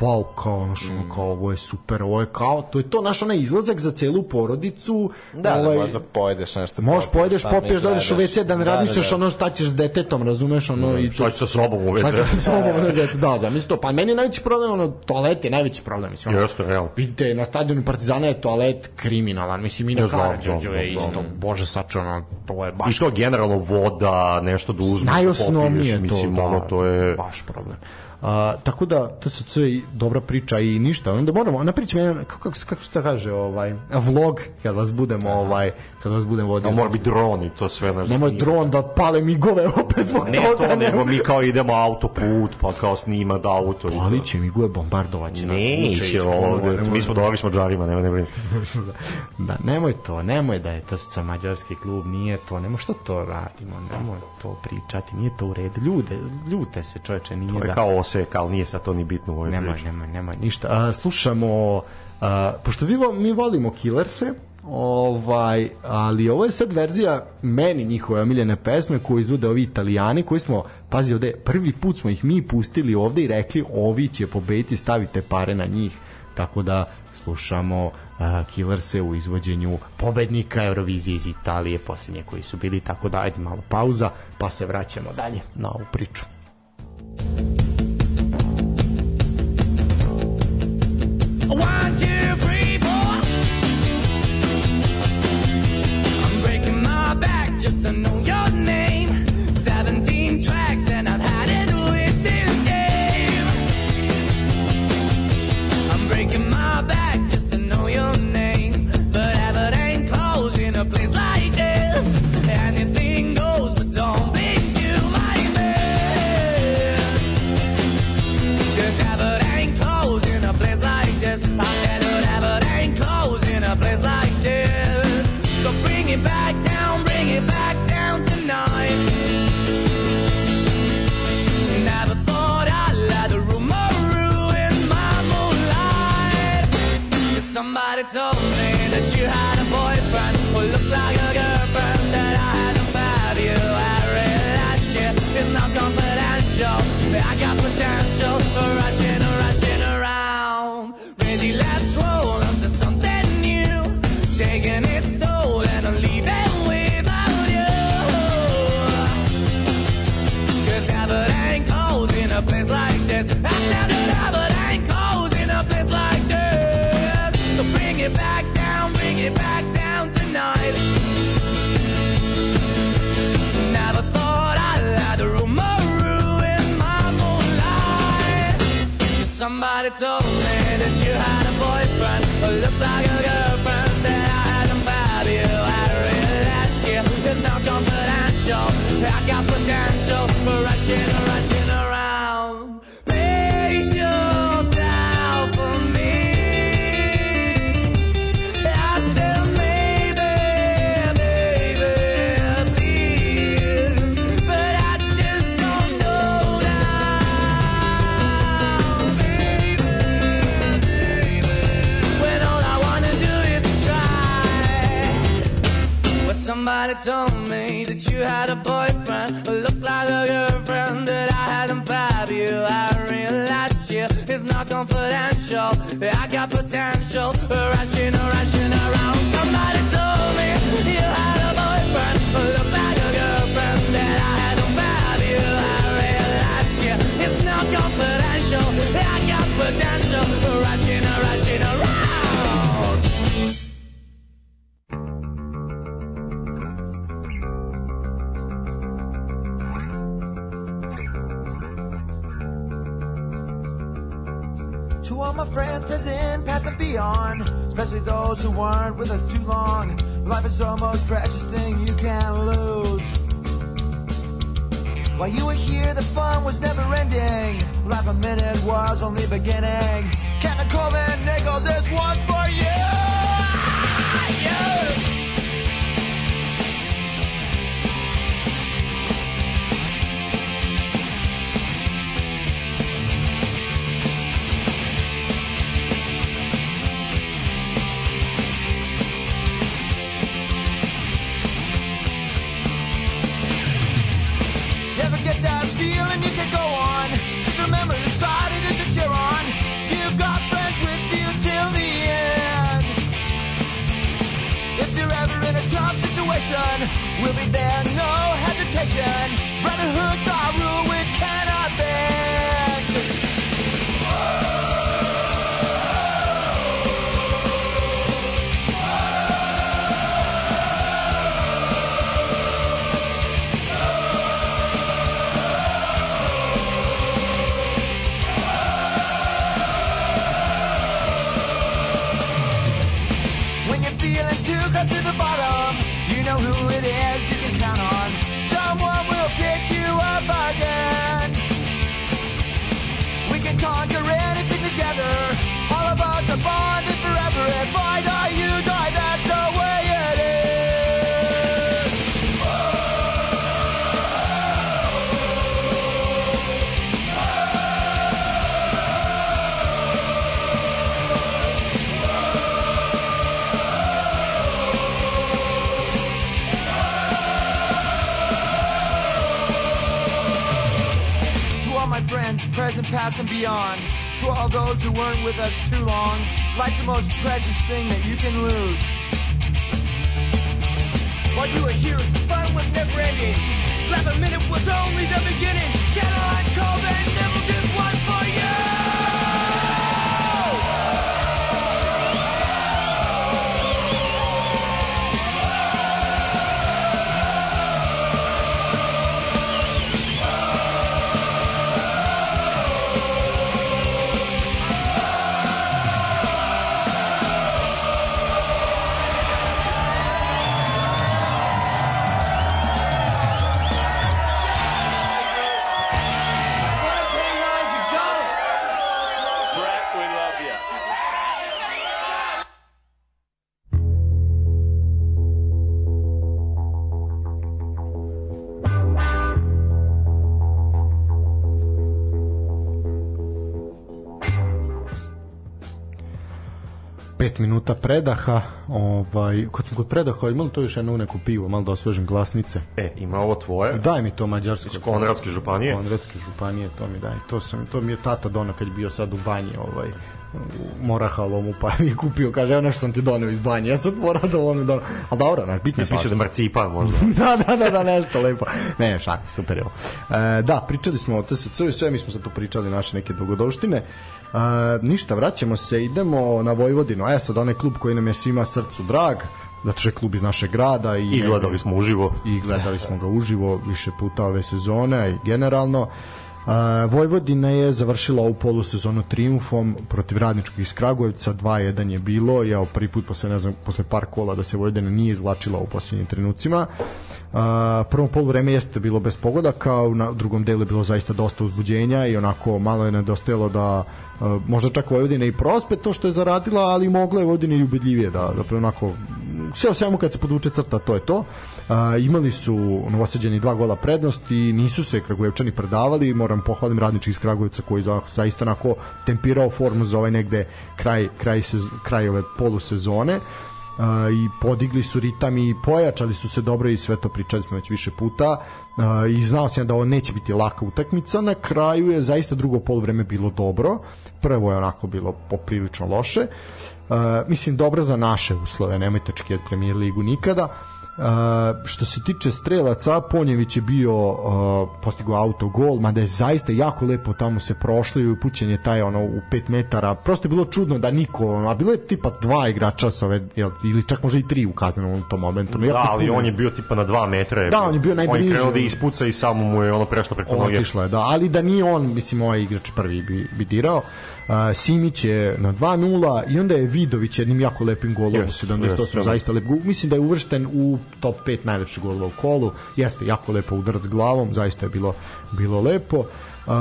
wow, kao ono što, kao ovo je super, ovo je kao, to je to naš onaj izlazak za celu porodicu. Da, ovaj, da možda pojedeš nešto. Možeš pojedeš, popiješ, dođeš u. WC da ne razmišljaš ono šta ćeš s detetom, razumeš ono i Šta će sa sobom u Šta WC? ćeš sa sobom uzeti, da, da, mislim to. Pa meni je najveći problem, ono, toalet je najveći problem, mislim. Ono, Jeste, realno. Vidite, na stadionu Partizana je toalet kriminalan, mislim, i na znam, je isto, bože sačuvano, to je baš I to generalno voda, nešto da uzmeš, popiješ, to, mislim, da, ono, to je... baš problem. A, tako da TSC i dobra priča i ništa. Onda moramo napričamo jedan kako kako kako se to kaže, ovaj vlog kad vas budemo ovaj kad vas budemo vodili. Da mora biti dron i to sve nešto. Nemoj snima. dron da pale migove [laughs] opet zbog Ne toga. to, nego nemoj. mi kao idemo autoput, pa kao snima da auto. i to. Ali će migove bombardovaće nas. Neće ovde, nemoj, mi smo dobri s Mađarima, nema, nema. [laughs] da, nemoj to, nemoj da je to sa mađarski klub, nije to, nemoj što to radimo, nemoj to pričati, nije to u redu. Ljude, ljute se čoveče, nije To da... je kao osek, ali nije sad to ni bitno u ovoj Nemoj, priči. nemoj, nemoj, ništa. A, slušamo, a, pošto vi, mi volimo Killerse, ovaj, ali ovo je sad verzija meni njihove omiljene pesme koju izvode ovi italijani koji smo, pazi ovde, prvi put smo ih mi pustili ovde i rekli ovi će pobediti, stavite pare na njih, tako da slušamo uh, Killerse u izvođenju pobednika Eurovizije iz Italije posljednje koji su bili, tako da ajde malo pauza pa se vraćamo dalje na ovu priču. One, it's over. it's all confidential. I got potential, rushing, rushing around. My friends present, past and beyond, especially those who weren't with us too long. Life is the most precious thing you can lose. While you were here, the fun was never ending. Life a minute was only beginning. Captain Coleman Nichols, this one for you. We'll be there, no hesitation. Brotherhood's our beyond. To all those who weren't with us too long. Life's the most precious thing that you can lose. While you were here, fun was never ending. Last minute was only the beginning. 5 minuta predaha, ovaj, kad smo kod predaha imali to još jedno neku pivo, malo da osvežim glasnice. E, ima ovo tvoje. Daj mi to mađarsko. Iz Konradske županije. Konradske županije, to mi daj. To, sam, to mi je tata dono kad je bio sad u banji, ovaj, u Morahalomu, pa mi kupio, kaže, evo nešto sam ti doneo iz banje, ja sad moram da on mi donao. Ali dobro, naš, bitno je Mislim da marcipan možda. [laughs] da, da, da, da, nešto lepo. Ne, šak, super je ovo. E, da, pričali smo o TSC i sve, mi smo sad tu pričali naše neke dogodovštine. E, ništa, vraćamo se, idemo na Vojvodinu. E, sad onaj klub koji nam je svima srcu drag, zato što je klub iz našeg grada. I, I gledali smo uživo. i gledali smo ga uživo više puta ove sezone i generalno. Uh, Vojvodina je završila ovu polusezonu triumfom protiv radničkog iz Kragujevca, 2-1 je bilo, ja prvi put posle, ne znam, posle par kola da se Vojvodina nije izvlačila u posljednjim trenucima. Uh, prvo poluvreme jeste bilo bez pogodaka, u drugom delu je bilo zaista dosta uzbuđenja i onako malo je nedostajalo da uh, možda čak Vojvodina i prospe to što je zaradila, ali mogla je Vojvodina i ubedljivije da, da pre onako sve o svemu kad se podvuče crta, to je to. A, imali su novosađeni dva gola prednosti, nisu se Kragujevčani predavali, moram pohvalim radnički iz Kragujevca koji za, zaista onako tempirao formu za ovaj negde kraj, kraj, sez, kraj ove polusezone. Uh, i podigli su ritam i pojačali su se dobro i sve to pričali smo već više puta. Uh, i znao sam da ovo neće biti laka utakmica. Na kraju je zaista drugo poluvreme bilo dobro. Prvo je onako bilo poprilično loše. Uh, mislim dobro za naše uslove. Nemojte očekivati premijer ligu nikada Uh, što se tiče strelaca, Ponjević je bio uh, postigao auto gol, mada je zaista jako lepo tamo se prošlo i upućen je taj ono u 5 metara. Prosto je bilo čudno da niko, a bilo je tipa dva igrača sa ove, jel, ili čak možda i tri u kaznenom u tom momentu. No, Da, ali puno- on je bio tipa na dva metra. je Da, on je bio On najbliže. je krenuo da ispuca i samo mu je ono prešlo preko noge. Otišlo je, da, ali da nije on, mislim, ovaj igrač prvi bi, bi dirao. Uh, Simić je na 2-0 i onda je Vidović jednim jako lepim golom Jeste, u 78, jeste, zaista lep gol. Mislim da je uvršten u top 5 najlepših golova u kolu. Jeste jako lepo udarac glavom, zaista je bilo bilo lepo. Uh,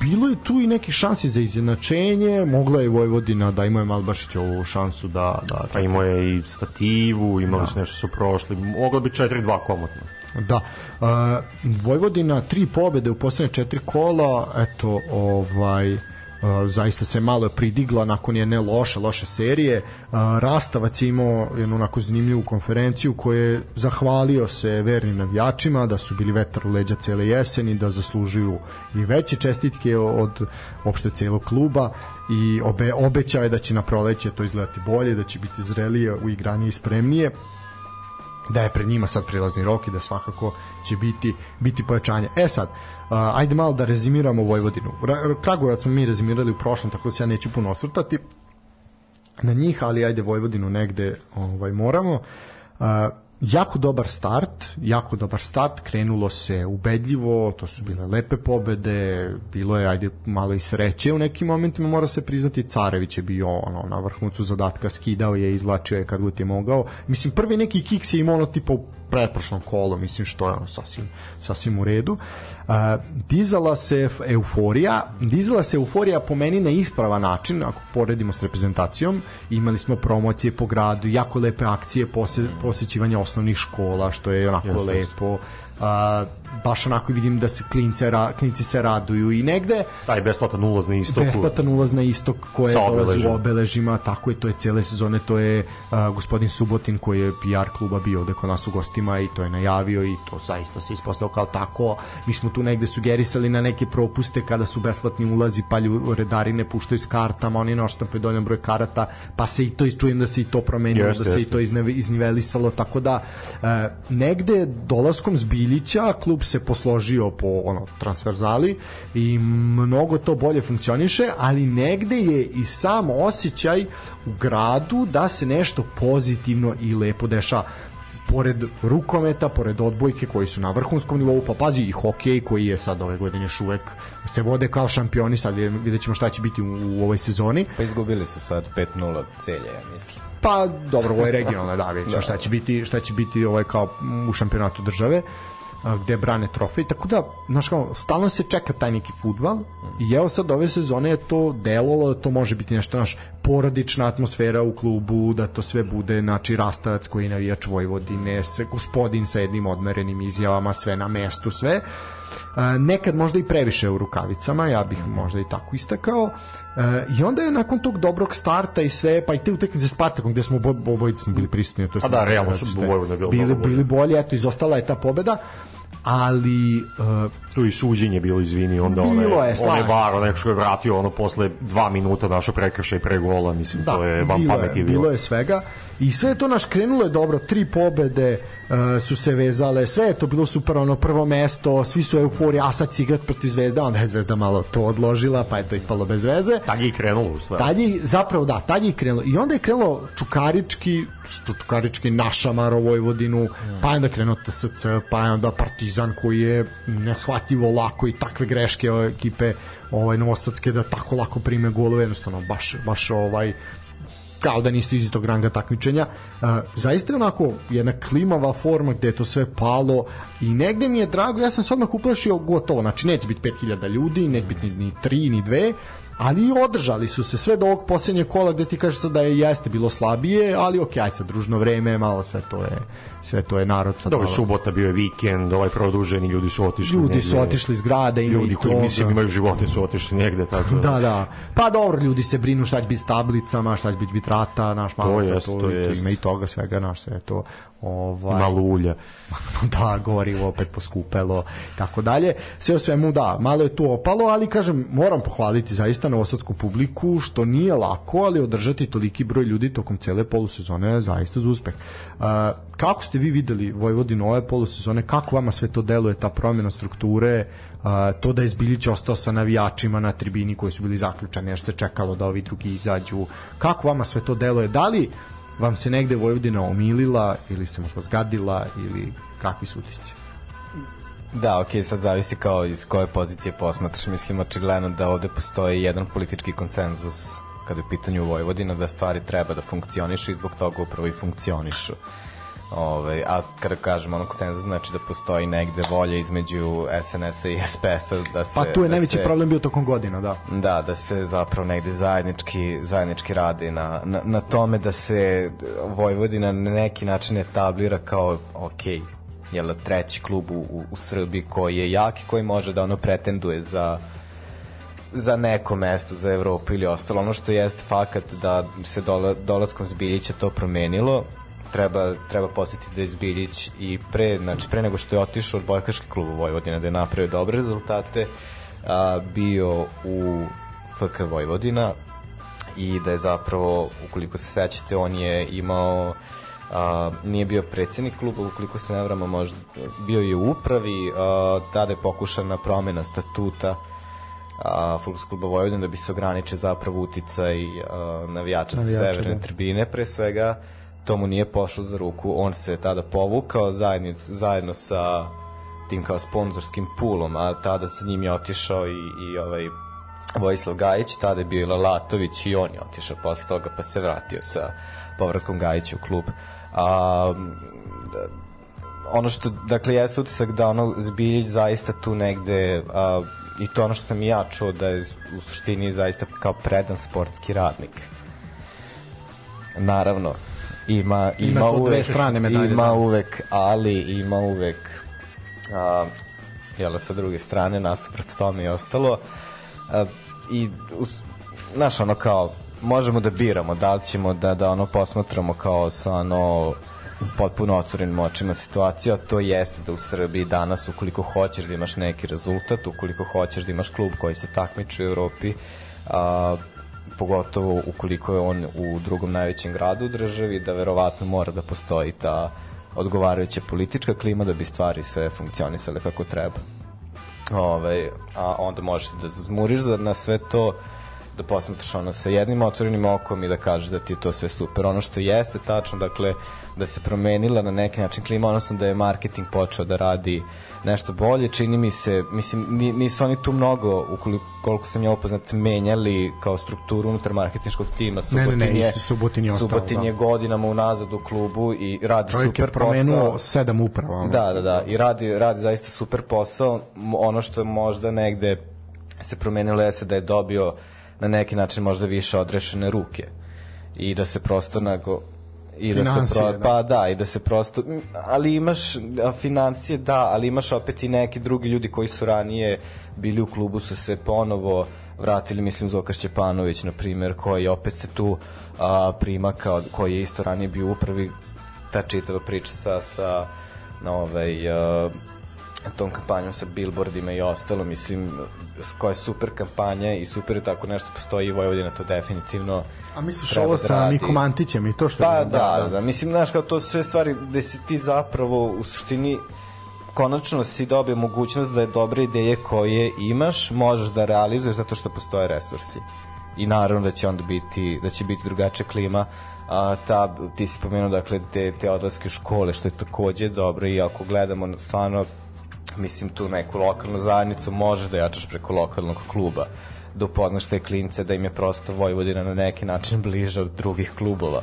bilo je tu i neki šansi za izjednačenje, mogla je Vojvodina da ima je Malbašić ovu šansu da, da Pa imao je i stativu, imali su nešto su prošli. Moglo bi 4-2 komotno. Da. Uh, Vojvodina tri pobede u poslednje četiri kola, eto, ovaj Zaista se malo pridigla nakon jedne loše, loše serije. Rastavac je imao jednu onako zanimljivu konferenciju koje je zahvalio se vernim navijačima da su bili vetar u leđa cele jeseni, da zaslužuju i veće čestitke od opšte celog kluba i obe, obećao je da će na proleće to izgledati bolje, da će biti zrelije, uigranije i spremnije da je pred njima sad prilazni rok i da svakako će biti biti pojačanje. E sad, ajde malo da rezimiramo Vojvodinu. Ra- Kragujevac smo mi rezimirali u prošlom, tako da se ja neću puno osvrtati na njih, ali ajde Vojvodinu negde ovaj moramo. Uh, jako dobar start, jako dobar start, krenulo se ubedljivo, to su bile lepe pobede, bilo je ajde malo i sreće u nekim momentima, mora se priznati, Carević je bio ono, na vrhuncu zadatka, skidao je, izvlačio je kad god je mogao. Mislim, prvi neki kiks je imao ono tipa pretprošlom kolu, mislim što je ono sasvim, sasvim u redu. Uh, dizala se euforija, dizala se euforija po meni na ispravan način, ako poredimo s reprezentacijom, imali smo promocije po gradu, jako lepe akcije pose, posećivanja osnovnih škola, što je onako jeste. lepo. Uh, baš onako vidim da se klince, ra, klinci se raduju i negde Taj besplatan ulaz na istoku. besplatan ulaz na istok koje dolazi u obeležima. tako je, to je cele sezone, to je uh, gospodin Subotin koji je PR kluba bio ovde kod nas u gostima i to je najavio i to zaista se ispostavio kao tako. Mi smo tu negde sugerisali na neke propuste kada su besplatni ulazi, pa lju, redari ne puštaju s kartama, oni ne oštampaju dovoljan broj karata, pa se i to čujem da se i to promenilo, da se i jeste. to izneve, iznivelisalo, tako da e, negde dolaskom Zbiljića klub se posložio po ono transverzali i mnogo to bolje funkcioniše, ali negde je i sam osjećaj u gradu da se nešto pozitivno i lepo dešava pored rukometa, pored odbojke koji su na vrhunskom nivou, pa pazi i hokej koji je sad ove godine još uvek se vode kao šampioni, sad je- vidjet ćemo šta će biti u, u ovoj sezoni. Pa izgubili su sad 5-0 od celja, ja mislim. Pa dobro, ovo je regionalno, da, vidjet ćemo šta će biti, šta će biti ovaj kao u šampionatu države a, gde brane trofej, tako da, znaš kao, stalno se čeka taj neki futbal i evo sad ove sezone je to delovalo da to može biti nešto, naš porodična atmosfera u klubu, da to sve bude, znači, rastac koji navijač Vojvodine, se, gospodin sa jednim odmerenim izjavama, sve na mestu, sve. E, nekad možda i previše u rukavicama, ja bih možda i tako istakao. E, I onda je nakon tog dobrog starta i sve, pa i te utakmice s Spartakom gde smo obo- obojice smo bili prisutni, to je A da, realno su bili, bili bolje, eto, izostala je ta pobeda, ali e, Tu i suđenje je bilo, izvini, onda Bilo onaj, je, bar, se. onaj što je vratio ono posle dva minuta našo prekršaj pre gola, mislim, to je bilo pameti je, bilo. bilo je svega i sve je to naš krenulo je dobro tri pobede uh, su se vezale sve je to bilo super ono prvo mesto svi su euforija a sad će igrat protiv Zvezda onda je Zvezda malo to odložila pa je to ispalo bez veze Tad je i krenulo stvari. Tad je, zapravo da, tad je i krenulo. I onda je krenulo Čukarički, Čukarički našamaro Vojvodinu, pa je onda krenuo TSC, pa je onda Partizan koji je neshvatljivo lako i takve greške ove ekipe ovaj, novosadske da tako lako prime golove, jednostavno baš, baš ovaj kao da nisu iz istog ranga takmičenja. Uh, zaista je onako jedna klimava forma gde je to sve palo i negde mi je drago, ja sam se odmah uplašio gotovo, znači neće biti 5000 ljudi, neće biti ni, ni 3 ni 2, ali i održali su se sve do ovog posljednjeg kola gde ti kažeš da je jeste bilo slabije, ali ok, aj sad družno vreme, malo sve to je sve to je narod sad Dobro, malo- subota bio je vikend, ovaj produženi, ljudi su otišli. ljudi su negde. otišli iz grada ima Ljudi i koji, toga. mislim, imaju živote su otišli negde, tako da. Da, da. Pa dobro, ljudi se brinu šta će biti s tablicama, šta će biti biti rata, naš malo To sve jest, to i jest. ima i toga svega, naš sve to. Ovaj, Malo ulja. [laughs] da, gorivo opet poskupelo, tako dalje. Sve o svemu, da, malo je tu opalo, ali kažem, moram pohvaliti zaista novosadsku publiku, što nije lako, ali održati toliki broj ljudi tokom cele polusezone je zaista za uspeh. Uh, kako ste vi videli Vojvodinu ove polusezone, kako vama sve to deluje, ta promjena strukture, uh, to da je Zbilić ostao sa navijačima na tribini koji su bili zaključani jer se čekalo da ovi drugi izađu, kako vama sve to deluje, da li vam se negde Vojvodina omilila ili se možda zgadila ili kakvi su utisci? Da, ok, sad zavisi kao iz koje pozicije posmatraš. Mislim, očigledno da ovde postoji jedan politički konsenzus kada je u pitanju Vojvodina, da stvari treba da funkcionišu i zbog toga upravo i funkcionišu. Ove, a kada kažem ono konsenzus, znači da postoji negde volja između SNS-a i SPS-a da se... Pa tu je da najveći se, problem bio tokom godina, da. Da, da se zapravo negde zajednički, zajednički radi na, na, na tome da se Vojvodina na neki način etablira kao, ok, jel, treći klub u, u, u Srbiji koji je jak i koji može da ono pretenduje za za neko mesto za Evropu ili ostalo. Ono što jeste fakat da se dola, dolaskom Zbiljića to promenilo, treba, treba posjetiti da je Zbiljić i pre, znači pre nego što je otišao od Bojkaške klubu Vojvodina da je napravio dobre rezultate, a, bio u FK Vojvodina i da je zapravo, ukoliko se sećate, on je imao a, nije bio predsednik kluba, ukoliko se ne vramo, možda bio je u upravi, a, tada je pokušana promena statuta a, Futbolskog kluba Vojvodina da bi se ograničio zapravo uticaj a, navijača sa Navijača, severne da. tribine pre svega to mu nije pošlo za ruku on se tada povukao zajedno, zajedno sa tim kao sponzorskim pulom a tada sa njim je otišao i, i ovaj Vojislav Gajić, tada je bio i Lalatović i on je otišao posle toga pa se vratio sa povratkom Gajića u klub. A, da, ono što, dakle, jeste utisak da ono Zbiljić zaista tu negde, a, i to ono što sam i ja čuo da je u suštini zaista kao predan sportski radnik. Naravno, ima, ima, Ima uvek, strane medalje, ima da. uvek, ali ima uvek a, jel, sa druge strane, nasuprot tome i ostalo. A, I, us, znaš, ono kao, možemo da biramo, da li ćemo da, da ono posmatramo kao sa ono potpuno otvorenim očima situaciju, a to jeste da u Srbiji danas ukoliko hoćeš da imaš neki rezultat, ukoliko hoćeš da imaš klub koji se takmiči u Evropi, a, pogotovo ukoliko je on u drugom najvećem gradu u državi, da verovatno mora da postoji ta odgovarajuća politička klima da bi stvari sve funkcionisale kako treba. Ove, a onda možeš da zmuriš za, na sve to da posmatraš ono sa jednim otvorenim okom i da kažeš da ti je to sve super. Ono što jeste tačno, dakle, da se promenila na neki način klima, odnosno da je marketing počeo da radi nešto bolje, čini mi se, mislim, ni- nisu oni tu mnogo, ukoliko, koliko sam ja upoznat, menjali kao strukturu unutar marketinškog tima. Ne, ne, ne, Subotin je- isto Subotin je ostao, Subotin da. je godinama unazad u klubu i radi Čovjek je super posao. promenuo sedam uprava. ono. Da, da, da. I radi, radi zaista super posao. Ono što je možda negde se promenilo jeste da je dobio na neki način možda više odrešene ruke. I da se prosto nago i da se pro, da. pa da i da se prosto ali imaš a, financije da ali imaš opet i neki drugi ljudi koji su ranije bili u klubu su se ponovo vratili mislim Zoka Šćepanović na primjer koji opet se tu a, prima kao koji je isto ranije bio u upravi ta čitava priča sa, sa na ovaj, uh, tom kampanjom sa billboardima i ostalo, mislim, koja je super kampanja i super je tako nešto postoji i Vojvodina to definitivno A misliš ovo da sa radi. Nikom Antićem i to što Pa je... da, da, da, mislim, znaš, kao to su sve stvari gde si ti zapravo u suštini konačno si dobio mogućnost da je dobre ideje koje imaš možeš da realizuješ zato što postoje resursi. I naravno da će onda biti da će biti drugačija klima. A ta ti si pomenuo dakle te, te odlaske škole što je takođe dobro i ako gledamo stvarno mislim tu neku lokalnu zajednicu možeš da jačaš preko lokalnog kluba da upoznaš te klince da im je prosto Vojvodina na neki način bliže od drugih klubova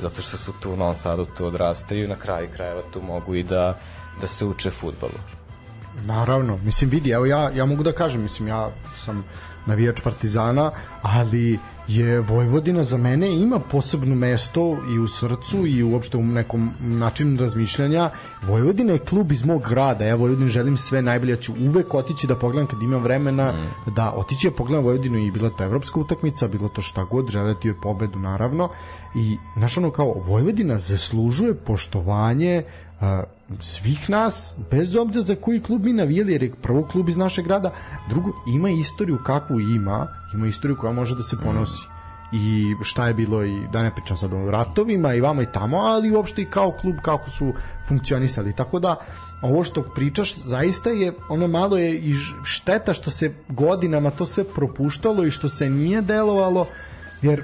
zato što su tu u Novom Sadu tu odrastaju na kraju krajeva tu mogu i da, da se uče futbalu. Naravno, mislim vidi, evo ja, ja mogu da kažem, mislim ja sam navijač Partizana, ali je Vojvodina za mene ima posebno mesto i u srcu i uopšte u nekom načinu razmišljanja. Vojvodina je klub iz mog grada, ja Vojvodini želim sve najbolje, ja ću uvek otići da pogledam kad imam vremena, mm. da otići da pogledam Vojvodinu i bila to evropska utakmica, bilo to šta god, želeti joj pobedu naravno i znaš ono kao Vojvodina zaslužuje poštovanje uh, svih nas, bez obzira za koji klub mi navijali, jer je prvo klub iz našeg grada, drugo, ima istoriju kakvu ima, ima istoriju koja može da se ponosi i šta je bilo i da ne pričam sad o ratovima i vama i tamo, ali uopšte i kao klub kako su funkcionisali. Tako da ovo što pričaš zaista je ono malo je i šteta što se godinama to sve propuštalo i što se nije delovalo jer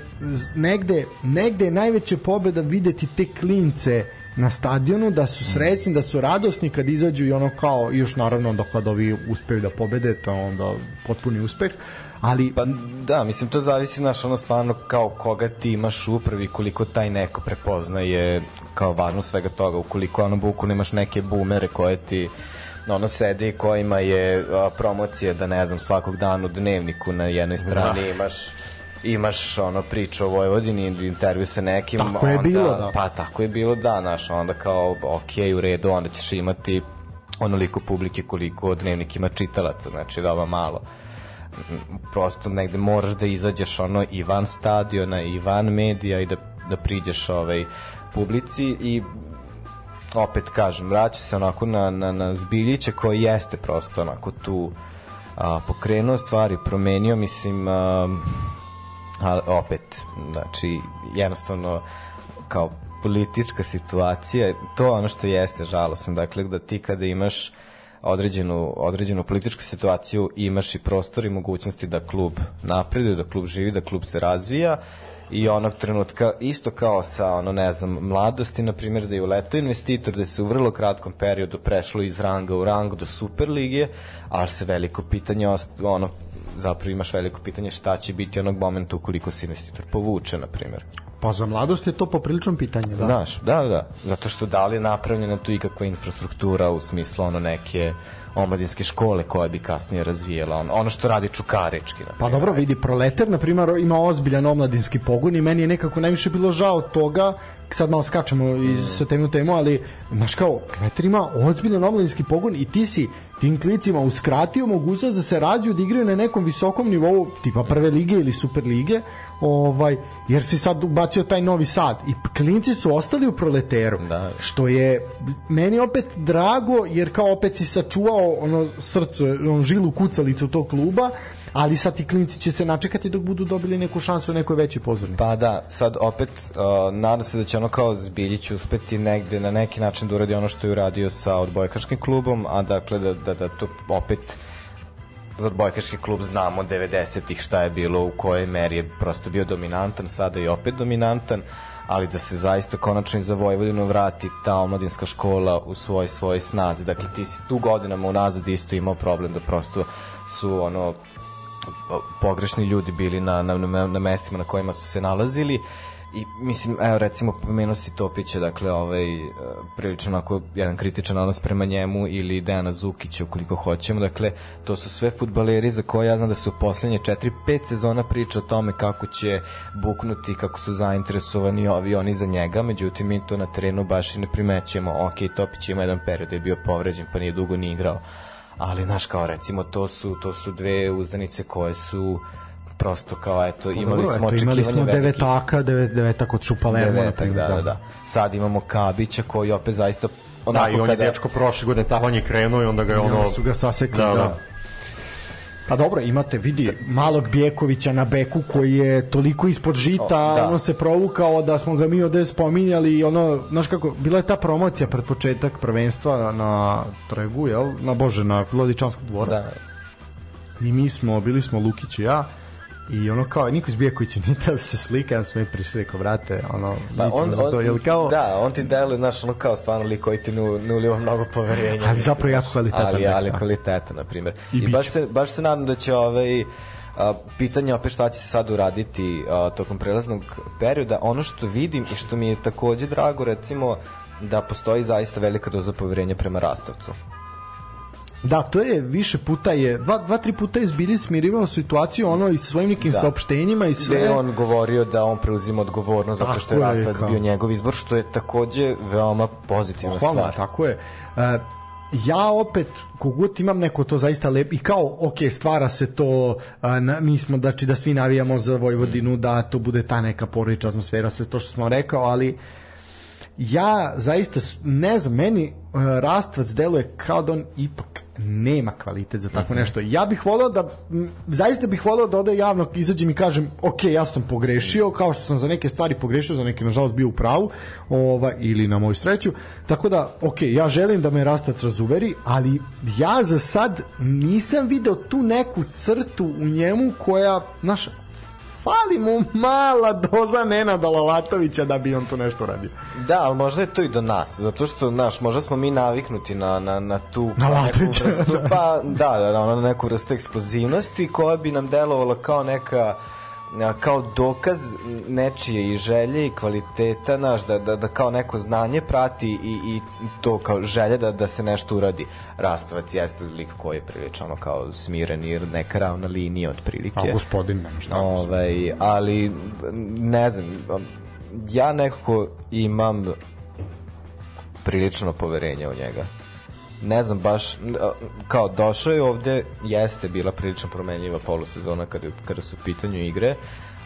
negde, negde je najveća pobeda videti te klince na stadionu, da su srećni, da su radosni kad izađu i ono kao, još naravno da kad ovi uspeju da pobede, to je onda potpuni uspeh, ali Pa da, mislim to zavisi naš ono stvarno kao koga ti imaš u upravi koliko taj neko prepoznaje kao važnost svega toga ukoliko ono bukvalno imaš neke bumere koje ti ono sede i kojima je a, promocija da ne znam svakog dana u dnevniku na jednoj strani da. imaš imaš ono priču o Vojvodini intervju sa nekim Tako je onda, bilo, da. pa tako je bilo da znaš onda kao ok u redu onda ćeš imati onoliko publike koliko dnevnik ima čitalaca znači veoma malo prosto negde moraš da izađeš ono i van stadiona i van medija i da, da priđeš ovaj publici i opet kažem, vraću se onako na, na, na Zbiljića koji jeste prosto onako tu a, pokrenuo stvari, promenio, mislim, a, ali opet, znači, jednostavno kao politička situacija, to ono što jeste žalosno, dakle, da ti kada imaš određenu, određenu političku situaciju imaš i prostor i mogućnosti da klub napreduje, da klub živi, da klub se razvija i onog trenutka isto kao sa ono ne znam mladosti na primjer da je uletao investitor da se u vrlo kratkom periodu prešlo iz ranga u rang do super lige ali se veliko pitanje ono zapravo imaš veliko pitanje šta će biti onog momenta ukoliko se investitor povuče na primjer Pa za mladost je to poprilično pitanje, da. Znaš, da, da, zato što da li je napravljena tu ikakva infrastruktura u smislu ono neke omladinske škole koja bi kasnije razvijela ono, ono što radi Čukarički. na Pa dobro, vidi, Proletar, na primjer, ima ozbiljan omladinski pogon i meni je nekako najviše bilo žao toga, sad malo skačemo iz sa temu temu, ali, znaš kao, Proletar ima ozbiljan omladinski pogon i ti si tim klicima uskratio mogućnost da se razviju, da igraju na nekom visokom nivou, tipa prve lige ili super lige, ovaj, jer si sad ubacio taj novi sad i klinci su ostali u proleteru Da. što je meni opet drago jer kao opet si sačuvao ono srce, on žilu kucalicu tog kluba ali sad ti klinci će se načekati dok budu dobili neku šansu u nekoj većoj pozornici. Pa da, sad opet uh, nadam se da će ono kao Zbiljić uspeti negde na neki način da uradi ono što je uradio sa odbojkaškim klubom, a dakle da, da, da to opet za odbojkaški klub znamo 90-ih šta je bilo, u kojoj meri je prosto bio dominantan, sada je opet dominantan, ali da se zaista konačno i za Vojvodinu vrati ta omladinska škola u svoj svoj snazi. Dakle, ti si tu godinama unazad isto imao problem da prosto su ono pogrešni ljudi bili na, na, na, mestima na kojima su se nalazili i mislim, evo recimo pomenuo si Topića, dakle ovaj, e, prilično onako jedan kritičan odnos prema njemu ili Dejana Zukića ukoliko hoćemo, dakle to su sve futbaleri za koje ja znam da su poslednje 4-5 sezona priča o tome kako će buknuti, kako su zainteresovani ovi oni za njega, međutim mi to na terenu baš i ne primećujemo, ok, Topić ima jedan period da je bio povređen pa nije dugo ni igrao, ali znaš kao recimo to su to su dve uzdanice koje su prosto kao eto imali Dobro, smo eto, očekivanja imali smo devetaka, devet, devetak od Šupalermo. na Devetak, da, da, da. Sad imamo Kabića koji opet zaista Da, onako i on je kada dečko prošle godine tamo on je krenuo i onda ga je ono... Ono, su ga sasekli, Da, da, da. Pa dobro, imate, vidi, malog Bjekovića na beku koji je toliko ispod žita, O, da. ono se provukao da smo ga mi ovde spominjali i ono, znaš kako, bila je ta promocija pred početak prvenstva na, na tregu, jel? Na Bože, na Lodičanskog dvora. da, I mi smo, bili smo Lukić i ja, i ono kao, niko iz Bjekovića nije teo da se slika, ja sam mi prišli, rekao, brate, ono, Pa on, on, jel kao, da, on ti deluje, znaš, ono kao stvarno lik koji ti ne, ne uliva mnogo poverenja. [laughs] Ali zapravo jako kvalitetan Ali, ali da. kvaliteta, na primjer. I I, baš, se, baš se nadam da će ovaj, a, pitanje opet šta će se sad uraditi a, tokom prelaznog perioda. Ono što vidim i što mi je takođe drago, recimo, da postoji zaista velika doza poverenja prema Rastavcu. Da, to je više puta je, dva, dva tri puta je zbili smirivao situaciju ono i svojim nekim Da. saopštenjima i sve. je on govorio da on preuzima odgovornost zato što je kao- bio njegov izbor, što je takođe veoma pozitivna Hvala, stvar. tako je. E, ja opet kogod imam neko to zaista lep i kao ok stvara se to a, na, mi smo znači da svi navijamo za Vojvodinu da to bude ta neka porodična atmosfera sve to što smo rekao ali ja zaista ne znam meni e, Rastvac deluje kao da on ipak nema kvalitet za tako nešto. Ja bih voleo da m, zaista bih voleo da ode javno izađem i kažem ok, ja sam pogrešio, kao što sam za neke stvari pogrešio, za neke nažalost bio u pravu, ovaj ili na moju sreću. Tako da, ok, ja želim da me Rastac razuveri, ali ja za sad nisam video tu neku crtu u njemu koja, znaš, fali mu mala doza Nenada Lalatovića da bi on tu nešto radio. Da, ali možda je to i do nas, zato što, znaš, možda smo mi naviknuti na, na, na tu Na Latovića, vrstu, da. pa da, da, da, na neku vrstu eksplozivnosti koja bi nam delovala kao neka kao dokaz nečije i želje i kvaliteta, znaš, da, da, da kao neko znanje prati i, i to kao želja da, da se nešto uradi. Rastavac jeste lik koji je prilično ono kao smiren i neka ravna linija otprilike. A gospodin, nema šta. Ovaj, ali ne znam, ja nekako imam prilično poverenja u njega. Ne znam baš, kao došao je ovde, jeste bila prilično promenljiva polusezona kada, kada su u pitanju igre,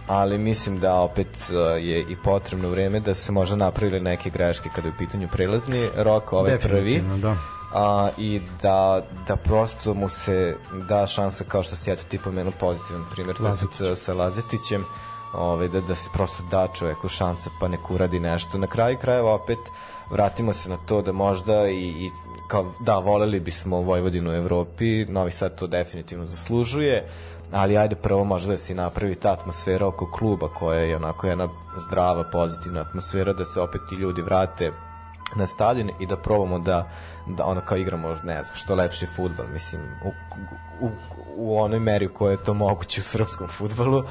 ali mislim da opet je i potrebno vreme da se možda napravile neke greške kada je u pitanju prelazni rok, ovaj prvi da. a, i da, da prosto mu se da šansa kao što si eto ti pomenuo pozitivan primjer Lazetić. sa, sa Lazetićem ovaj, da, da se prosto da čoveku šansa pa nek uradi nešto na kraju krajeva opet vratimo se na to da možda i, i kao, da, voleli bismo Vojvodinu u Evropi, Novi Sad to definitivno zaslužuje, ali ajde prvo možda da se napravi ta atmosfera oko kluba koja je onako jedna zdrava, pozitivna atmosfera, da se opet ti ljudi vrate na stadion i da probamo da da ono kao igramo ne znam što lepši fudbal mislim u, u, u onoj meri u kojoj je to moguće u srpskom fudbalu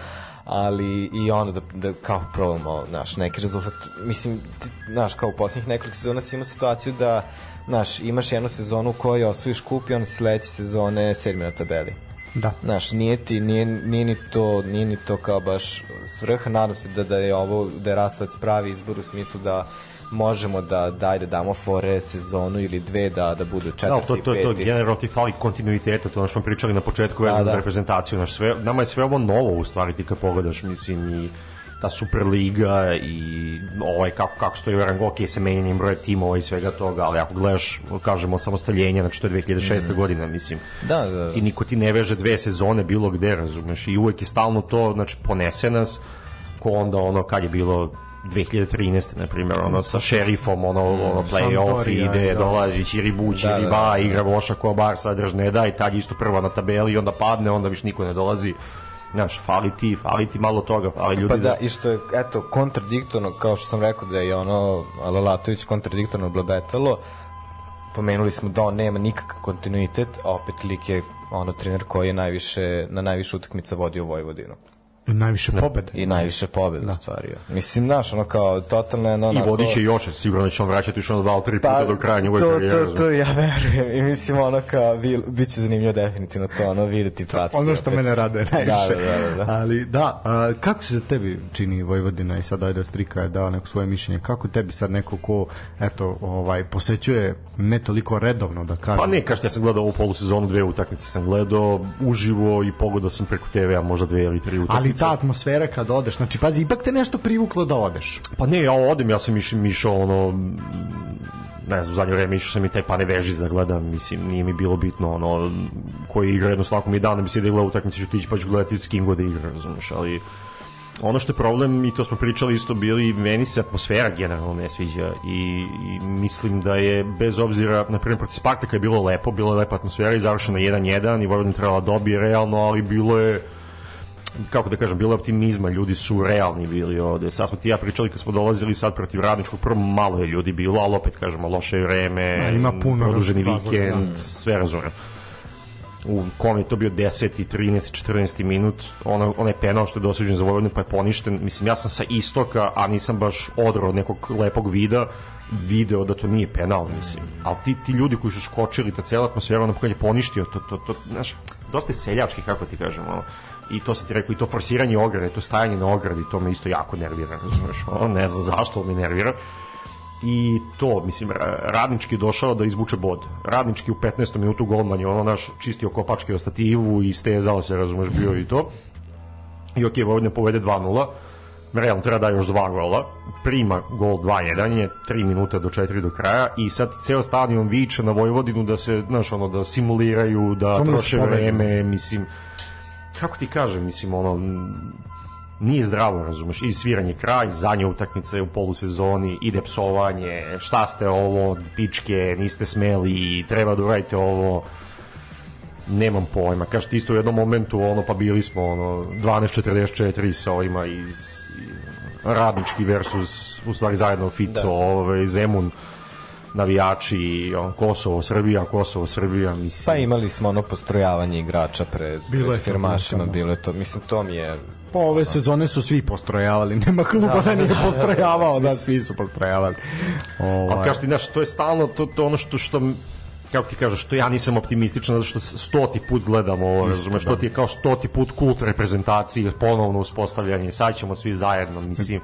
ali i onda da, da kao probamo, znaš, neki rezultat, mislim, ti, znaš, kao u posljednjih nekoliko sezona si imao situaciju da, znaš, imaš jednu sezonu u kojoj osvojiš kup i onda sledeće sezone sedmi na tabeli. Da. Znaš, nije ti, nije, nije ni to, nije ni to kao baš svrha, nadam se da, da je ovo, da je Rastovac pravi izbor u smislu da možemo da daj da damo fore sezonu ili dve da da budu Da, četvrti to, to, i to, peti. generalno ti fali kontinuiteta, to ono što smo pričali na početku vezano da. za reprezentaciju, naš sve, nama je sve ovo novo u stvari ti kad pogledaš, mislim i ta Superliga i ovaj kako kako stoji rang ok sa menjanjem broja timova i svega toga, ali ako gledaš kažemo samostaljenje, znači to je 2006. godina, mislim. Da, da, da. Ti niko ti ne veže dve sezone bilo gde, razumeš, i uvek je stalno to, znači ponese nas ko onda ono kad je bilo 2013. na primjer, ono sa šerifom, ono, ono play-off ide, da. dolazi Čiribu, da, Čiriba, da. igra Voša ko Barsa, drž ne da i tad isto prva na tabeli onda padne, onda više niko ne dolazi. Znaš, fali ti, fali ti malo toga, fali ljudi Pa da, i što je, eto, kontradiktorno, kao što sam rekao da je ono Lalatović kontradiktorno blabetalo, pomenuli smo da on nema nikakav kontinuitet, a opet lik je ono trener koji je najviše, na najviše utakmica vodio Vojvodinu. Najviše pobede. I najviše pobjeda da. stvario. Mislim, znaš, ono kao, totalno je ono... I vodit će još, sigurno da će on vraćati još ono dva tri puta do kraja njegove Pa, to, karijere. to, to ja [laughs] verujem. I mislim, ono kao, vi, bit će zanimljivo definitivno to, ono, videti, pratiti. Ono što opet. mene rade najviše. Da, da, da, da. Ali da, a, kako se tebi čini Vojvodina i sad ajde Strika je dao neko svoje mišljenje, kako tebi sad neko ko eto, ovaj, posećuje ne toliko redovno da kaže. Pa ne, kažete, ja sam gledao ovu polusezonu, dve utakmice sam gledao uživo i pogledao sam preko TV-a možda dve ili tri utakmice. Ali ta atmosfera kad odeš, znači pazi, ipak te nešto privuklo da odeš. Pa ne, ja odem, ja sam išao, išao ono, ne znam, u zadnje vreme išao sam i taj pane veži da gledam, mislim, nije mi bilo bitno, ono, koji igra jedno svako mi dan da bi se da igra utakmice, ću ti ići pa ću gledati s kim god da igra, razumeš, ali ono što je problem, i to smo pričali isto bili, meni se atmosfera generalno ne sviđa i, i mislim da je, bez obzira, na primjer, protiv Spartaka je bilo lepo, bila je lepa atmosfera i završeno 1-1 i Vojvodina trebala da dobije realno, ali bilo je kako da kažem, bilo optimizma, ljudi su realni bili ovde. Sad smo ti ja pričali kad smo dolazili sad protiv radničkog, prvo malo je ljudi bilo, ali opet kažemo, loše vreme, Da, ima puno produženi vikend, da. sve razumem. U kom je to bio 10. 13. 14. minut, ona, onaj penal što je dosuđen za Vojvodinu pa je poništen. Mislim, ja sam sa istoka, a nisam baš odro od nekog lepog vida, video da to nije penal, mislim. Ali ti, ti ljudi koji su skočili, ta cela atmosfera, ono kad je poništio, to, to, to, znaš, dosta je seljački, kako ti kažem, ono, i to sam ti rekao, i to forsiranje ograde, to stajanje na ogradi, to me isto jako nervira, razumeš, ono, ne znam zašto me nervira i to, mislim, ra- radnički je došao da izvuče bod. Radnički u 15. minutu golman je ono naš čistio kopačke o stativu i stezao se, razumeš, bio i to. I ok, Vojvodina povede 2-0, realno treba da još dva gola, prima gol 2-1 je 3 minuta do 4 do kraja i sad ceo stadion viče na Vojvodinu da se, znaš, ono, da simuliraju, da Samo da troše se vreme, mislim, kako ti kažem, mislim, ono, nije zdravo, razumeš, i sviranje kraj, zadnja utakmica je u polusezoni, ide psovanje, šta ste ovo, pičke, niste smeli, treba da uradite ovo, nemam pojma, kažete isto u jednom momentu, ono, pa bili smo, ono, 12.44 sa ovima iz radnički versus, u stvari zajedno Fico, da. ovaj, Zemun, navijači, on, Kosovo, Srbija, Kosovo, Srbija, mislim. Pa imali smo ono postrojavanje igrača pred, Bilo je pred to, firmašima, bilo je to. bilo je to, mislim, to mi je... Po ove sezone su svi postrojavali, [laughs] nema kluba da, nije postrojavao, da, svi su postrojavali. Ali Ovaj. kažeš ti, znaš, to je stalno, to, to ono što, što kako ti kažeš, što ja nisam optimističan zato što stoti put gledam ovo, razumeš, da. što ti je kao stoti put kult reprezentacije, ponovno uspostavljanje, sad ćemo svi zajedno, mislim,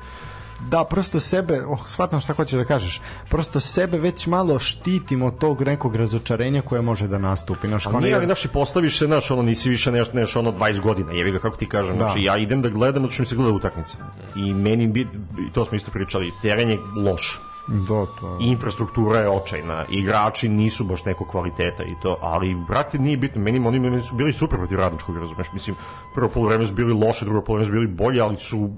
Da, prosto sebe, oh, shvatam šta hoćeš da kažeš, prosto sebe već malo štitimo od tog nekog razočarenja koje može da nastupi. Znaš, Ali nije, ali znaš, i postaviš se, znaš, ono, nisi više nešto, nešto, ono, 20 godina, jevi ga, kako ti kažem, Da. znači, ja idem da gledam, što mi se gleda utakmica. I meni, bi, to smo isto pričali, teren je loš. Do, to. Infrastruktura je očajna, igrači nisu baš nekog kvaliteta i to, ali brate nije bitno, meni oni meni su bili super protiv radničkog, razumeš, mislim, prvo poluvreme su bili loše, drugo poluvreme su bili bolje, ali su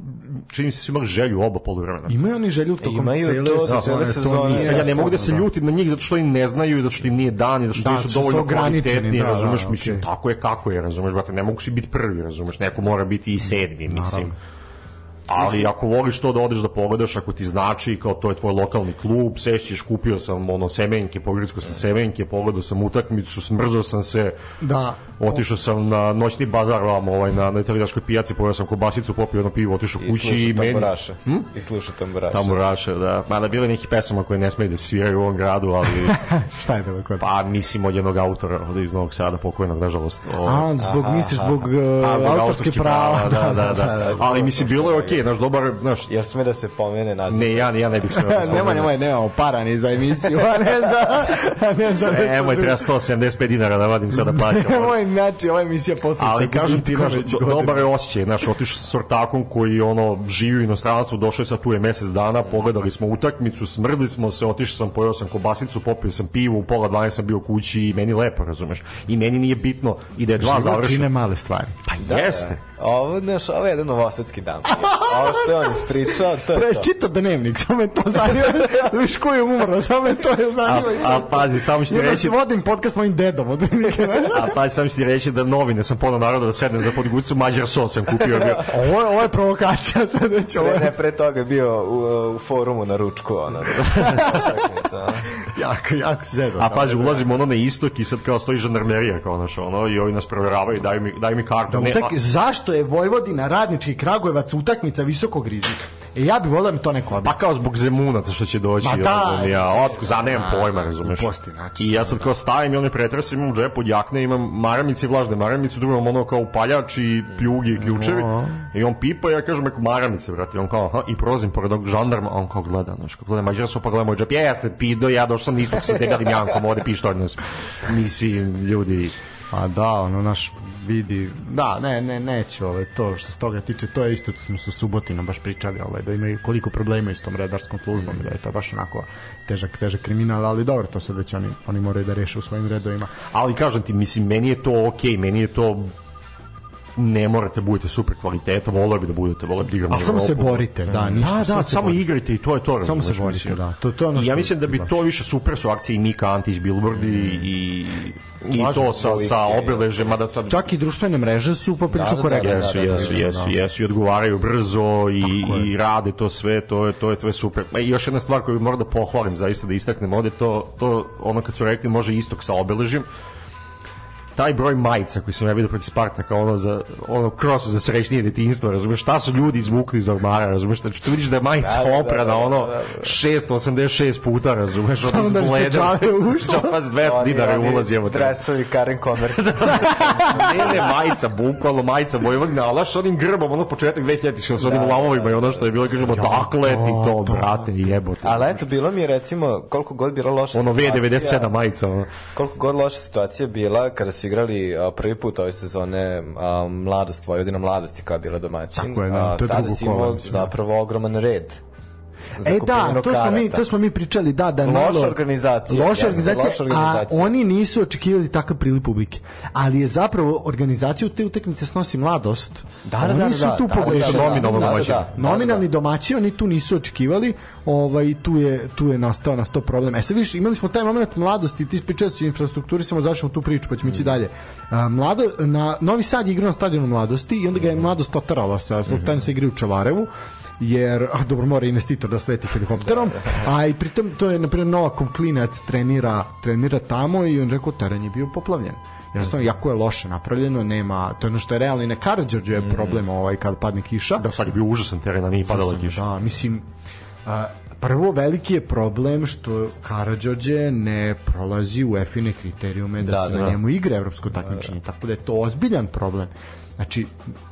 čini se su imali želju oba poluvremena. Imaju oni želju tokom Imaju cele to, sezone, cele to sezone. ja ne mogu da se sporno, ljutim na njih zato što oni ne znaju i zato što im nije dan i zato što Da, nisu što su dovoljno ograničeni, kvalitetni, da, da, razumeš, okej. mislim, tako je kako je, razumeš, brate, ne mogu svi biti prvi, razumeš, neko mora biti i sedmi, mislim. Ali ako voliš to da odeš da pogledaš, ako ti znači kao to je tvoj lokalni klub, sešćeš, kupio sam ono semenke, pogledsko sam semenke, pogledao sam utakmicu, smrzao sam se, Da. otišao sam na noćni bazar vam, ovaj, na, na italijanskoj pijaci, pogledao sam kobasicu, popio jedno pivo, otišao kući i meni... tamburaše. I sluša tamburaše. Tamburaše, da. Mada bile neki pesama koje ne smeju da sviraju u ovom gradu, ali [laughs] Šta je bilo kod? pa mislim od jednog autora ovde iz Novog Sada, pokojnog, nažalost. Ovaj, A, zbog, misliš, zbog uh, Pa, zbog autorske prava. [laughs] da, da, da. Ali mislim, bilo je okej, znaš, dobar, znaš, Jer sme da se pomene naziv. ne, ja, ja ne bih smeo da nema, [laughs] nemoj, nemamo para ni za emisiju, a ne za... A ne za Nemoj, drugo. treba 175 dinara da vadim sada plaćam. [laughs] Nemoj, znači, ova emisija posle Ali sa kažem ti, godina. dobar je osjećaj, znaš, otišao sa sortakom koji ono, živi u inostranstvu, došao je sad tu je mesec dana, pogledali smo utakmicu, smrdli smo se, otišao sam, pojeo sam kobasicu, popio sam pivo, u pola 12 sam bio kući i meni lepo, razumeš? I meni nije bitno i da je dva Život čine završena. male stvari. Pa jeste. Ovo, znaš, ovo je jedan novosadski dan. Ovo što je on ispričao, to je Preš to. čitao dnevnik, samo me to zanima. Da viš ko je umro, samo me to je A, zanima. a pazi, samo ću ti Ja reći, vodim podcast mojim dedom od [laughs] a pazi, samo ću ti reći da novine sam ponao naroda da sednem za podgucu, mađar sos sam kupio. Bio. Ovo je, ovo je provokacija [laughs] sad već ovo Pre, ne, je pre toga je bio u, u forumu na ručku, ono. Ono. [laughs] jako, jako se zezam. A pazi, ulazimo ono na istok i sad kao stoji žandarmerija, kao naš, ono, i ovi nas provjeravaju, daju mi, daju mi kartu. Da Ne, utak, a- zašto je Vojvodina, Radnički Kragujevac utakmica visokog rizika? E ja bih volio da mi to neko Pa objasni. kao zbog Zemunaca što će doći. Ma da, ja, otko, za nemam pojma, razumeš. gluposti, znači, I ja sad kao stavim i one pretrese, imam u džepu od jakne, imam maramice i vlažne maramice, drugo imam ono kao upaljač i pljugi i ključevi. I on pipa, ja kažem, neko maramice, brate. I on kao, aha, i prolazim pored ovog žandarma, on kao gleda, znaš, kao gleda, mađar su pa gleda moj džep, jeste, pido, ja došao sam istok sa debelim jankom, ovde pištolj nas. Mislim, ljudi, A da, ono naš vidi, da, ne, ne, neću, ovaj, to što se toga tiče, to je isto, to smo sa Subotinom baš pričali, ovaj, da imaju koliko problema s tom redarskom službom da je to baš onako težak, težak kriminal, ali dobro, to sad već oni, oni moraju da reše u svojim redovima. ali kažem ti, mislim, meni je to okej, meni je to ne morate budete super kvaliteta, volio bi da budete, volio bi da igram Ali za samo se borite, da, ništa, Da, da, samo samo, igrajte i to je to. Samo se borite, mislim. da. To- to ono ja mislim da bi to više super su akcije i Mika Antić, Billboard i, i, i Slažem to sa, sa obeležima da sad... Čak i društvene mreže su poprilično Da, da, korektne. da, Jesu, da, da, jesu, da, jesu, jesu i odgovaraju brzo i, i rade to sve, to je to je sve super. Ma i još jedna stvar koju moram da pohvalim, zaista da istaknem ovde, to, to ono kad su rekli može istok sa obeležjem, taj broj majica koji sam ja vidio protiv Spartaka, ono za ono cross za srećnije detinjstvo, razumeš, šta su ljudi izvukli iz ormara, razumeš, znači tu vidiš da je majica Da, da, da, oprana, da, ono, da, da. 686 puta, razumeš, ono da džabe [laughs] ušlo. Džabe 200 dinara ulaz, evo te. Dresovi Karen Convert. [laughs] ne, ne, majica, bukvalno majica Vojvodina, ali s onim grbom, ono početak 2000 s onim lavovima i ono što je bilo, kažemo, dakle ti to, brate, jebote. Ali eto, bilo mi je recimo, koliko god bila loša Ono situacija- V97 majica, ono. Koliko god loša situacija bila kada su igrali a, prvi put ove sezone a, Mladost, Vojvodina Mladosti koja je bila domaćin. Tako je, da, to je tada drugo si kolo, imao mislim. zapravo ogroman red. Za E da, to smo, mi, to smo mi pričali, da, da je Loša malo... organizacija, Loša organizacija, loša organizacija. a oni nisu očekivali takav priliv publike. Ali je zapravo organizaciju te utakmice snosi mladost. Da, da, da, oni su tu pogrešili. da, da, da, da, da, da, Nominalni domaći, oni tu nisu očekivali, ovaj, tu je, tu je nastao, nastao problem. E sad vidiš, imali smo taj moment mladosti, ti ispričao si o infrastrukturi, samo završimo tu priču, pa ćemo ići dalje. A, mlado, na, Novi Sad je igrao na stadionu mladosti i onda ga je mladost otarala sa, zbog mm se igra u Čavarevu jer, a dobro, mora investitor da sleti helikopterom, a i pritom to je, na primjer, Novakov klinac trenira, trenira tamo i on rekao, teren je bio poplavljen. Jednostavno, jako je loše napravljeno, nema, to je ono što je realno i na Karadžorđu je problem ovaj, kad padne kiša. Da, sad je bio užasan teren, a nije padala kiša. Da, mislim, a, prvo veliki je problem što Karadžođe ne prolazi u EFINE kriterijume da, Da, se da, na da. njemu igra evropsko takmičenje, tako da je to ozbiljan problem. Znači,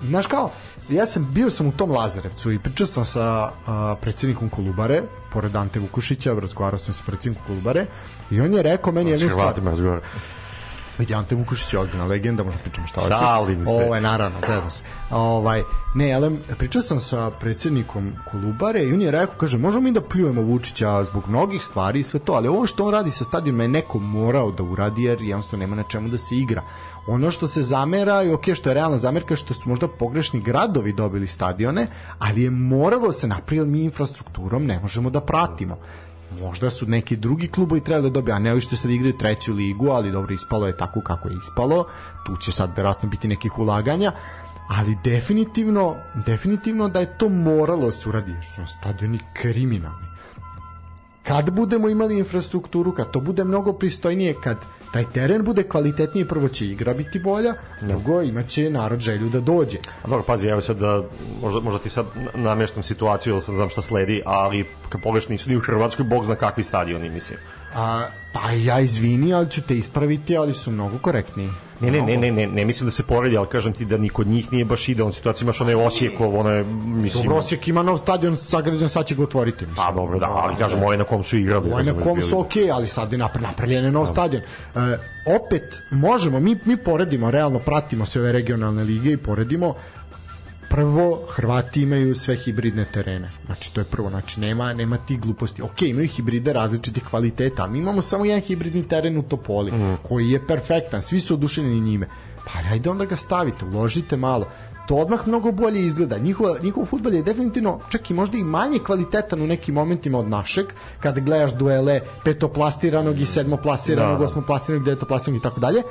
znaš kao, ja sam bio sam u tom Lazarevcu i pričao sam sa a, predsjednikom Kolubare, pored Ante Vukušića, razgovarao sam sa predsjednikom Kolubare i on je rekao meni S jednu stvar. Razgovara. Vidi, Ante Vukušić je ozbiljna legenda, možemo pričamo šta hoćeš. Šalim se. Ovo je naravno, zezam se. Ovaj, ne, ali pričao sam sa predsjednikom Kolubare i on je rekao, kaže, možemo mi da pljujemo Vučića zbog mnogih stvari i sve to, ali ovo što on radi sa stadionom je neko morao da uradi jer jednostavno nema na čemu da se igra. Ono što se zamera i ok, što je realna zamerka što su možda pogrešni gradovi dobili stadione, ali je moralo se napraviti mi infrastrukturom ne možemo da pratimo. Možda su neki drugi klubovi trebali da dobiju, a ne ovi što sad igraju treću ligu, ali dobro, ispalo je tako kako je ispalo, tu će sad verovatno biti nekih ulaganja, ali definitivno definitivno da je to moralo da se uradi jer su stadioni kriminalni. Kad budemo imali infrastrukturu, kad to bude mnogo pristojnije, kad taj teren bude kvalitetniji, prvo će igra biti bolja, drugo imaće narod želju da dođe. A dobro, pazi, evo sad da, možda, možda ti sad namještam situaciju, jer sam znam šta sledi, ali kad pogledaš nisu ni u Hrvatskoj, bog zna kakvi stadioni, mislim. A, pa ja izvini, ali ću te ispraviti, ali su mnogo korektniji. Ne, ne, ne, ne, ne, ne mislim da se poredi, ali kažem ti da ni kod njih nije baš idealna situacija, imaš onaj Osijekov, onaj, mislim... Dobro, Osijek ima nov stadion sagrađen, sad će ga otvoriti. Mislim. Pa dobro, da, ali kažem, ovaj na kom su igrali. Ovaj na kom su okej, ali sad je napravljen je nov stadion. E, opet, možemo, mi, mi poredimo, realno pratimo sve ove regionalne lige i poredimo prvo Hrvati imaju sve hibridne terene. Znači to je prvo, znači nema nema ti gluposti. Ok, imaju hibride različitih kvaliteta, ali mi imamo samo jedan hibridni teren u Topoli koji je perfektan, svi su oduševljeni njime. Pa ajde onda ga stavite, uložite malo. To odmah mnogo bolje izgleda. Njihov, njihov futbol je definitivno čak i možda i manje kvalitetan u nekim momentima od našeg, kad gledaš duele petoplastiranog i sedmoplasiranog, Da, da. osmoplasiranog, devetoplasiranog i tako dalje,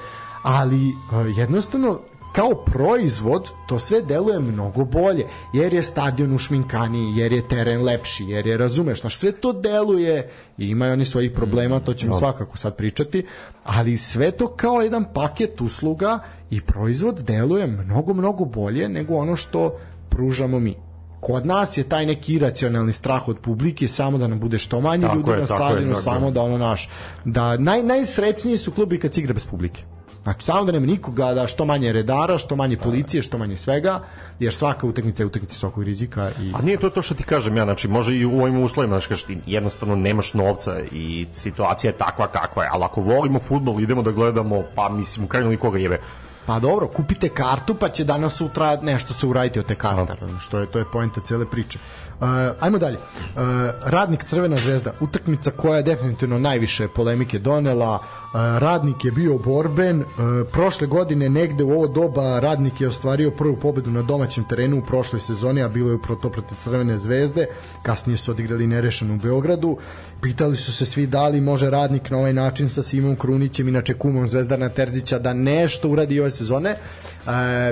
ali e, jednostavno kao proizvod to sve deluje mnogo bolje jer je stadion ušminkaniji, jer je teren lepši, jer je, razumeš, znaš, sve to deluje i imaju oni svojih problema, to ćemo svakako sad pričati, ali sve to kao jedan paket usluga i proizvod deluje mnogo, mnogo bolje nego ono što pružamo mi. Kod nas je taj neki iracionalni strah od publike samo da nam bude što manje Tako ljudi je, na stadionu, samo da ono naš da naj, najsrećniji su klubi kad se igra bez publike. Znači, samo da nema nikoga, da što manje redara, što manje policije, što manje svega, jer svaka utakmica je utakmica svakog rizika i... A nije to to što ti kažem ja, znači može i u ovim uslovima, znači kažeš ti jednostavno nemaš novca i situacija je takva kakva je, ali ako volimo fudbal, idemo da gledamo, pa mislim, liniji koga jebe. Pa dobro, kupite kartu pa će danas sutra nešto se uraditi od te karte, što je to je poenta cele priče. Uh, ajmo dalje. Uh, radnik Crvena zvezda, utakmica koja je definitivno najviše polemike donela. Radnik je bio borben. Uh, prošle godine negde u ovo doba radnik je ostvario prvu pobedu na domaćem terenu u prošloj sezoni, a bilo je upravo to protiv Crvene zvezde. Kasnije su odigrali nerešeno u Beogradu. Pitali su se svi da li može radnik na ovaj način sa Simom Krunićem, inače kumom Zvezdarna Terzića, da nešto uradi ove sezone. E,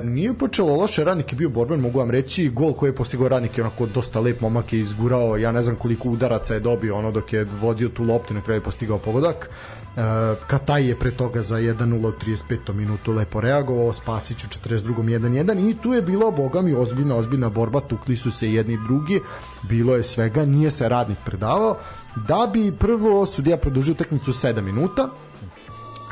nije počelo loše, radnik je bio borben, mogu vam reći, gol koji je postigao radnik je onako dosta lep momak je izgurao, ja ne znam koliko udaraca je dobio ono dok je vodio tu loptu, na kraju je postigao pogodak. E, Kataj je pre toga za 1-0 u 35. minutu lepo reagovao, Spasić u 42. 1-1 i tu je bila, boga mi, ozbiljna, ozbiljna borba, tukli su se jedni drugi, bilo je svega, nije se radnik predavao, da bi prvo sudija produžio utakmicu 7 minuta,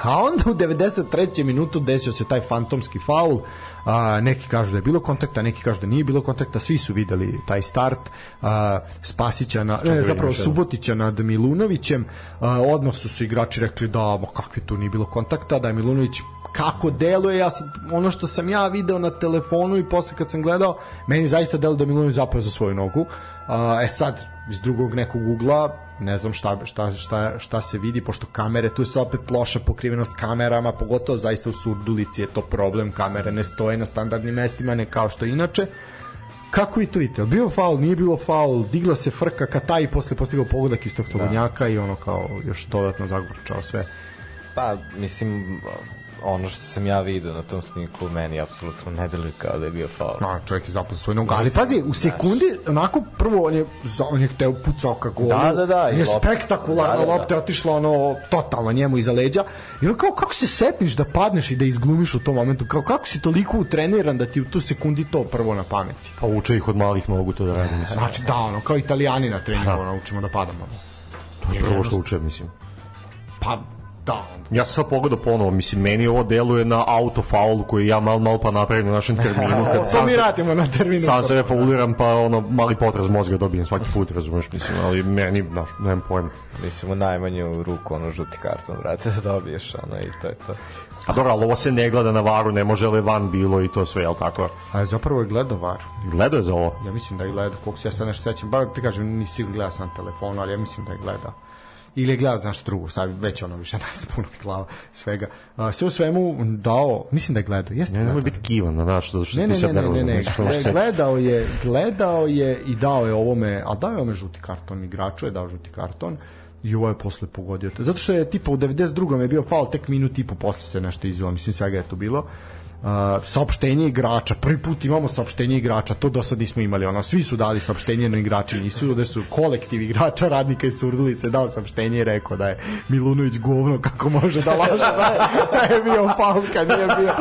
A onda u 93. minutu desio se taj fantomski faul. A, neki kažu da je bilo kontakta, neki kažu da nije bilo kontakta, svi su videli taj start a, Spasića na, ne, zapravo Subotića nad Milunovićem. A, odmah su su igrači rekli da ma kakvi tu nije bilo kontakta, da je Milunović kako deluje, ja sam, ono što sam ja video na telefonu i posle kad sam gledao, meni zaista deluje da Milunović zapao za svoju nogu. A, e sad, iz drugog nekog ugla, ne znam šta, šta, šta, šta se vidi, pošto kamere, tu je se opet loša pokrivenost kamerama, pogotovo zaista u Surdulici je to problem, kamere ne stoje na standardnim mestima, ne kao što inače. Kako i to? Jel Bio faul, nije bilo faul, digla se frka ka taj posle postigao pogodak iz tog slobodnjaka i ono kao još dodatno zagorčao sve. Pa, mislim, ono što sam ja vidio na tom snimku, meni apsolutno ne deluje kao da je bio faul. No, čovjek je zapao svoj nogu. Ali pazi, u sekundi, onako, prvo on je, za- on je hteo pucao ka golu. Da, da, da, Je spektakularna Da, da, da. lopta otišla ono, totalno njemu iza leđa. I ono kao, kako se setniš da padneš i da izglumiš u tom momentu? Kao, kako si toliko utreniran da ti u tu sekundi to prvo na pameti? Pa uče ih od malih nogu to da radi, mislim. Znači, da, ono, kao italijani na treningu, ono, učimo da padamo. To je prvo što uče, mislim. Pa, da, Ja sam sad pogledao ponovo, mislim, meni ovo deluje na auto faul koji ja mal mal pa napravim na našem terminu. Kad [laughs] sam mi se- radimo na terminu. Sam sebe fauliram, pa ono, mali potres mozga dobijem svaki put, razumeš, mislim, ali meni, znaš, nemam pojma. Mislim, u najmanju ruku, ono, žuti karton, brate, [laughs] da dobiješ, ono, i to je to. A dobro, ali ovo se ne gleda na varu, ne može li van bilo i to sve, jel tako? A zapravo je gledao var. Gledao je za ovo? Ja mislim da je gledao, koliko se ja sad nešto sećam, bar ti kažem, nisi gledao sam na telefonu, ali ja mislim da je gledao. Ili je gledao za nešto drugo, sad već ono više [laughs] nas puno glava svega. A, sve u svemu dao, mislim da je gledao, jeste Ne, gledao. nemoj biti kivan, na naš, zato što Ne, ti sad ne, ne, ne, ne, ne, gledao je, gledao je i dao je ovome, ali dao je ovome žuti karton, igraču je dao žuti karton i ovo je posle pogodio. Zato što je tipa u 92. je bio faul tek minut i po posle se nešto izvelo, mislim svega je to bilo. Uh, saopštenje igrača, prvi put imamo saopštenje igrača, to do sad nismo imali, ono, svi su dali saopštenje na igrači, nisu da su kolektiv igrača, radnika iz Surdulice dao saopštenje i rekao da je Milunović govno, kako može da laže, da je, da je bio faul kad nije bio.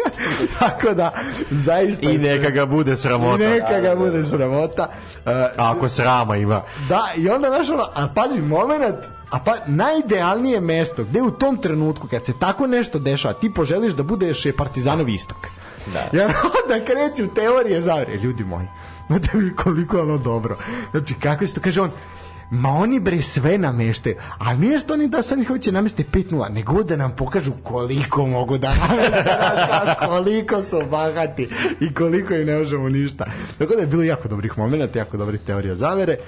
[laughs] Tako da, zaista I neka ga bude i sramota. neka ga bude sramota. Uh, Ako srama ima. Da, i onda znaš ono, a pazi, moment, a pa najidealnije mesto gde u tom trenutku kad se tako nešto dešava, ti poželiš da budeš je Partizanov istok. Da. Jer [laughs] onda kreću teorije zavere, ljudi moji. Znate vi koliko je ono dobro. Znači, kako se to kaže on, Ma oni bre sve namešte, a nije što oni da sad ih hoće nameste 5-0, nego da nam pokažu koliko mogu da [laughs] nameste, koliko su bahati i koliko im ne možemo ništa. Tako da je bilo jako dobrih momenta, jako dobrih teorija zavere. E,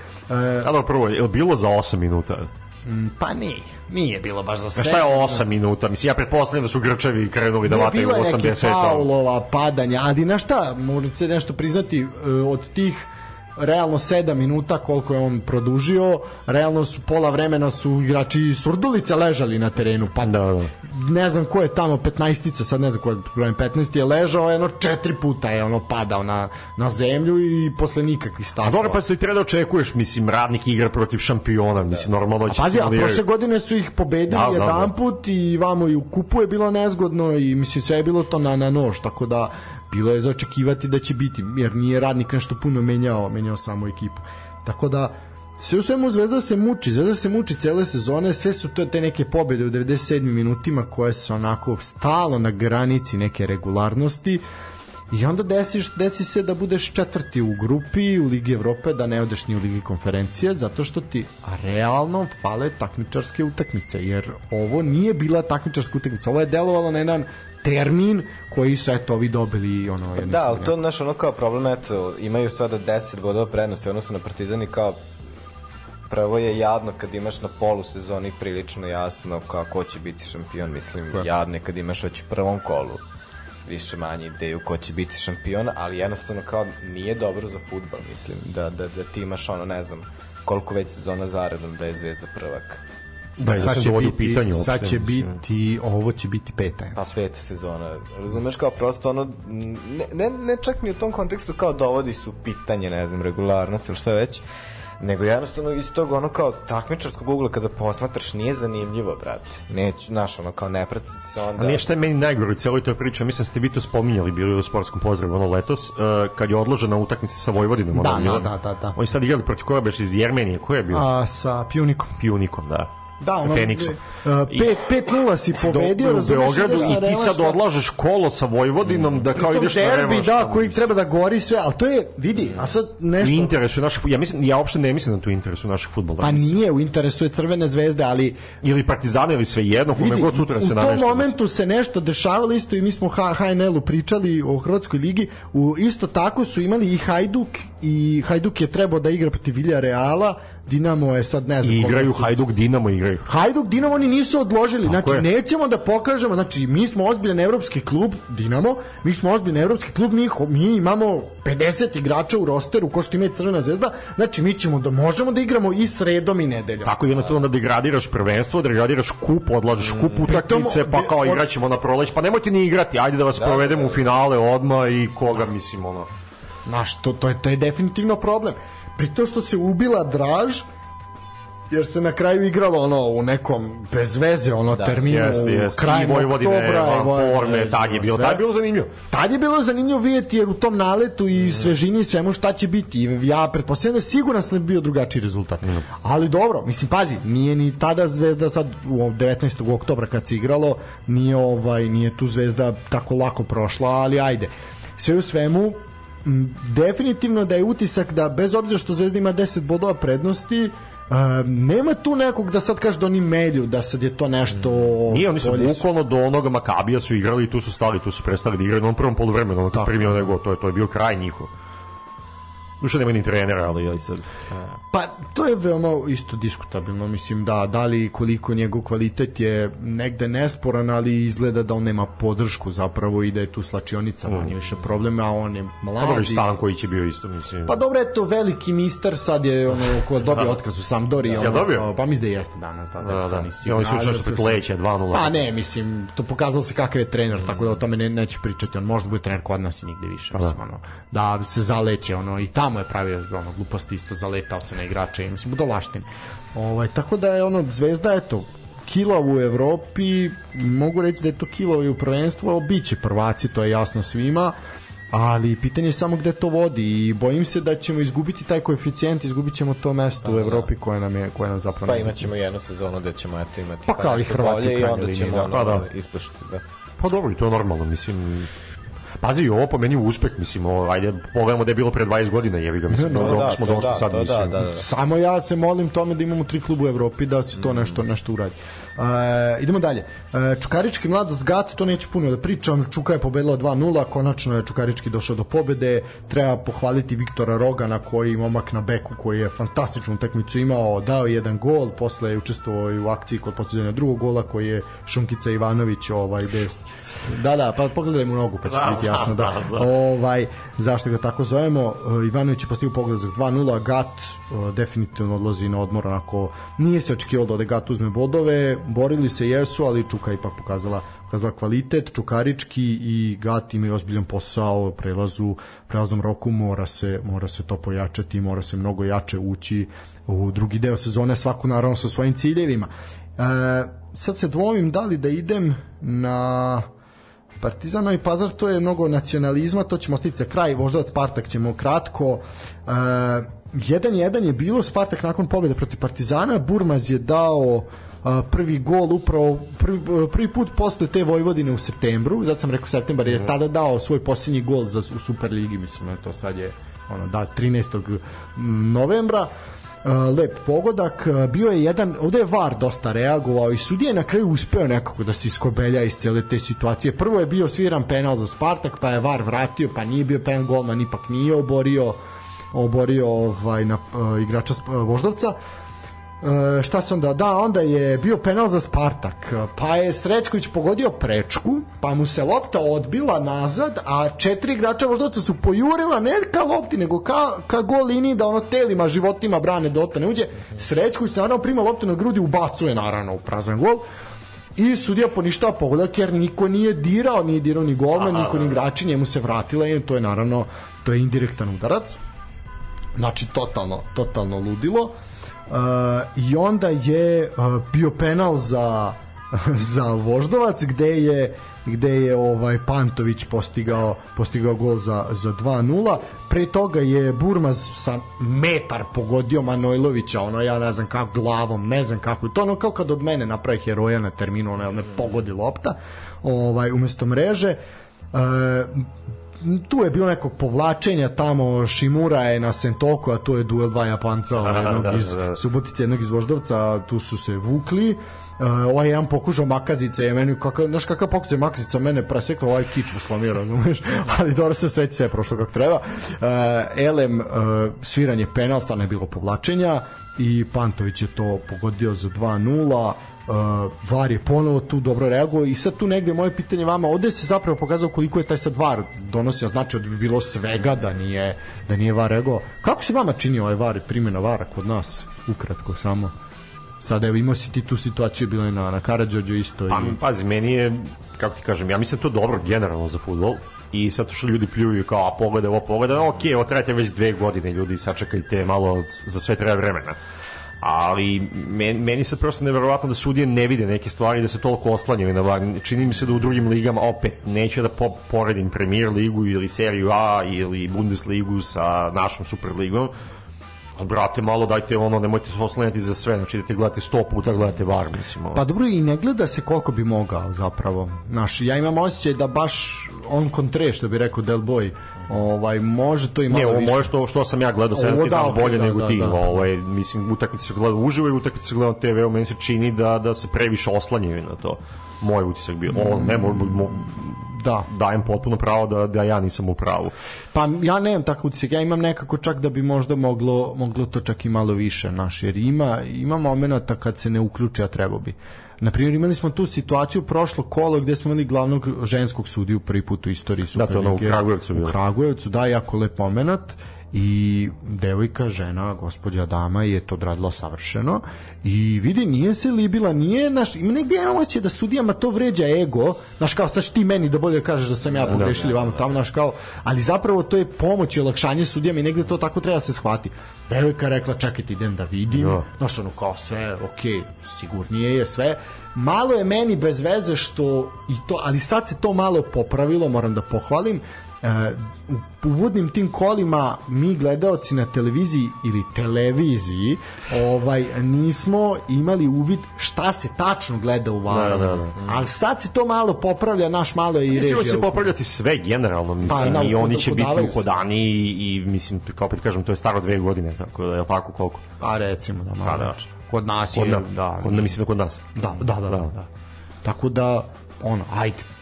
A dobro, prvo, je li bilo za 8 minuta? Pa nije, nije bilo baš za sve. šta je 8 minuta? Mislim, ja pretpostavljam da su Grčevi krenuli da Ne, vataju bilo je 80. faulova, padanja, ali na šta, možete se nešto priznati e, od tih realno 7 minuta koliko je on produžio, realno su pola vremena su igrači Surdulice ležali na terenu, pa Da, da. ne znam ko je tamo 15 sad ne znam ko je broj 15 je ležao, jedno četiri puta je ono padao na, na zemlju i posle nikakvih A stavova. dobro, pa se treba da očekuješ, mislim, radnik igra protiv šampiona, mislim, normalno će Pazi, a simulirati. prošle godine su ih pobedili Da, da, da. jedan put i vamo i u kupu je bilo nezgodno i mislim sve je bilo to na, na nož, tako da bilo je za očekivati da će biti, jer nije radnik nešto puno menjao, menjao samo ekipu. Tako da sve u svemu Zvezda se muči, Zvezda se muči cele sezone, sve su to te neke pobede u 97 minutima koje su onako stalo na granici neke regularnosti I onda desiš, desi se da budeš četvrti u grupi u Ligi Evrope, da ne odeš ni u Ligi konferencije, zato što ti realno fale takmičarske utakmice, jer ovo nije bila takmičarska utakmica, ovo je delovalo na jedan termin koji su eto ovi dobili ono jednostavno. Da, ali to naš ono kao problem, eto, imaju sada 10 bodova prednosti, odnosno na Partizan i kao prvo je jadno kad imaš na polu sezoni prilično jasno kao ko će biti šampion, mislim, jadno je kad imaš već u prvom kolu više manje ideju ko će biti šampion, ali jednostavno kao nije dobro za futbal, mislim, da, da, da ti imaš ono, ne znam, koliko već sezona zaredom da je Zvezda prvak. Da, da sad se će dovodi u biti, pitanje sad uopšte, će biti, ovo će biti peta. Pa peta sezona. Razumeš kao prosto ono ne, ne, ne čak ni u tom kontekstu kao dovodi su pitanje, ne znam, regularnost ili šta već, nego jednostavno iz tog ono kao takmičarskog ugla kada posmatraš nije zanimljivo, brate. Neću, znaš, ono kao ne pratiti se onda. A nije šta je meni najgore u cijeloj toj priči, mislim da ste vi to spominjali bili u sportskom pozdravu ono letos, uh, kad je odložena utakmica sa Vojvodinom. Da, ono, da, da, da, da. Oni sad igrali protiv koga beš iz Jermenije, ko je bio? A sa Pjunikom. Pijunikom, da. Da, ono, Feniksom. e, pet- 5-0 si pobedio, do, u Beogradu na i ti sad da. odlažeš kolo sa Vojvodinom da kao ideš na derbi, revanš. da, koji treba da gori sve, ali to je, vidi, a sad u nešto... interesu našeg ja mislim ja uopšte ne mislim da to u interesu našeg fudbala Pa nije u interesu je Crvene zvezde, ali ili Partizana ili sve jedno kome god sutra se u namešta tom momentu se nešto dešavalo isto i mi smo u HNL-u pričali o Hrvatskoj ligi, u, isto tako su imali i Hajduk i Hajduk je trebao da igra protiv Vilja Reala, Dinamo je sad ne znam I igraju Hajduk Dinamo igraju Hajduk Dinamo oni nisu odložili. znači je. nećemo da pokažemo, znači mi smo ozbiljan evropski klub Dinamo, mi smo ozbiljan evropski klub, mi, mi imamo 50 igrača u rosteru ko što ima Crvena zvezda. Znači mi ćemo da možemo da igramo i sredom i nedeljom. Tako i onda tu onda degradiraš prvenstvo, degradiraš kup, odlažeš kup utakmice, pa kao igraćemo na proleć, pa nemojte ni igrati, ajde da vas provedemo u finale odma i koga mislim ono. Znaš, to, to, je, to je definitivno problem. Pri to što se ubila draž, jer se na kraju igralo ono u nekom bez veze ono da, terminu Jeste, jeste. krajem I Vojvodine oktobra van forme, tad je bilo, sve. tad je bilo zanimljivo. Tad je bilo zanimljivo vidjeti jer u tom naletu i svežini i svemu šta će biti. Ja pretpostavljam da je siguran sam da bi bio drugačiji rezultat. Ali dobro, mislim pazi, nije ni tada Zvezda sad u 19. oktobra kad se igralo, nije ovaj nije tu Zvezda tako lako prošla, ali ajde. Sve u svemu definitivno da je utisak da bez obzira što Zvezda ima 10 bodova prednosti, Um, nema tu nekog da sad kaže da oni melju, da sad je to nešto Nije, oni su bukvalno do onoga Makabija su igrali i tu su stali, tu su prestali da igraju na onom prvom poluvremenu, ono kad da. primio nego, to je, to je bio kraj njihov. Duše nema ni trenera, ali ali sad... Pa to je veoma isto diskutabilno, mislim da da li koliko njegov kvalitet je negde nesporan, ali izgleda da on nema podršku zapravo i da je tu slačionica manje više problema, a on je Pa dobro, mladi. Stanković je bio isto, mislim. Pa dobro, eto, veliki mister sad je ono ko dobio [laughs] otkaz u Sampdori. Ja ono, dobio? kao, Pa mislim da jeste danas, da, da, Da, da. nisam I oni su siguran, učešće ali preko su- leća, 2:0. Pa ne, mislim, to pokazalo se kakav je trener, tako da o tome ne, neću pričati, on možda bude trener kod nas i nigde više, mislim, ono, da se zaleće, ono, i tamo je pravio, ono, gluposti isto, zaletao se na igrače, i, mislim, budalaštine. Ovaj, tako da je, ono, zvezda, eto, kila u Evropi, mogu reći da je to kila u prvenstvu, ali bit će prvaci, to je jasno svima, ali pitanje je samo gde to vodi i bojim se da ćemo izgubiti taj koeficijent, izgubit ćemo to mesto u Evropi koje nam je koje nam zapravo Pa imaćemo jednu sezonu gde ćemo eto imati Pa kao i Hrvati u bolje i krajnjoj onda liniji, ćemo da. ono, Pa da. ispušiti. Da. Pa dobro, i to je normalno, mislim... Pazi, ovo po meni uspeh, mislim, ovo, ajde, pogledamo da je bilo pre 20 godina, jevi ga, mislim, No, no, da, smo to došli da, sad, to mislim. da, da, da. Samo ja se molim tome da imamo tri kluba u Evropi da se to nešto nešto uradi. E, idemo dalje. E, Čukarički mladost Gat, to neću puno da pričam. Čuka je pobedila 2-0, konačno je Čukarički došao do pobede. Treba pohvaliti Viktora Rogana koji je momak na beku koji je fantastičnu utakmicu imao, dao je jedan gol, posle je učestvovao i u akciji kod posljednja drugog gola koji je Šunkica Ivanović ovaj gde Da, da, pa pogledaj mu nogu pa će biti jasno da. Ovaj zašto ga tako zovemo? E, Ivanović je postigao pogled za 2:0, Gat definitivno odlazi na odmor onako nije se očekivalo da Gat uzme bodove, borili se jesu, ali Čuka je ipak pokazala pokazala kvalitet, Čukarički i Gat imaju ozbiljan posao prelazu, prelaznom roku mora se, mora se to pojačati, mora se mnogo jače ući u drugi deo sezone, svako naravno sa svojim ciljevima. E, sad se dvomim da li da idem na Partizano i Pazar to je mnogo nacionalizma, to ćemo ostaviti za kraj, Voždovac Spartak ćemo kratko. E, 1-1 je bilo Spartak nakon pobjede protiv Partizana, Burmaz je dao prvi gol upravo prvi, prvi put posle te Vojvodine u septembru, zato sam rekao septembar jer je tada dao svoj posljednji gol za, u Superligi, mislim, to sad je ono, da, 13. novembra Uh, lep pogodak, uh, bio je jedan, ovde je VAR dosta reagovao i sudija je na kraju uspeo nekako da se iskobelja iz cele te situacije. Prvo je bio sviran penal za Spartak, pa je VAR vratio, pa nije bio penal, golman ipak nije oborio oborio ovaj na uh, igrača Sp- Voždovca. E, šta se onda da onda je bio penal za Spartak pa je Srećković pogodio prečku pa mu se lopta odbila nazad a četiri igrača Voždovca su pojurila ne ka lopti nego ka, ka gol liniji da ono telima životima brane dota ne uđe Srećković naravno prima loptu na grudi ubacuje naravno u prazan gol. I sudija poništava pogodak jer niko nije dirao, nije dirao ni golman, niko ni igrači, njemu se vratila i to je naravno to je indirektan udarac. Znači totalno, totalno ludilo i onda je uh, bio penal za [laughs] za Voždovac gde je gde je ovaj Pantović postigao postigao gol za za 2:0 pre toga je Burmaz sa metar pogodio Manojlovića ono ja ne znam kako glavom ne znam kako to ono kao kad od mene napravi heroja na terminu ono ne pogodi lopta ovaj umesto mreže. Uh, tu je bilo nekog povlačenja tamo Šimura je na Sentoku a to je duel dva Japanca [laughs] ovaj, jednog iz Subotice jednog iz Voždovca tu su se vukli. Uh, ovaj jedan pokušao makazice je meni kakav, znaš kakav pokušaj makazica mene presekla ovaj kič mu slomio razumeš? [laughs] Ali dobro se sve sve prošlo kako treba. Uh, Elem uh, sviranje penal stvarno je bilo povlačenja i Pantović je to pogodio za 2-0 uh, VAR je ponovo tu dobro reagovao i sad tu negde moje pitanje vama ovde se zapravo pokazao koliko je taj sad VAR donosio znači da bi bilo svega da nije da nije VAR reagovao. Kako se vama čini ovaj VAR primjena VAR-a kod nas? Ukratko samo. Sad evo imao si ti tu situaciju bilo je na, na Karadžođu isto Pa, i... pazi, meni je, kako ti kažem, ja mislim da to dobro generalno za futbol i sad što ljudi pljuju kao, a pogledaj ovo, pogledaj, ok, ovo trajate već dve godine, ljudi, sačekajte malo, za sve treba vremena. Ali meni, sad prosto neverovatno da sudije ne vide neke stvari da se toliko oslanjaju na VAR. Čini mi se da u drugim ligama opet neću da po, poredim Premier ligu ili seriju A ili Bundesligu sa našom Superligom. Ali brate, malo dajte ono, nemojte se oslanjati za sve, znači da te gledate 100 puta, gledate VAR, mislim. Ono. Pa dobro i ne gleda se koliko bi mogao zapravo. Znaš, ja imam osjećaj da baš on kontre što bi rekao Del Boy, ovaj može to i malo Ne, ovo više. moje što, što sam ja gledao, Ovo ti da, bolje da, nego da, ti. da. Ovaj, mislim, utakmice se gleda uživo i utakmice se gleda na TV-u, meni se čini da, da se previše oslanjaju na to. Moj utisak bio. Ovo, ne, mo, mo, Da. dajem potpuno pravo da, da ja nisam u pravu. Pa ja nemam tako utisak, ja imam nekako čak da bi možda moglo, moglo to čak i malo više naš, jer ima, ima momenta kad se ne uključi, a trebao bi. Na primjer, imali smo tu situaciju prošlo kolo gde smo imali glavnog ženskog sudiju prvi put u istoriji Da, to ono u Superlige. Kragujevcu. U Kragujevcu, da, jako lep moment i devojka, žena, gospođa dama je to odradila savršeno i vidi, nije se libila, nije, naš, ima negdje imamo osjećaj da sudijama to vređa ego, znaš kao, sad ti meni da bolje kažeš da sam ja pogrešili vamo tamo, znaš kao, ali zapravo to je pomoć i olakšanje sudijama i negde to tako treba da se shvati. Devojka rekla, čekajte, idem da vidim, Da. znaš, ono kao sve, ok, sigurnije je sve. Malo je meni bez veze što i to, ali sad se to malo popravilo, moram da pohvalim. E, u uvodnim tim kolima mi gledaoci na televiziji ili televiziji ovaj nismo imali uvid šta se tačno gleda u varu. Da, da, da. Ali sad se to malo popravlja, naš malo je i Mislim da će režija. se popravljati sve generalno, mislim, Pa, da, i oni će biti uhodani i, i mislim, kao opet kažem, to je staro dve godine, tako da je tako koliko? Pa recimo da malo. Pa, da. znači. Kod nas Kod, je, na, da, kod, mislim da kod nas. da, da, da, da, da. Tako da, ono, ajde.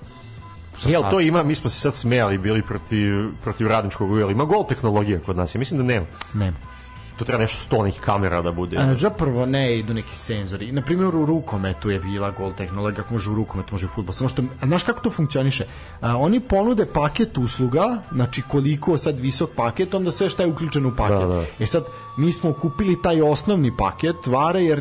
Jel to ima, mi smo se sad smejali bili protiv, protiv radničkog ujela. Ima gol tehnologija kod nas, ja mislim da nema. Nema. To treba nešto sto nekih kamera da bude. A, zapravo ne idu neki senzori. Na primjer u rukometu je bila gol tehnologija, kako može u rukometu, može u fudbal. Samo što, a znaš kako to funkcioniše? A, oni ponude paket usluga, znači koliko sad visok paket, onda sve šta je uključeno u paket. Da, da. E sad, mi smo kupili taj osnovni paket vare, jer...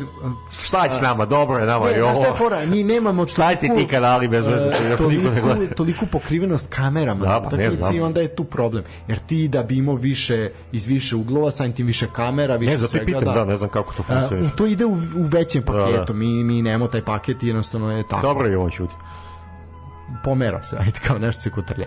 Šta će s nama, dobro je nama Ne, i šta ovo. fora? Mi nemamo Šta ste ti kanali bez veze, to e, niko ne gleda. toliku, toliku pokrivenost kamerama Da, pa ne znam. i onda je tu problem. Jer ti da bi imao više, iz više uglova, samim tim više kamera, više Ne znam, svega, pitam, da, ne znam kako to A, funkcioniše. u- to ide u, u većem paketu. Da, da. Mi, mi nemamo taj paket i jednostavno je tako. Dobro je ovo čuti. Pomerao se, ajde kao nešto se kutrlja.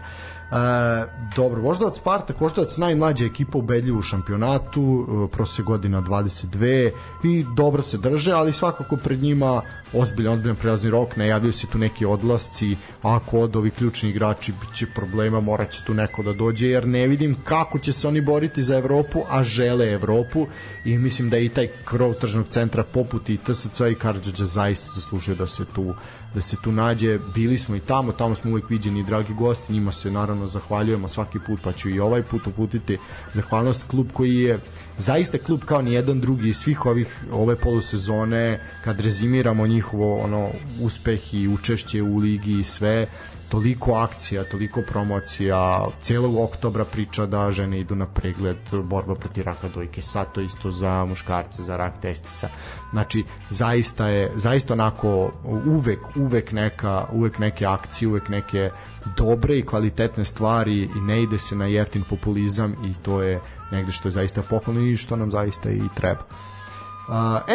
E, dobro, Voždovac Spartak, Voždovac najmlađa ekipa ubedljiva u šampionatu, e, prosje godina 22 i dobro se drže, ali svakako pred njima ozbiljan, ozbiljan prelazni rok, najavljaju se tu neki odlasci, ako od ovi ključni igrači bit će problema, morat će tu neko da dođe, jer ne vidim kako će se oni boriti za Evropu, a žele Evropu i mislim da i taj krov tržnog centra poput i TSC i Karadžađa zaista zaslužuje da se tu da se tu nađe, bili smo i tamo, tamo smo uvek viđeni dragi gosti, njima se naravno zahvaljujemo svaki put, pa ću i ovaj put uputiti zahvalnost. Klub koji je zaista klub kao ni jedan drugi svih ovih ove polusezone kad rezimiramo njihovo ono uspeh i učešće u ligi i sve toliko akcija, toliko promocija celog oktobra priča da žene idu na pregled borba protiv raka dojke sad to isto za muškarce za rak testisa. Znači zaista je zaista onako uvek uvek neka uvek neke akcije uvek neke dobre i kvalitetne stvari i ne ide se na jeftin populizam i to je negde što je zaista pohvalno i što nam zaista i treba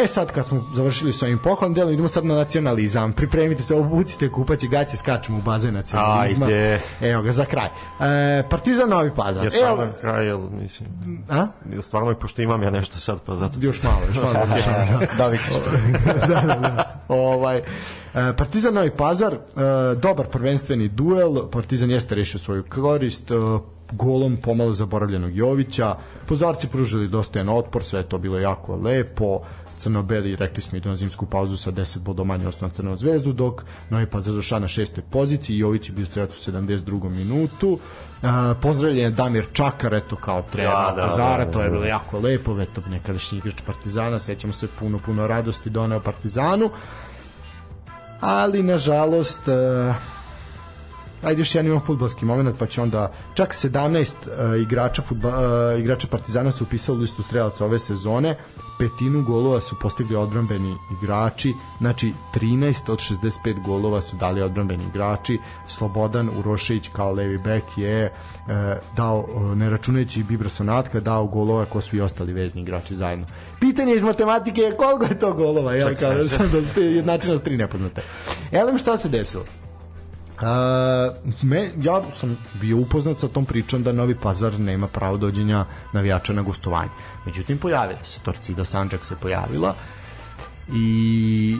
e sad kad smo završili s ovim pohvalnim delom idemo sad na nacionalizam pripremite se, obucite kupaće gaće skačemo u bazen nacionalizma Ajde. evo ga za kraj e, Partizan Novi Pazar Ja stvarno Evo, kraj, jel, mislim, a? jel stvarno, pošto imam ja nešto sad, pa zato... još malo još malo [laughs] da. Dobit ćeš. [laughs] da, da, da. Ovaj, e, Partizan Novi Pazar, e, dobar prvenstveni duel, Partizan jeste rešio svoju korist, golom pomalo zaboravljenog Jovića, pozorci pružili dostojan otpor, sve je to bilo jako lepo, Crnobeli, rekli smo, idu na zimsku pauzu sa 10 bodova manje osnovna na Crvenu zvezdu, dok Novi Pazar završava na šestoj poziciji, Jović je bio strelac u 72. minutu, Uh, pozdravljen je Damir Čakar, eto kao trener Da, da, da, Pazara, da, to je da. bilo jako lepo, eto nekadašnji igrač Partizana, sećamo se puno, puno radosti doneo Partizanu, ali nažalost uh, ajde još jedan imam futbalski moment pa će onda čak 17 uh, igrača futba, uh, igrača Partizana se upisao u listu strelaca ove sezone. Petinu golova su postigli odbrambeni igrači znači 13 od 65 golova su dali odbrambeni igrači. Slobodan Urošević kao levi bek je uh, dao uh, ne računajući Bibra Sanatka dao golova ko svi ostali vezni igrači zajedno. Pitanje iz matematike je koliko je to golova ja kao sam [laughs] da ste jednačina s tri nepoznate. Elem šta se desilo Uh, me, ja sam bio upoznat sa tom pričom da Novi Pazar nema pravo dođenja navijača na gostovanje. Međutim, pojavila se, Torcida Sanđak se pojavila i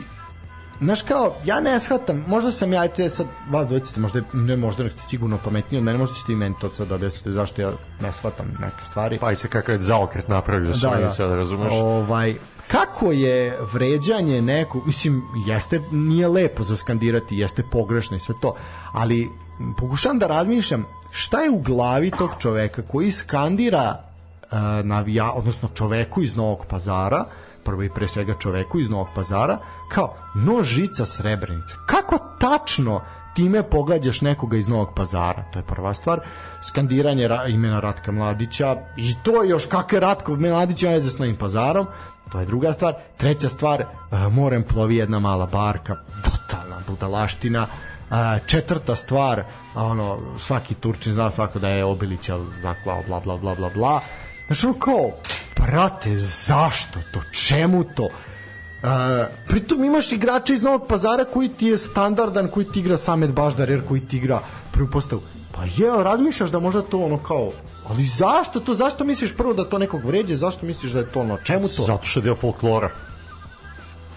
Znaš kao, ja ne shvatam, možda sam ja, eto je sad, vas dvojice ste možda, ne možda ste sigurno pametniji od mene, možda ćete i meni to sad objasnite zašto ja ne shvatam neke stvari. Pa i se kakav je zaokret napravio da, da, sad, razumeš? Ovaj, kako je vređanje nekog, mislim, jeste, nije lepo za skandirati, jeste pogrešno i sve to, ali m, pokušavam da razmišljam šta je u glavi tog čoveka koji skandira uh, navija, odnosno čoveku iz Novog pazara, prvo i pre svega čoveku iz Novog pazara, kao nožica srebrenice. Kako tačno time pogađaš nekoga iz Novog pazara, to je prva stvar. Skandiranje ra imena Ratka Mladića, i to još kakve Ratko Mladić ima veze s Novim pazarom, to je druga stvar. Treća stvar, uh, morem plovi jedna mala barka, totalna budalaština. Uh, četvrta stvar, ono, svaki Turčin zna svako da je Obilića zaklao, bla, bla, bla, bla, bla. Znaš, ono kao, brate, zašto to? Čemu to? Uh, pritom imaš igrača iz Novog pazara koji ti je standardan, koji ti igra Samet Baždar, jer koji ti igra prvu postavu. Pa je, razmišljaš da možda to ono kao, ali zašto to, zašto misliš prvo da to nekog vređe, zašto misliš da je to ono, čemu to? Zato što je deo folklora.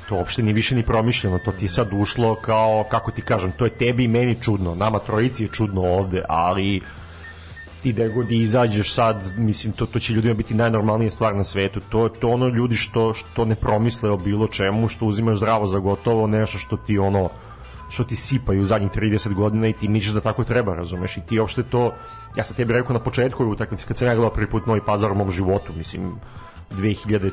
To uopšte nije više ni promišljeno, to ti je sad ušlo kao, kako ti kažem, to je tebi i meni čudno, nama trojici je čudno ovde, ali ti da god izađeš sad, mislim, to, to će ljudima biti najnormalnija stvar na svetu. To, to ono ljudi što, što ne promisle o bilo čemu, što uzimaš zdravo za gotovo, nešto što ti ono, što ti sipaju u zadnjih 30 godina i ti misliš da tako treba, razumeš? I ti uopšte to, ja sam tebi rekao na početku ove utakmice, kad sam ja gledao prvi put Novi Pazar u mom životu, mislim, 2003.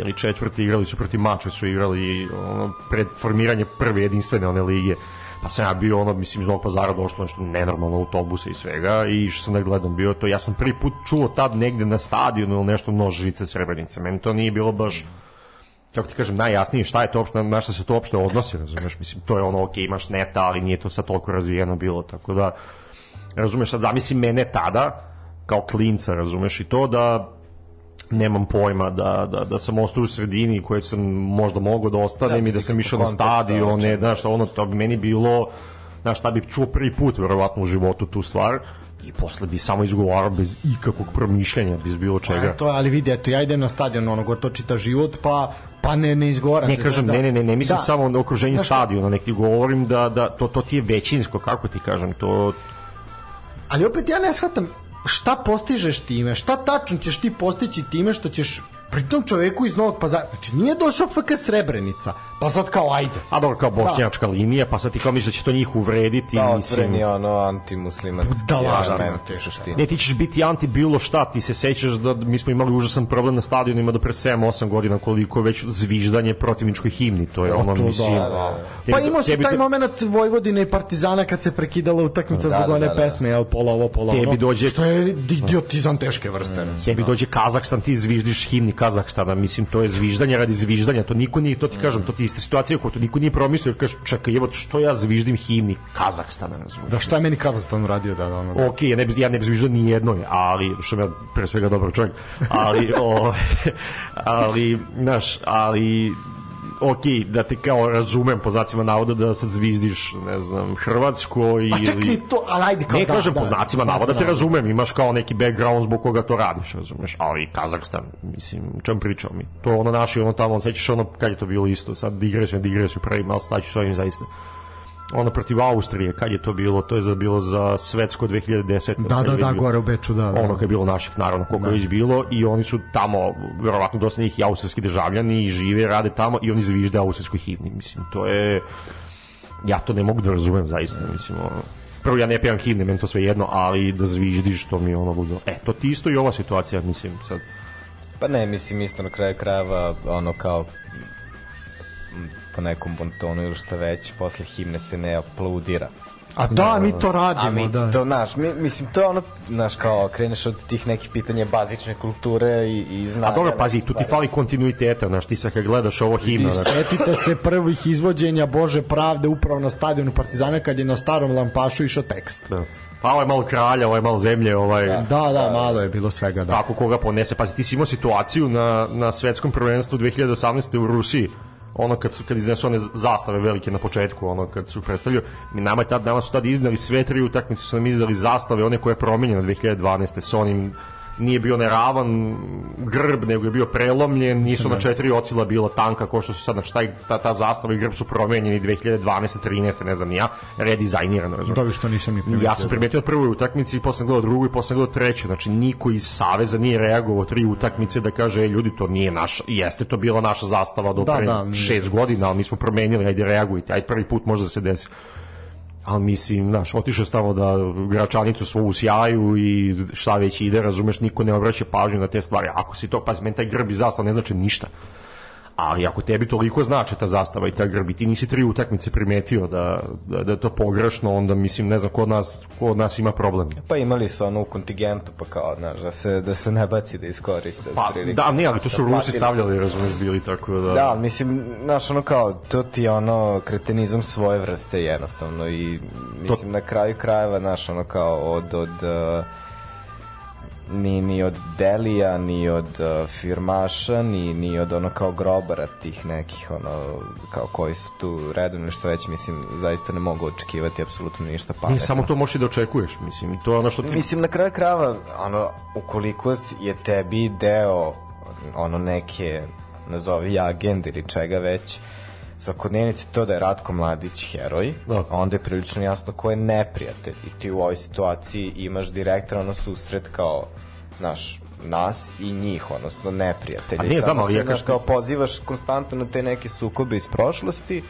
ili četvrti igrali su protiv Mačve, su igrali ono, pred formiranje prve jedinstvene one lige pa sam ja bio ono, mislim, iz Novog pazara došlo nešto nenormalno autobuse i svega i što sam da gledam bio to, ja sam prvi put čuo tad negde na stadionu ili nešto nožice srebrenice, meni to nije bilo baš kako ti kažem, najjasnije šta je to uopšte, na šta se to uopšte odnosi, razumeš, mislim, to je ono, ok, imaš neta, ali nije to sad toliko razvijeno bilo, tako da, razumeš, sad zamisli mene tada, kao klinca, razumeš, i to da nemam pojma da, da, da sam ostao u sredini koje sam možda mogao da ostanem Da, i da sam išao na stadion, ne, znaš, ono, to bi meni bilo, znaš, šta bi čuo prvi put, verovatno, u životu tu stvar, i posle bi samo izgovarao bez ikakvog promišljanja, bez bilo čega. A to, ali vidi, eto, ja idem na stadion, ono, gotovo čita život, pa, pa ne, ne izgovaram. Ne kažem, da, ne, ne, ne, ne mislim da. samo na okruženje Znaš stadiona, nek ti govorim da, da to, to ti je većinsko, kako ti kažem, to, Ali opet ja ne shvatam šta postižeš time, šta tačno ćeš ti postići time što ćeš pritom čoveku iz Novog pazara, znači nije došao FK Srebrenica, pa sad kao ajde. a dobro, kao bošnjačka linija, pa sad ti kao misliš da će to njih uvrediti, Pa mislim, je ono antimuslimanski. Element u teško. suštini. Ne, ti ćeš biti anti bilo šta, ti se sećaš da mi smo imali užasan problem na stadionima do pre 7-8 godina koliko je već zviždanje protivničkoj himni, to je ono, to mislim... da, da. tebi- Pa imao si tebi taj to- moment Vojvodine i Partizana kad se prekidala utakmica Da, zbog da, one da, da. pesme, jel, pola ovo, pola Tebi ono. dođe- Što je idiotizam teške vrste. recimo. Tebi dođe Kazahstan, ti zviždiš himni Kazahstana, mislim, to je zviždanje radi zviždanja, to niko nije, to ti kažem, to ti je situacija koju to niko nije promislio, kažeš, čekaj, evo, što ja zviždim himni Kazahstana, razumiješ? Da šta je meni Kazahstan uradio da, da ono... Ok, ja ne bi, ja ne bi zviždao ni jednoj, ali, što ja pre svega dobar čovjek, ali, [laughs] o, ali, znaš, ali, ok, da te kao razumem po znacima navoda da sad zvizdiš, ne znam, Hrvatsko ili... Pa ni to, ali ajde kao Ne da, kažem da, po znacima da, navoda te da. razumem, imaš kao neki background zbog koga to radiš, razumeš, ali Kazakstan, mislim, čem pričamo mi? To ono naši, ono tamo, sećaš ono, kad je to bilo isto, sad digresiju, digresiju pravim, ali staću s ovim zaista. Ono protiv Austrije, kad je to bilo, to je za, bilo za svetsko 2010. Da, da, da, bilo- gore u Beču, da. da. ono kad je bilo naših naravno koliko je već bilo i oni su tamo verovatno dosta njih i austrijski državljani i žive rade tamo i oni zvižde austrijskoj himni mislim to je ja to ne mogu da razumem zaista mislim ono prvo ja ne pevam himne, meni to sve jedno, ali da zviždiš, to mi je ono ludilo. E, to ti isto i ova situacija, mislim, sad. Pa ne, mislim isto na kraju krajeva, ono kao po nekom bontonu ili šta već, posle himne se ne aplaudira. A da, mi to radimo, A mi da. to, znaš, mi, mislim, to je ono, znaš, kao, kreneš od tih nekih pitanja bazične kulture i, i znanja. A dobro, pazi, tu ti fali kontinuiteta, znaš, ti sad kad gledaš ovo himna, I znaš, setite se prvih izvođenja Bože pravde upravo na stadionu Partizana kad je na starom lampašu išao tekst. da. Pa ovo je malo kralja, ovo je malo zemlje, ovaj... Da, da, malo je bilo svega, da. kako koga ponese. Pazi, ti si imao situaciju na, na svetskom prvenstvu 2018. u Rusiji, ono kad su kad iznesu one zastave velike na početku, ono kad su predstavljaju, mi nama tad nama su tad iznali sve tri utakmice su nam izdali zastave, one koje je promenjeno 2012. sa onim nije bio neravan grb, nego je bio prelomljen, nisu na četiri ocila bila tanka, kao što su sad, znači taj, ta, ta zastava i grb su promenjeni 2012. 13. ne znam ja, redizajnirano, razumiješ. Dobro što nisam ni primetio. Ja sam primetio od prvoj utakmici posle gledao drugu i posle gledao treću. Znači niko iz Saveza nije reagovao tri utakmice da kaže ej ljudi to nije naša, jeste to bila naša zastava do Da, pre da, šest godina, ali mi smo promenili, ajde reagujte, ajde prvi put možda se desi. Ali mislim, znaš, otišao je tamo da gračanicu svoju sjaju i šta već ide, razumeš, niko ne obraća pažnju na te stvari. Ako si to, pazi, meni taj grb i zastava ne znači ništa. Ali ako tebi toliko znači ta zastava i ta grb i ti nisi tri utakmice primetio da, da, da je to pogrešno, onda mislim, ne znam, ko od nas, ko od nas ima problem. Pa imali su ono u kontingentu, pa kao, znaš, da se, da se ne baci da iskoriste. Pa, da, ne, ali to su Da Rusi stavljali, razumeš, bili tako da... Da, mislim, znaš, ono kao, to ti je ono kretenizam svoje vrste jednostavno i mislim na kraju krajeva, znaš, ono kao od, od uh, ni, ni od Delija, ni od uh, firmaša, ni, ni od ono kao grobara tih nekih ono kao koji su tu redovni što već mislim zaista ne mogu očekivati apsolutno ništa pametno. Ne, samo to možeš i da očekuješ, mislim, i to je ono što ti... Mislim, na kraju krava, ono, ukoliko je tebi deo ono neke, nazovi agende ili čega već, svakodnevnice to da je Ratko Mladić heroj, Da. onda je prilično jasno ko je neprijatelj i ti u ovoj situaciji imaš direktan ono susret kao, znaš, nas i njih, odnosno neprijatelje. A nije, znam, Samo ali se, ja kažem- kao pozivaš konstantno na te neke sukobe iz prošlosti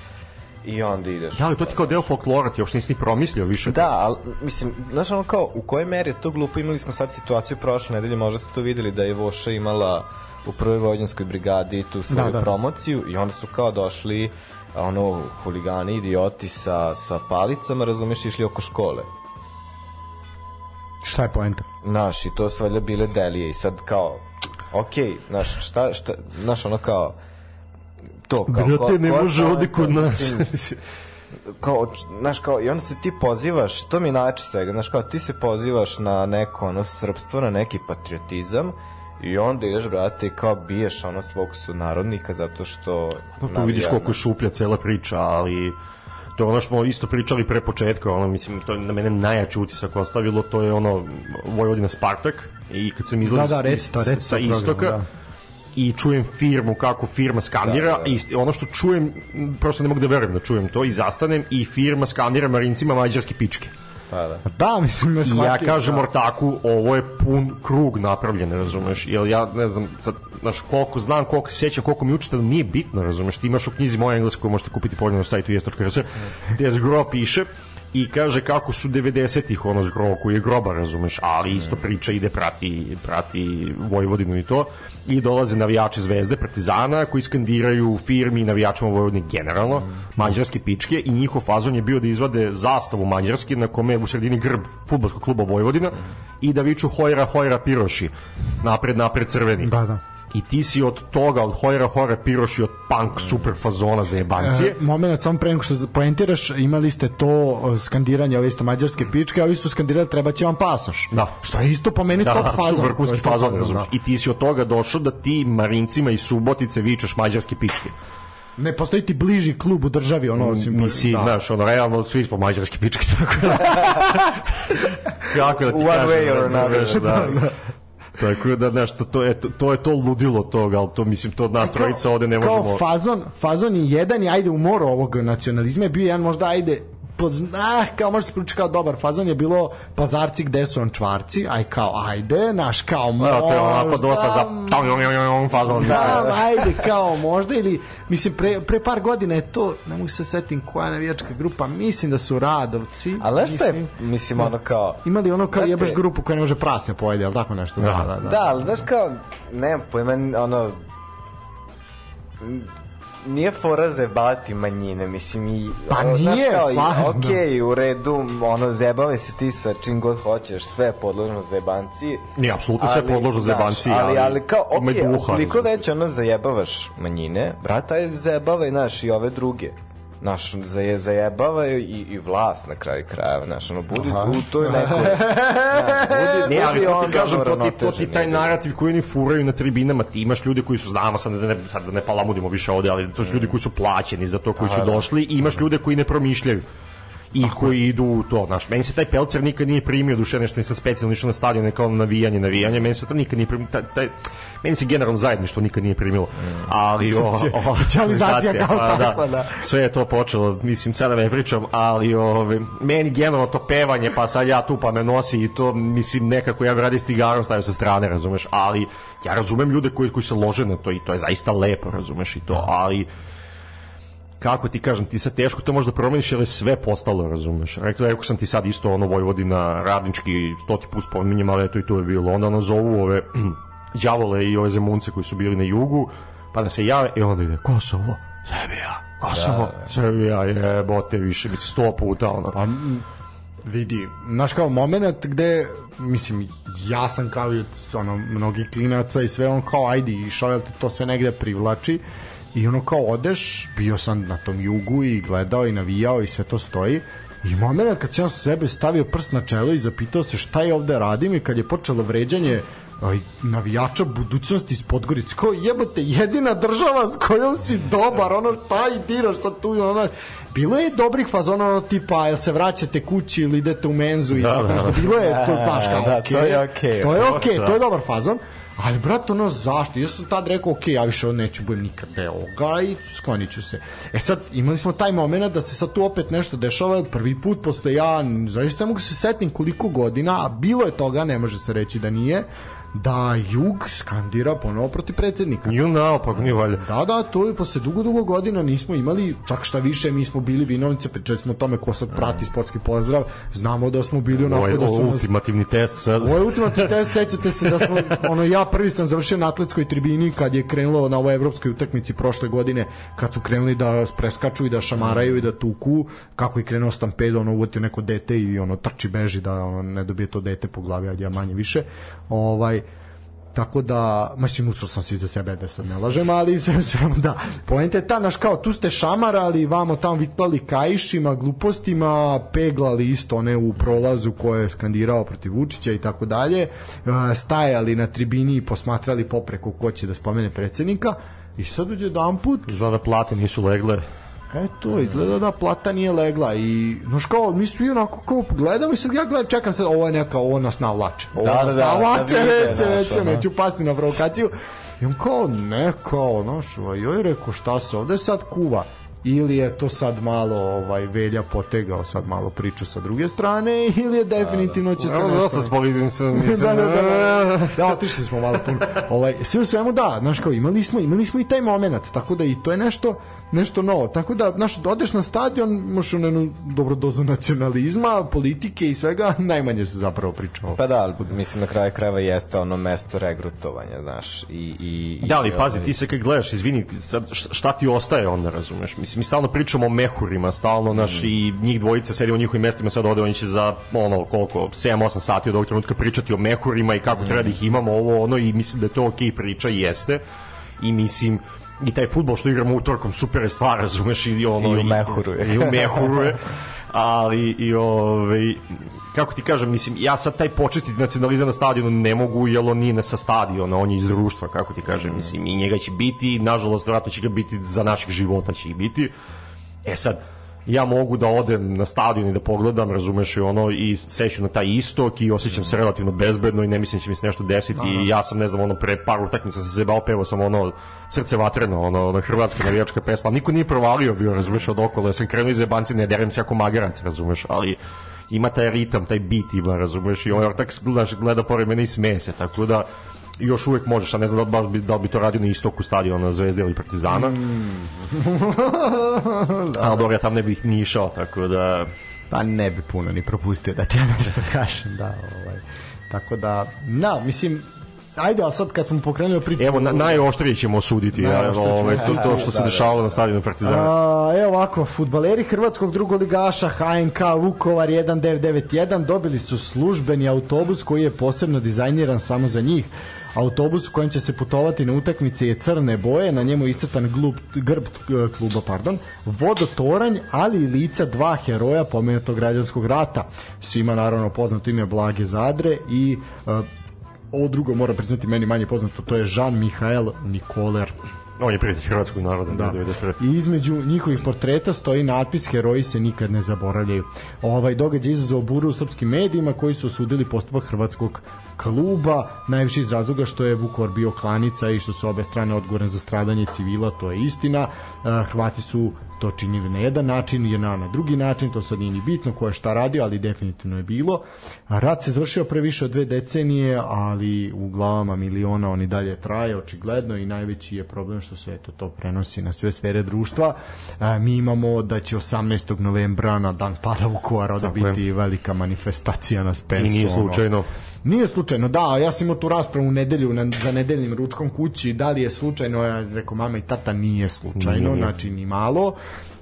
i onda ideš. Da, ali to ti kao deo folklora, ti uopšte nisi ni promislio više. Da, ali, mislim, znaš ono kao, u kojoj meri je to glupo, imali smo sad situaciju prošle nedelje, možda ste to videli da je Voša imala u prvoj vojnjanskoj brigadi tu svoju Da, da. promociju i onda su kao došli ono, huligani, idioti sa, sa palicama, razumeš, išli oko škole. Šta je poenta? Znaš, i to su valjda bile delije i sad kao, okej, znaš, šta, šta, znaš, ono kao, to, kao, ko- Brate, ne ko- može ko- ovde kod ko- nas. kao, znaš, kao, i onda se ti pozivaš, to mi je način svega, znaš, kao, ti se pozivaš na neko, ono, srpstvo, na neki patriotizam, i onda ideš, brate, kao biješ ono svog sunarodnika zato što... No, tu navija vidiš koliko je šuplja cela priča, ali to je ono što smo isto pričali pre početka, ono, mislim, to je na mene najjači utisak ostavilo, to je ono Vojvodina Spartak i kad sam izlazio Da, da, reci to, s- reci sa to program, istoka, da. i čujem firmu kako firma skandira Da, da. i ono što čujem prosto ne mogu da verujem da čujem to i zastanem i firma skandira marincima mađarske pičke Pa da. Da, mislim, ne I ja kažem da. ortaku, ovo je pun krug napravljen, razumeš? Jer ja ne znam, sad, znaš, koliko znam, koliko se sjećam, koliko mi učite, nije bitno, razumeš? Ti imaš u knjizi moja engleska koju možete kupiti povoljno na sajtu jest.rs, gde zgro piše i kaže kako su 90-ih ono zgro koji je groba, razumeš, ali isto priča ide prati, prati Vojvodinu i to i dolaze navijači Zvezde, Partizana koji skandiraju firmi i navijačima Vojvodine generalno, mađarske pičke i njihov fazon je bio da izvade zastavu mađarske na kome je u sredini grb fudbalskog kluba Vojvodina i da viču hojra hojra piroši napred napred crveni. Da, da. I ti si od toga od hojra hojra piroši od punk super fazona za jebancije E, moment, samo pre nego što poentiraš, imali ste to skandiranje ove isto mađarske pičke, a ovi su skandirali treba će vam pasoš. Da. Što je isto po meni da, top da, fazon. su vrhunski To je top fazon, da. I ti si od toga došao da ti marincima iz Subotice vičeš mađarske pičke. Ne postoji ti bliži klub u državi, ono, osim... Nisi, da. znaš, ono, realno svi smo mađarski pičke, tako da... [laughs] Kako da ti One kažem, way or another. da. [laughs] Tako da, znaš, to, to, je, to, to je to ludilo toga, ali to, mislim, to od nas trojica ovde ne možemo... Kao fazon, fazon je jedan i ajde u moru ovog nacionalizma je bio jedan možda ajde pod, ah, kao možete pričati kao dobar fazon je bilo pazarci gde su on čvarci, aj kao ajde, naš kao možda, Evo, to je onako dosta za... fazon. Da, ajde, kao možda ili mislim pre, pre par godina je to, ne mogu se setim koja navijačka grupa, mislim da su Radovci. Ali šta je, mislim, mislim, ono kao... Imali ono kao jebaš grupu koja ne može prase pojede, ali tako nešto. Da, da, da. Da, ali znaš kao, nemam pojma, ono, nije fora zebati manjine, mislim i... Pa ono, znaš nije, kao, i-. Okej, u redu, ono, zebave se ti sa čim god hoćeš, sve je podložno zebanci. Nije, apsolutno sve je podložno znaš, zebanci, ali, ali ali kao, i duha, ukoliko već ono zajebavaš manjine, brata je zajebavaj, znaš, i ove druge. Znaš, zaje, zajebavaj i, i vlast na kraju krajeva, znaš, ono, budi u toj nekoj... znaš, [laughs] budi, Ne, ali to ti kažem, to ti, to ti taj narativ koji oni furaju na tribinama, ti imaš ljude koji su, znamo sad da ne, sad da ne palamudimo više ovde, ali to su ljudi koji su plaćeni za to, koji su došli i imaš ljude koji ne promišljaju. I koji idu u to, znaš, meni se taj Pelcer nikad nije primio, duše nešto nisam specijalno išao na stadion, kao navijanje, navijanje, meni se to nikad nije primio, taj, taj, meni se generalno zajedništvo nikad nije primilo, ali o, o, Socijalizacija kao [laughs] pa takva, da. sve je to počelo, mislim, sada ne pričam, ali ove, meni generalno to pevanje, pa sad ja tu pa me nosi i to, mislim, nekako ja bi radi s cigarom stavio sa strane, razumeš, ali ja razumem ljude koji, koji se lože na to i to je zaista lepo, razumeš i to, ali kako ti kažem, ti sad teško to možda promeniš, jer je sve postalo, razumeš. Rekao, rekao sam ti sad isto ono Vojvodina, radnički, stoti put spominjem, ali eto i to je bilo. Onda ono zovu ove [clears throat] đavole i ove zemunce koji su bili na jugu, pa da se jave i onda ide Kosovo, Srbija, Kosovo, da, Srbija, jebote više, mislim sto puta, ono. Pa vidi, znaš kao moment gde, mislim, ja sam kao i od ono, mnogih klinaca i sve on kao, ajde, išao, jel te to sve negde privlači i ono kao odeš, bio sam na tom jugu i gledao i navijao i sve to stoji i moment kad sam ja sa sebe stavio prst na čelo i zapitao se šta je ovde radim i kad je počelo vređanje aj, navijača budućnosti iz Podgorice kao jebote jedina država s kojom si dobar ono šta i diraš sad tu ono bilo je dobrih fazona ono tipa jel se vraćate kući ili idete u menzu i Da, tako da, nešto da. bilo je to [laughs] baš kao Da, okej to je okej. to je okej Da. to je dobar fazon Ali, brate, ono, zašto? Ja sam tad rekao, ok, ja više neću budem nikad deo ovoga i sklonit ću se. E sad, imali smo taj moment da se sad tu opet nešto dešava, prvi put posle ja, zaista ne mogu se setim koliko godina, a bilo je toga, ne može se reći da nije, da Jug skandira ponovo protiv predsednika. Ju naopak, nije valjda. Da, da, to je posle dugo, dugo godina nismo imali, čak šta više, mi smo bili vinovnice, pričali smo o tome ko sad prati sportski pozdrav, znamo da smo bili onako Ovo da su ovo nas ultimativni test sad. Ovo je ultimativni test, [laughs] sećate se da smo, ono, ja prvi sam završio na atletskoj tribini kad je krenulo na ovoj evropskoj utakmici prošle godine, kad su krenuli da preskaču i da šamaraju i da tuku, kako je krenuo stampedo, ono, uvatio neko dete i ono, trči, beži da ono, ne dobije to dete po glavi, ajde ja manje više. Ovaj, tako da, mislim, usro sam se iza sebe da sad ne lažem, ali [laughs] sve sve da. Poenta je ta, naš kao, tu ste šamarali, vamo tamo vitlali kaišima, glupostima, peglali isto one u prolazu koje je skandirao protiv Vučića i tako dalje, e, stajali na tribini i posmatrali popreko ko će da spomene predsednika i sad uđe jedan put Izgleda da plate nisu legle. Eto, izgleda da plata nije legla i, znaš kao, mi svi onako kao gledamo i sad ja gledam, čekam sad, ovo je neka, ovo nas navlače. Ovo Da, nas da, da, navlače, da vide, neće, neće, neću pasti na provokaciju. I on kao, ne, kao, znaš, ovaj, joj rekao, šta se ovde sad kuva? Ili je to sad malo ovaj Velja potegao sad malo priču sa druge strane ili je definitivno će se Evo, dosta smo vidim se, mislim, [laughs] da, da, da, da, da, otišli smo malo puno. Ovaj, sve u svemu da, znaš kao, imali smo, imali smo i taj moment, tako da i to je nešto, nešto novo. Tako da, znaš, odeš na stadion, možeš u jednu dobru dozu nacionalizma, politike i svega, [laughs] najmanje se zapravo priča o Pa da, ali, mislim na kraju krajeva jeste ono mesto regrutovanja, znaš, i... i, i Da, ali i, pazi, ovaj, ti se kad gledaš, izvini, sad šta ti ostaje onda, razumeš? Mislim, mi stalno pričamo o mehurima, stalno, naš, i njih dvojica sedi u njihovim mestima, sad ode, oni će za, ono, koliko, 7-8 sati od ovog trenutka pričati o mehurima i kako treba da ih imamo, ovo, ono, i mislim da je to okej priča, i jeste. I mislim, i taj futbol što igramo utorkom, super je stvar, razumeš, i ono... I u mehuru je. I u mehuru je. ali i ovaj kako ti kažem mislim ja sad taj početiti nacionalizam na stadionu ne mogu jer on nije na sa stadiona on je iz društva kako ti kažem mislim i njega će biti nažalost vjerojatno će ga biti za naših života će ih biti e sad ja mogu da odem na stadion i da pogledam, razumeš i ono i seću na taj istok i osjećam se relativno bezbedno i ne mislim da će mi se nešto desiti i ja sam ne znam ono pre par utakmica sam se zebao pevao sam ono srce vatreno ono, ono hrvatska navijačka pesma. Niko nije provalio bio razumeš od okolo ja sam krenuo iz jebanci ne derem se jako magarac razumeš ali ima taj ritam, taj beat ima, razumeš, i ovaj ortak gledaš, gleda pored mene i smeje se, tako da još uvek možeš, a ne znam da baš bi, da bi to radio na istoku stadiona Zvezde ili Partizana. [laughs] Ali dobro, ja tam ne bih ni išao, tako da... Pa ne bi puno ni propustio da ti ja nešto kažem, da, ovaj. Tako da, na, mislim, ajde, a sad kad smo pokrenuli priču... Evo, na, najoštrije ćemo osuditi ja, ovaj, to, to što se Da, da. dešavalo na stadionu Partizana. A, evo ovako, futbaleri hrvatskog drugoligaša HNK Vukovar 1991 dobili su službeni autobus koji je posebno dizajniran samo za njih. Autobus u kojem će se putovati na utakmice je crne boje, na njemu je iscrtan glub, grb e, kluba, pardon, vodotoranj, ali i lica dva heroja pomenutog građanskog rata. Svima naravno poznato ime Blage Zadre i e, ovo drugo mora priznati meni manje poznato, to je Jean Michael Nikoler. On je prijatelj hrvatskog naroda. Da. 91. I između njihovih portreta stoji natpis Heroji se nikad ne zaboravljaju. Ovaj događaj izazvao buru u srpskim medijima koji su osudili postupak hrvatskog kluba, najviše iz razloga što je Vukovar bio klanica i što su obe strane odgovorne za stradanje civila, to je istina. Eh, Hrvati su to činili na jedan način, JNA na drugi način, to sad nije ni bitno ko je šta radio, ali definitivno je bilo. Rat se završio pre više od dve decenije, ali u glavama miliona on i dalje traje, očigledno, i najveći je problem što se eto, to prenosi na sve sfere društva. A, mi imamo da će 18. novembra na dan pada Vukovara da Tako je. biti velika manifestacija na Spensu. I nije ono. Nije slučajno, da, ja sam imao tu raspravu u nedelju na, za nedeljnim ručkom kući, da li je slučajno, ja rekao mama i tata nije slučajno, Nije. znači ni malo.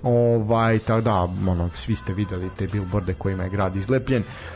Ovaj, tako da, ono, svi ste videli te billboarde kojima je grad izlepljen. Uh,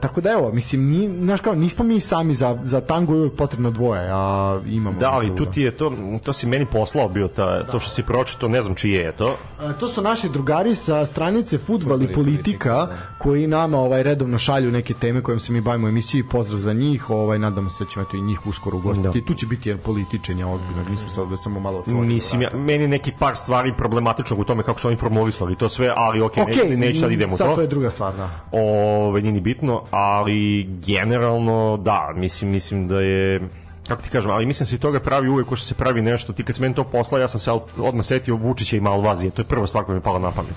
tako da evo, mislim, ni, znaš kao, nismo mi sami za, za tango je uvijek potrebno dvoje, a imamo... Da, ali tu ti je to, to si meni poslao bio, ta, to što si pročito, ne znam čije je to. A, to su naši drugari sa stranice Futbal i politika koji nama ovaj redovno šalju neke teme kojim se mi bavimo u emisiji pozdrav za njih ovaj nadamo se da ćemo eto i njih uskoro ugostiti Da. tu će biti jedan političenja ozbiljno mi smo sad da samo malo otvorili Mislim, ja, meni neki par stvari problematičnog u tome kako su oni formulisali to sve, ali okej, okay, Okej, ne, neću sad idemo u sad to. to je druga stvar da Ove, nije ni bitno, ali generalno, da, mislim, mislim da je kako ti kažem, ali mislim se i toga pravi uvek ko što se pravi nešto, ti kad si meni to poslao, ja sam se od- odmah setio Vučića i Malvazije, to je prva stvar koja mi je pala na pamet.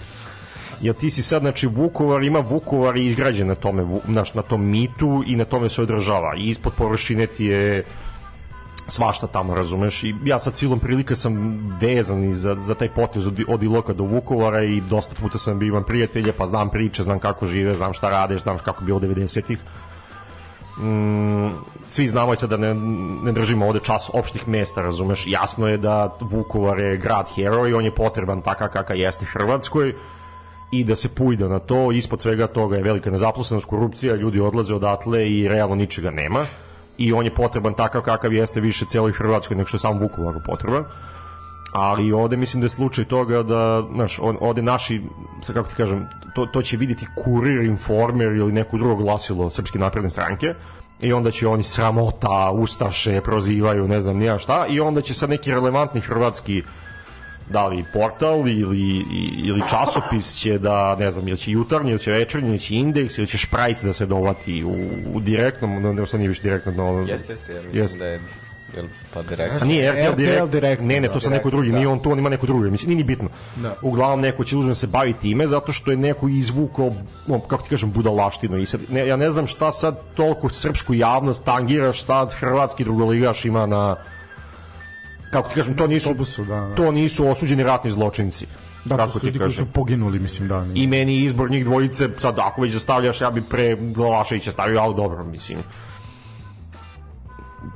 Jer ti si sad, znači, Vukovar ima Vukovar i izgrađen na tome, na tom mitu i na tome se održava. I ispod površine ti je svašta tamo, razumeš? I ja sad silom prilika sam vezan i za, za taj potez od, od Iloka do Vukovara i dosta puta sam bio imam prijatelje, pa znam priče, znam kako žive, znam šta rade, znam kako bilo 90-ih. Mm, svi znamo sad da ne, ne držimo ovde čas opštih mesta, razumeš? Jasno je da Vukovar je grad heroj, on je potreban takav kakav jeste Hrvatskoj i da se pujda na to, ispod svega toga je velika nezaposlenost, korupcija, ljudi odlaze odatle i realno ničega nema i on je potreban takav kakav jeste više celoj Hrvatskoj nego što je sam Vukovaru potreban. Ali ovde mislim da je slučaj toga da, znaš, on, ovde naši, sad kako ti kažem, to, to će videti kurir, informer ili neko drugo glasilo Srpske napredne stranke i onda će oni sramota, ustaše, prozivaju, ne znam nija šta, i onda će sad neki relevantni hrvatski da li portal ili, ili časopis će da, ne znam, ili će jutarnji, ili će večernji, ili će indeks, ili će šprajc da se dovati u, u direktnom, ne, ne, sad nije više direktno, no, Jeste, jeste, jer mislim Jeste. da je jel, pa direktno. A nije RTL, RTL direkt, direktno, ne, ne, to da. sa neko drugi, da. nije on tu, on ima neko drugi, mislim, nije ni bitno. Da. Uglavnom neko će uzme se bavi time zato što je neko izvukao, no, kako ti kažem, budalaštinu i sad, ne, ja ne znam šta sad toliko srpsku javnost tangira, šta hrvatski drugoligaš ima na kako ti kažem, to nisu, autobusu, da, da. to nisu osuđeni ratni zločinci. da kako ti ljudi koji kažem. su poginuli mislim da I meni izbor njih dvojice, sad ako već da stavljaš, ja bi pre Glavaševića stavio, ali dobro, mislim.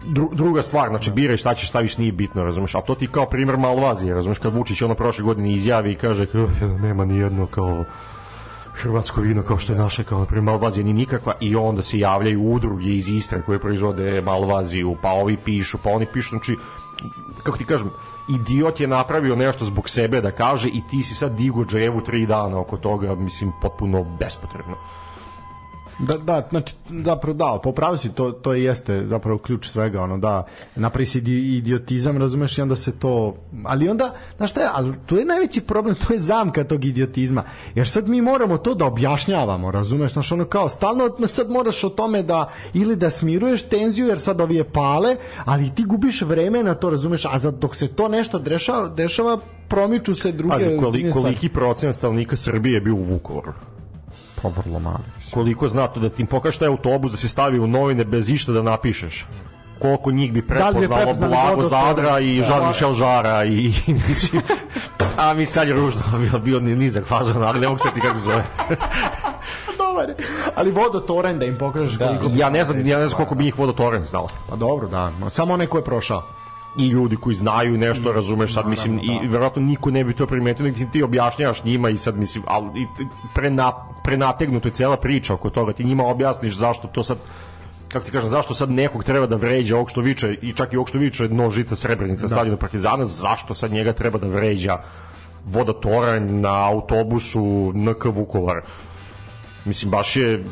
Dru, druga stvar, znači biraj šta ćeš staviš, nije bitno, razumeš, a to ti kao primer Malvazije, razumeš, kad Vučić ono prošle godine izjavi i kaže nema ni jedno kao hrvatsko vino kao što je naše, kao na primjer Malvazija ni nikakva i onda se javljaju udruge iz Istre koje proizvode Malvaziju, pa ovi pišu, pa oni pišu, znači, kako ti kažem, idiot je napravio nešto zbog sebe da kaže i ti si sad digo dževu tri dana oko toga, mislim, potpuno bespotrebno. Da, da, znači, zapravo da, popravo si, to, to jeste zapravo ključ svega, ono, da, napravi si idi- idiotizam, razumeš, i onda se to, ali onda, znaš šta je, ali to je najveći problem, to je zamka tog idiotizma, jer sad mi moramo to da objašnjavamo, razumeš, znaš, ono kao, stalno sad moraš o tome da, ili da smiruješ tenziju, jer sad ovi je pale, ali ti gubiš vreme na to, razumeš, a za, dok se to nešto dešava, dešava promiču se druge Pazi, koli, ozbiljne stvari. koliki procent stanovnika Srbije je bio u Vukovaru? Pa vrlo mali. Koliko zna to da ti pokaže taj autobus da se stavi u novine bez išta da napišeš? koliko njih bi Da prepoznalo prepoznali Blago? Zadra i Da. Jean-Michel Žara i, i mislim, a mi sad je ružno [laughs] bio, bio ni nizak fazon, ali ne mogu se ti kako zove. [laughs] Dobar. Ali vodotoren da im pokažeš da. koliko... Ja ne znam, ja ne znam koliko bi njih vodotoren znao. Pa dobro, da. Samo onaj ko je prošao. I ljudi koji znaju nešto, razumeš sad, mislim, i verovatno niko ne bi to primetio, nego ti, objašnjavaš njima i sad, mislim, ali prena, prenategnuto je cela priča oko toga, ti njima objasniš zašto to sad, kako ti kažem, zašto sad nekog treba da vređa ovog što viče, i čak i ovog što viče nožica Srebrenica, da. stadion Partizana, zašto sad njega treba da vređa vodotoranj na autobusu NK Vukovar. Mislim, baš je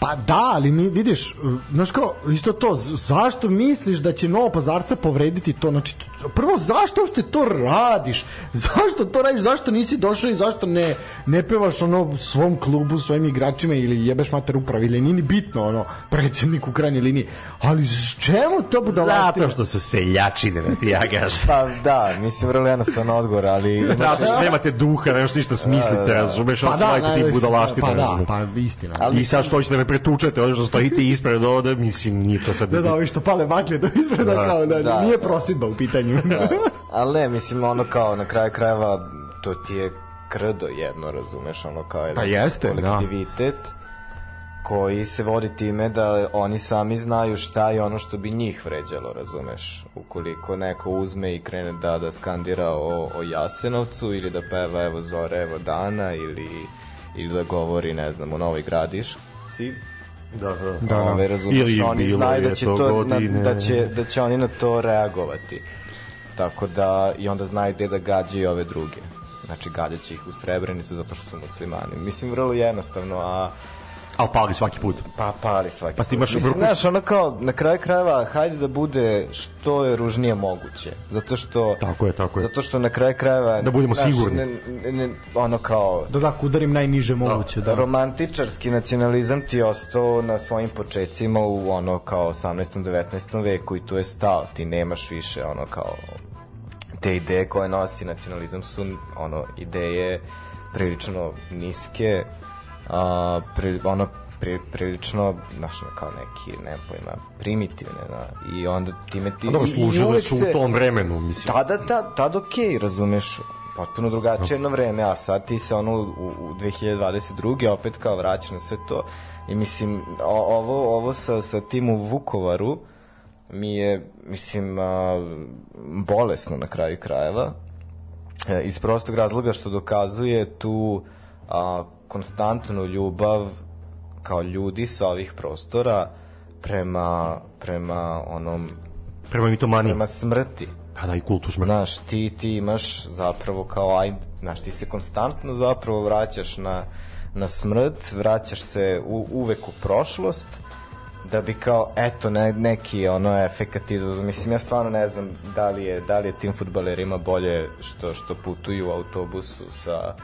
Pa da, ali mi vidiš, znaš kao, isto to, zašto misliš da će Novo Pazarca povrediti to? Znači, prvo, zašto uopšte to radiš? [laughs] Zašto to radiš? Zašto nisi došao i zašto ne, ne pevaš ono svom klubu, svojim igračima ili jebeš mater upravi ili nije ni bitno, ono, predsjednik u krajnjoj liniji. Ali s čemu to budalaština? Zato što su seljačine, da ti ja kažem. [laughs] Pa da, mislim vrlo jednostavno odgovor, ali imaš, Zato što nemate duha, nemaš ništa smislite, razumeš, Pa da, ti budalaštine. Pa da, pa istina. Ali- I sad što ćete me pretučete, ono što stojite ispred ovde, mislim, nije to sad... Da, da, ovi što pale baklje do izgleda Da, kao da, da. nije prosidba u pitanju. ali ne, mislim ono kao na kraju krajeva to ti je krdo jedno, razumeš, ono kao jedan Pa jeste, da. kolektivitet koji se vodi time da oni sami znaju šta je ono što bi njih vređalo, razumeš? Ukoliko neko uzme i krene da, da skandira o, o Jasenovcu ili da peva evo zore, evo dana ili, ili da govori, ne znam, o Novoj Gradišci, Da, da. Da, da. Ove, razumeš, Ili oni bilo znaju da će to to, na, da, će, da će oni na to reagovati. Tako da, i onda znaju gde da gađaju ove druge. Znači, gađaće ih u Srebrenicu zato što su muslimani. Mislim, vrlo jednostavno, a Ali pali svaki put. pa pali svaki Pa put. imaš Mislim, znaš, ono kao, na kraju krajeva, hajde da bude što je ružnije moguće. Zato što... Tako je, tako je. Zato što na kraju krajeva... Da budemo znaš, sigurni. Ne, ne, ne, ono kao, da, da, udarim najniže moguće, da. romantičarski nacionalizam ti je ostao na svojim počecima u ono kao 18. 19. veku i tu je stao, ti nemaš više ono kao te ideje koje nosi nacionalizam su ono ideje prilično niske a, pri, ono pri, prilično znaš, kao neki, ne pojma, primitivne da, i onda time ti A dobro, uvek su u tom vremenu, mislim. Tada, da, tad okej, razumeš, potpuno drugačije jedno vreme, a sad ti se ono u, u 2022. opet kao vraća na sve to i mislim, o, ovo, ovo sa, sa tim u Vukovaru mi je, mislim, a, bolesno na kraju krajeva, e, iz prostog razloga što dokazuje tu a, konstantnu ljubav kao ljudi sa ovih prostora prema, prema onom Prema mitomaniji. prema smrti. Pa da, i kultu smrti. Znaš, ti, ti imaš zapravo kao, aj, znaš, ti se konstantno zapravo vraćaš na, na smrt, vraćaš se u, uvek u prošlost, da bi kao, eto, ne, neki ono efekat izazov. Mislim, ja stvarno ne znam da li je, da li je tim futbalerima bolje što, što putuju u autobusu sa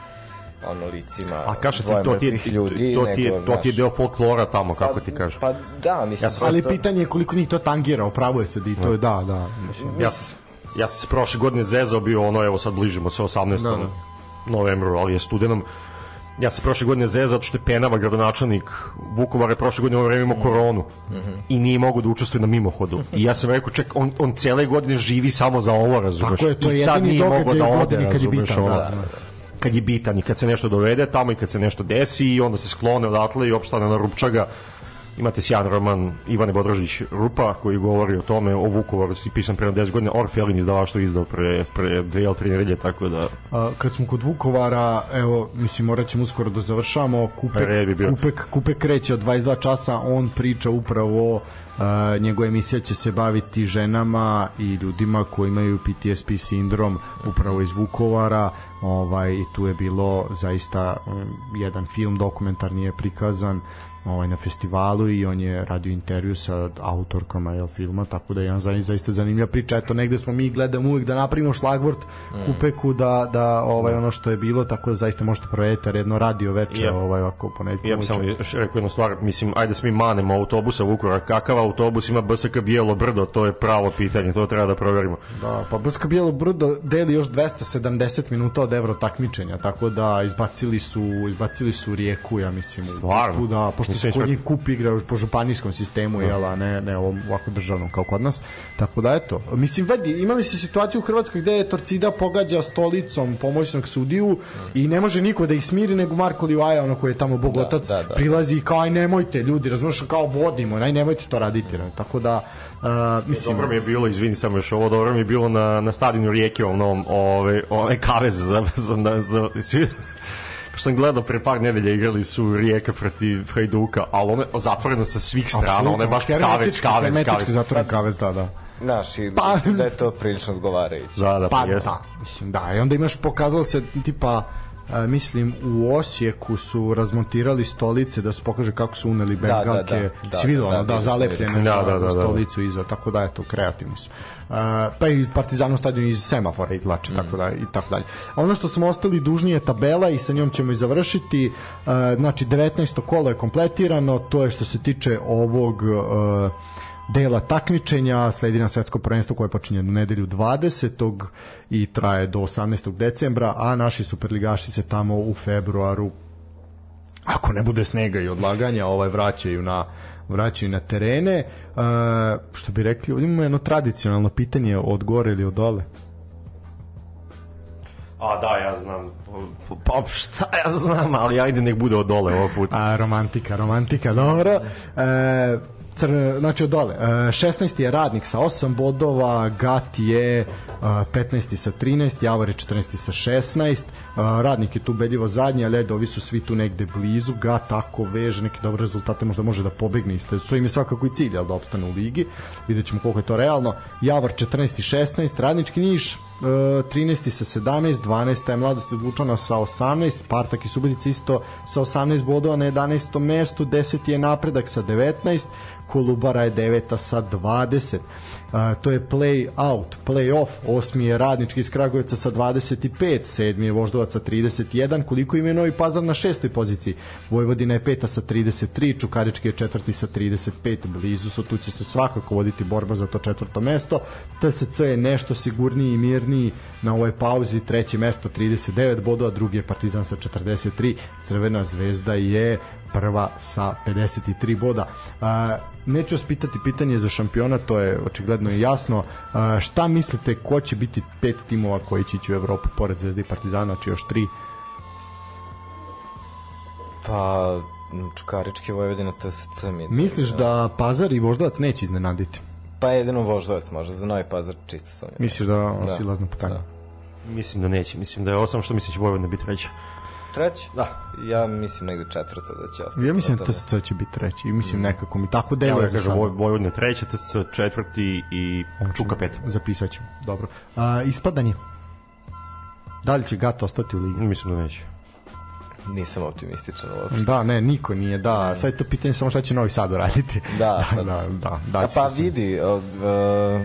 ono licima A kaže ti, to ti je, ljudi, to ti je, nego, to ti je deo folklora tamo, kako ti kažeš. Pa da, mislim, Ja sam- Ali prosto- pitanje je koliko njih to tangira, upravo je sad i to je da, da. Mislim. Ja, ja sam se prošle godine zezao bio ono, evo sad bližimo se 18. Da, da. novembru, ali je studenom. Ja sam prošle godine zezao zato što je Penava gradonačelnik Vukovara je prošle godine u vreme imao koronu i nije mogao da učestvuje na mimohodu. I ja sam rekao, ček, on, on cele godine živi samo za ovo, razumeš? Tako je, to je jedini događaj da u ode, godini kad je bitan, ono, da, da. Kad je bitan i kad se nešto dovede tamo i kad se nešto desi i onda se sklone odatle i opstane na Rupčaga. Imate sjajan roman Ivane Bodrožić Rupa koji govori o tome o Vukovaru si pisan pre 10 godina. Orfelin izdavaštvo izdao pre, pre dve ili tri nedelje tako da A, kad smo kod Vukovara, evo, mislim, morat ćemo uskoro da završamo, Kupek. Kupek, Kupek kreće od 22 časa, on priča upravo, a, njegova emisija će se baviti ženama i ljudima koji imaju PTSP sindrom upravo iz Vukovara, ovaj, i tu je bilo zaista um, jedan film dokumentarni je prikazan ovaj, na festivalu i on je radio intervju sa autorkama jel, filma, tako da je jedan zaista, zaista zanimljiva priča. Eto, negde smo mi gledamo uvijek da napravimo šlagvort Kupeku da, da ovaj, ono što je bilo, tako da zaista možete provedete jedno radio veče, Ja. ovaj, ako ponedjeljkom ja bih samo još rekao jednu stvar, mislim, ajde da se mi manemo autobusa Vukovara, kakav autobus ima BSK Bijelo brdo, to je pravo pitanje, to treba da proverimo. Da, pa Brsko Bijelo brdo deli još 270 minuta od evro takmičenja, tako da izbacili su izbacili su Rijeku, ja mislim. Stvarno? Da, pošto se kod njih kup igra po županijskom sistemu, jel, a ne, ne ovom ovako državnom kao kod nas. Tako da eto, mislim vidi, imali se situaciju u Hrvatskoj gde je Torcida pogađa stolicom pomoćnog sudiju i ne može niko da ih smiri nego Marko Livaja, ono koji je tamo bogotac, da, da. prilazi i kao aj nemojte ljudi, razumeš, kao vodimo, aj nemojte to raditi. ne. Tako da uh, mislim Dobro mi je bilo, izvini samo još ovo, dobro mi je bilo na, na stadionu Rijeke, ovom novom, ove, ove kavez za, za, za, za, svi, Pošto sam gledao pre par nedelja igrali su Rijeka protiv Hajduka, ali ono je zatvoreno sa svih strana, ono je baš kavez, hermetički kavez. zatvoren kavez, da, da. Znaš, i Pa- mislim da je to prilično odgovarajuće. Da, da, Pa pa jeste. da, mislim da. I onda imaš pokazalo se tipa a, mislim u Osijeku su razmontirali stolice da se pokaže kako su uneli da, bengalke da, da, svi da, ono, da, da, vidio sam, zalepljene Da, da, da, da. stolicu iza, tako da eto kreativni su. A, pa i Partizanov stadion iz semafora izlače, tako da i tako dalje. A ono što smo ostali dužni je tabela i sa njom ćemo i završiti. A, znači 19. kolo je kompletirano, to je što se tiče ovog a, dela takmičenja, sledi na svetsko prvenstvo koje počinje u nedelju 20. i traje do 18. decembra, a naši superligaši se tamo u februaru ako ne bude snega i odlaganja, ovaj vraćaju na vraćaju na terene. E, što bi rekli, imamo jedno tradicionalno pitanje od gore ili od dole. A da, ja znam. Pa šta ja znam, ali ajde nek bude od dole ovog puta. A, romantika, romantika, dobro. E, cr, znači od dole. E, 16. je radnik sa 8 bodova, Gat je e, 15. sa 13, Javor je 14. sa 16. E, radnik je tu ubedljivo zadnji, ali edo, ovi su svi tu negde blizu. Gat ako veže neke dobre rezultate, možda može da pobegne isto. Što im je svakako i cilj, ali da opstane u ligi. Vidjet ćemo koliko je to realno. Javor 14. i 16, Radnički Niš e, 13. sa 17, 12. je Mladost odlučana sa 18, Spartak i Subotica isto sa 18 bodova na 11. mestu, 10. je napredak sa 19, Kolubara je 9. sa 20. A, to je play out, play off, osmi je Radnički iz Kragujevca sa 25, sedmi je Voždovac sa 31, koliko im je Novi Pazar na šestoj poziciji. Vojvodina je peta sa 33, Čukarički je četvrti sa 35, blizu su, tu će se svakako voditi borba za to četvrto mesto. TSC je nešto sigurniji i mirniji na ovoj pauzi, treće mesto 39 bodova, drugi je Partizan sa 43, Crvena zvezda je prva sa 53 boda. Neću vas pitati pitanje za šampiona, to je očigledno i jasno. Šta mislite ko će biti pet timova koji će ići u Evropu pored Zvezde i Partizana, znači još tri? Pa, Čukarički Vojvodina TSC mi... Misliš da Pazar i Voždovac neće iznenaditi? Pa jedino Voždovac može, za Novi Pazar čisto sam. Misliš da on Da. silazna putanja? Da. Mislim da neće, mislim da je osam što mislim da će Vojvodina biti treća. Treći? Da. Ja mislim negde četvrto da će ostati. Ja mislim da. TSC će biti treći i mislim nekako mi tako deluje ja za kažem, sada. Voj- Vojvodina treća, TSC četvrti i Čuka peta. Zapisat ćemo, dobro. A, ispadanje. Da li će Gat ostati u ligi? Mislim da neće. Nisam optimističan uopšte. Da, ne, niko nije, da. Sad je to pitanje samo šta će Novi Sad uraditi. Da, [laughs] da, pa- da, da. da A će pa vidi, uh, uh,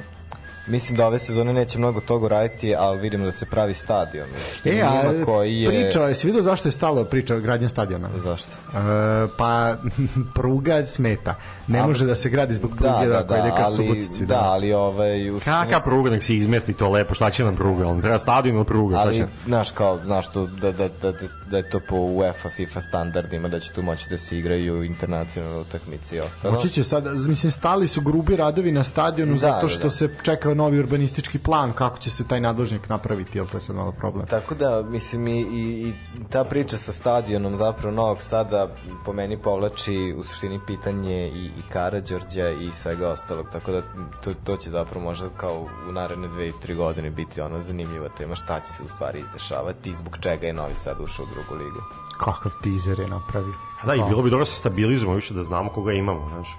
mislim da ove sezone neće mnogo toga uraditi, ali vidimo da se pravi stadion. Što E, a koji je... priča, jesi vidio zašto je stalo priča o gradnja stadiona? Zašto? E, pa [laughs] pruga smeta. Ne A- može da se gradi zbog pruge da, koja ide ka ali, Subotici. da, ali ovaj... U, Kaka pruga, nek se izmesti to lepo, šta će nam pruga? On treba stadion ili pruga, šta će? ali, znaš, kao, znaš to, da, da, da, da, da je to po UEFA, FIFA standardima, da će tu moći da se igraju internacionalne utakmice i ostalo. Moći će sad, mislim, stali su grubi radovi na stadionu Da, zato da, što da. se čeka novi urbanistički plan, kako će se taj nadložnik napraviti, jel to je sad malo problem. Tako da, mislim, i, i, i ta priča sa stadionom zapravo Novog Sada po meni povlači u suštini pitanje i, i Karadžorđa i svega ostalog, tako da to, to će zapravo možda kao u naredne dve i tri godine biti ona zanimljiva tema šta će se u stvari izdešavati i zbog čega je Novi Sad ušao u drugu ligu. Kakav teaser je napravio. Da, i bilo bi dobro da se stabilizujemo više da znamo koga imamo, znaš.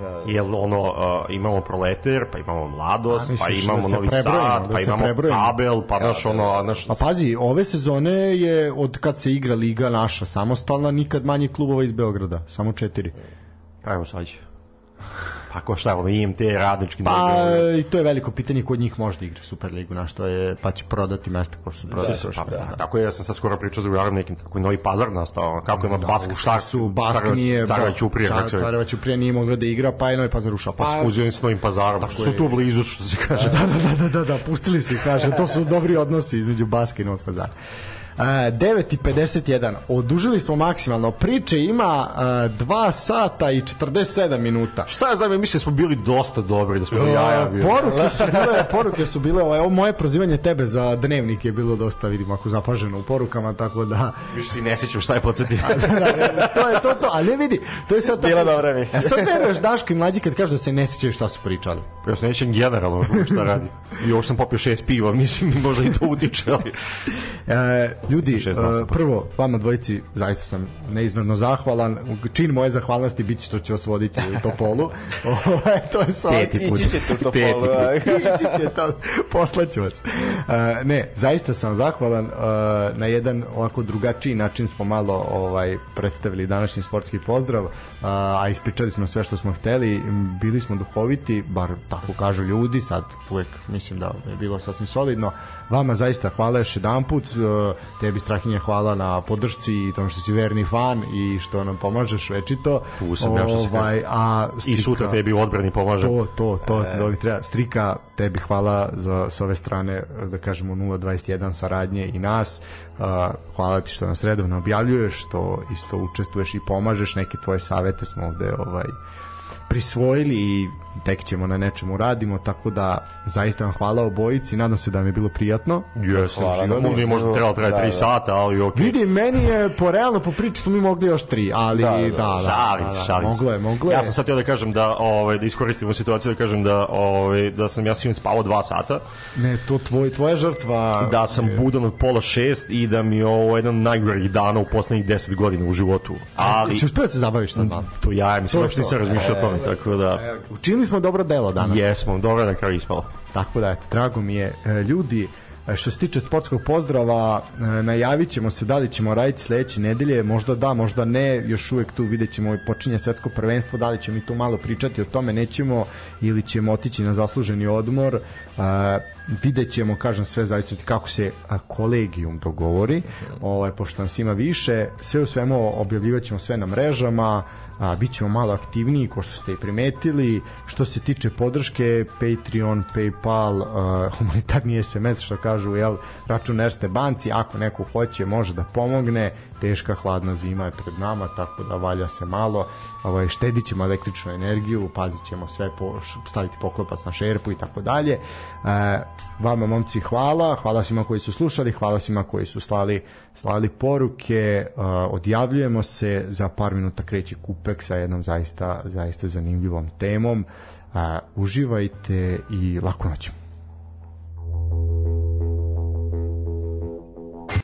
Da, Jel ono, uh, imamo Proleter, pa imamo Mladost, A, pa misliš imamo da Novi prebrojimo, Sad, da pa imamo prebrojimo? Kabel, pa znaš ono, znaš, A pazi, ove sezone je od kad se igra Liga naša samostalna nikad manje klubova iz Beograda, samo četiri. Pa evo sad će. Pa ko šta, ono, IMT, radnički Pa i to je veliko pitanje kod njih možda igra Superligu, na što je, pa će prodati mesta ko što su prodali. Pa, prošle. da, tako je, ja sam sad skoro pričao s drugarom nekim, tako je Novi Pazar nastao, kako ima Bask, šta su Bask nije Careva Ćuprije, Car- Careva Ćuprije nije mogla da igra, pa je Novi Pazar ušao. pa Pa, sfuzio s Novim Pazarom, što su je. tu blizu, što se kaže. da, da, da, da, da, pustili su kaže, to su dobri odnosi između Baska i Novog Pazara. Uh, 9.51. Odužili smo maksimalno. Priče ima uh, 2 sata i 47 minuta. Šta ja znam, ja mislim da smo bili dosta dobri, da smo do jaja bili. poruke su bile, poruke su bile, ovo moje prozivanje tebe za dnevnik je bilo dosta, vidim, ako zapaženo u porukama, tako da, Više se i ne sećam šta je podsjetio. [laughs] to je to, to, ali ne vidi, to je sad... Bila dobra emisija. E sad veruješ Daško i mlađi kad kažu da se ne sećaju šta su pričali. Ja se nećem generalno šta radi. I još sam popio šest piva, mislim, možda i to utiče, ali... E, Ljudi, uh, prvo, vama dvojici zaista sam neizmerno zahvalan. Čin moje zahvalnosti bit će što ću vas voditi u Topolu. [laughs] Ovaj, to je sa Peti put. Ići ćete u to Peti polu. put. a? [laughs] Ići će to, poslaću vas. Uh, ne, zaista sam zahvalan uh, na jedan ovako drugačiji način smo malo ovaj predstavili današnji sportski pozdrav, uh, a ispričali smo sve što smo hteli, bili smo duhoviti, bar tako kažu ljudi, sad uvek mislim da je bilo sasvim solidno. Vama zaista hvala još jedan put, uh, tebi Strahinja hvala na podršci i tom što si verni fan i što nam pomažeš večito. Tu sam ja što se ovaj, a I Strika- sutra tebi u odbrani pomaže. to, to, to, e. da treba. Strika, tebi hvala za s ove strane, da kažemo 021 saradnje i nas. Uh, hvala ti što nas redovno objavljuješ, što isto učestvuješ i pomažeš, neke tvoje savete smo ovde ovaj, prisvojili i tek ćemo na nečemu radimo, tako da zaista vam hvala obojici, nadam se da vam je bilo prijatno. Jesam, Hvala na Nije možda trebalo traje Da, 3 da. sata, ali okej. Vidi, meni je po realno po priči smo mi mogli još tri, ali da, Da, da, da, da, da, se, da, šalim se. moglo je, moglo je. Ja sam sad htio da kažem da, ovaj, da iskoristimo situaciju da kažem da, ovaj, da sam ja sinoć spavao 2 sata, Ne, to tvoj, tvoja žrtva... da sam budan od pola šest i da mi je ovo jedan od najgorih dana u poslednjih 10 godina u životu. Ali, Si uspio da se zabaviš sa dva? to ja, mislim, To je uopšte nisam razmišljao o tome, tako da, Učinili smo dobro delo danas. jesmo, dobro na kraju ispalo. Tako da, eto, drago mi je. E, Ljudi, e, što se tiče sportskog pozdrava, e, najavit ćemo se da li ćemo raditi sledeće nedelje, možda da, možda ne, još uvek tu vidjet ćemo i počinje svetsko prvenstvo, da li ćemo mi tu malo pričati o tome, nećemo, ili ćemo otići na zasluženi odmor, vidjet ćemo, kažem, sve zavisati kako se kolegijum dogovori, ovaj, pošto nas ima više, sve u svemu objavljivat ćemo sve na mrežama, a, bit ćemo malo aktivniji ko što ste i primetili. Što se tiče podrške Patreon, Paypal a, [laughs] humanitarni SMS što kažu jel, račun Erste banci ako neko hoće može da pomogne teška hladna zima je pred nama tako da valja se malo ovaj, štedit ćemo električnu energiju pazit ćemo sve po, staviti poklopac na šerpu i tako dalje. E, vama momci hvala. Hvala svima koji su slušali hvala svima koji su slali slali poruke. Uh, odjavljujemo se za par minuta kreće kupek sa jednom zaista zaista zanimljivom temom. Uh, uživajte i laku noć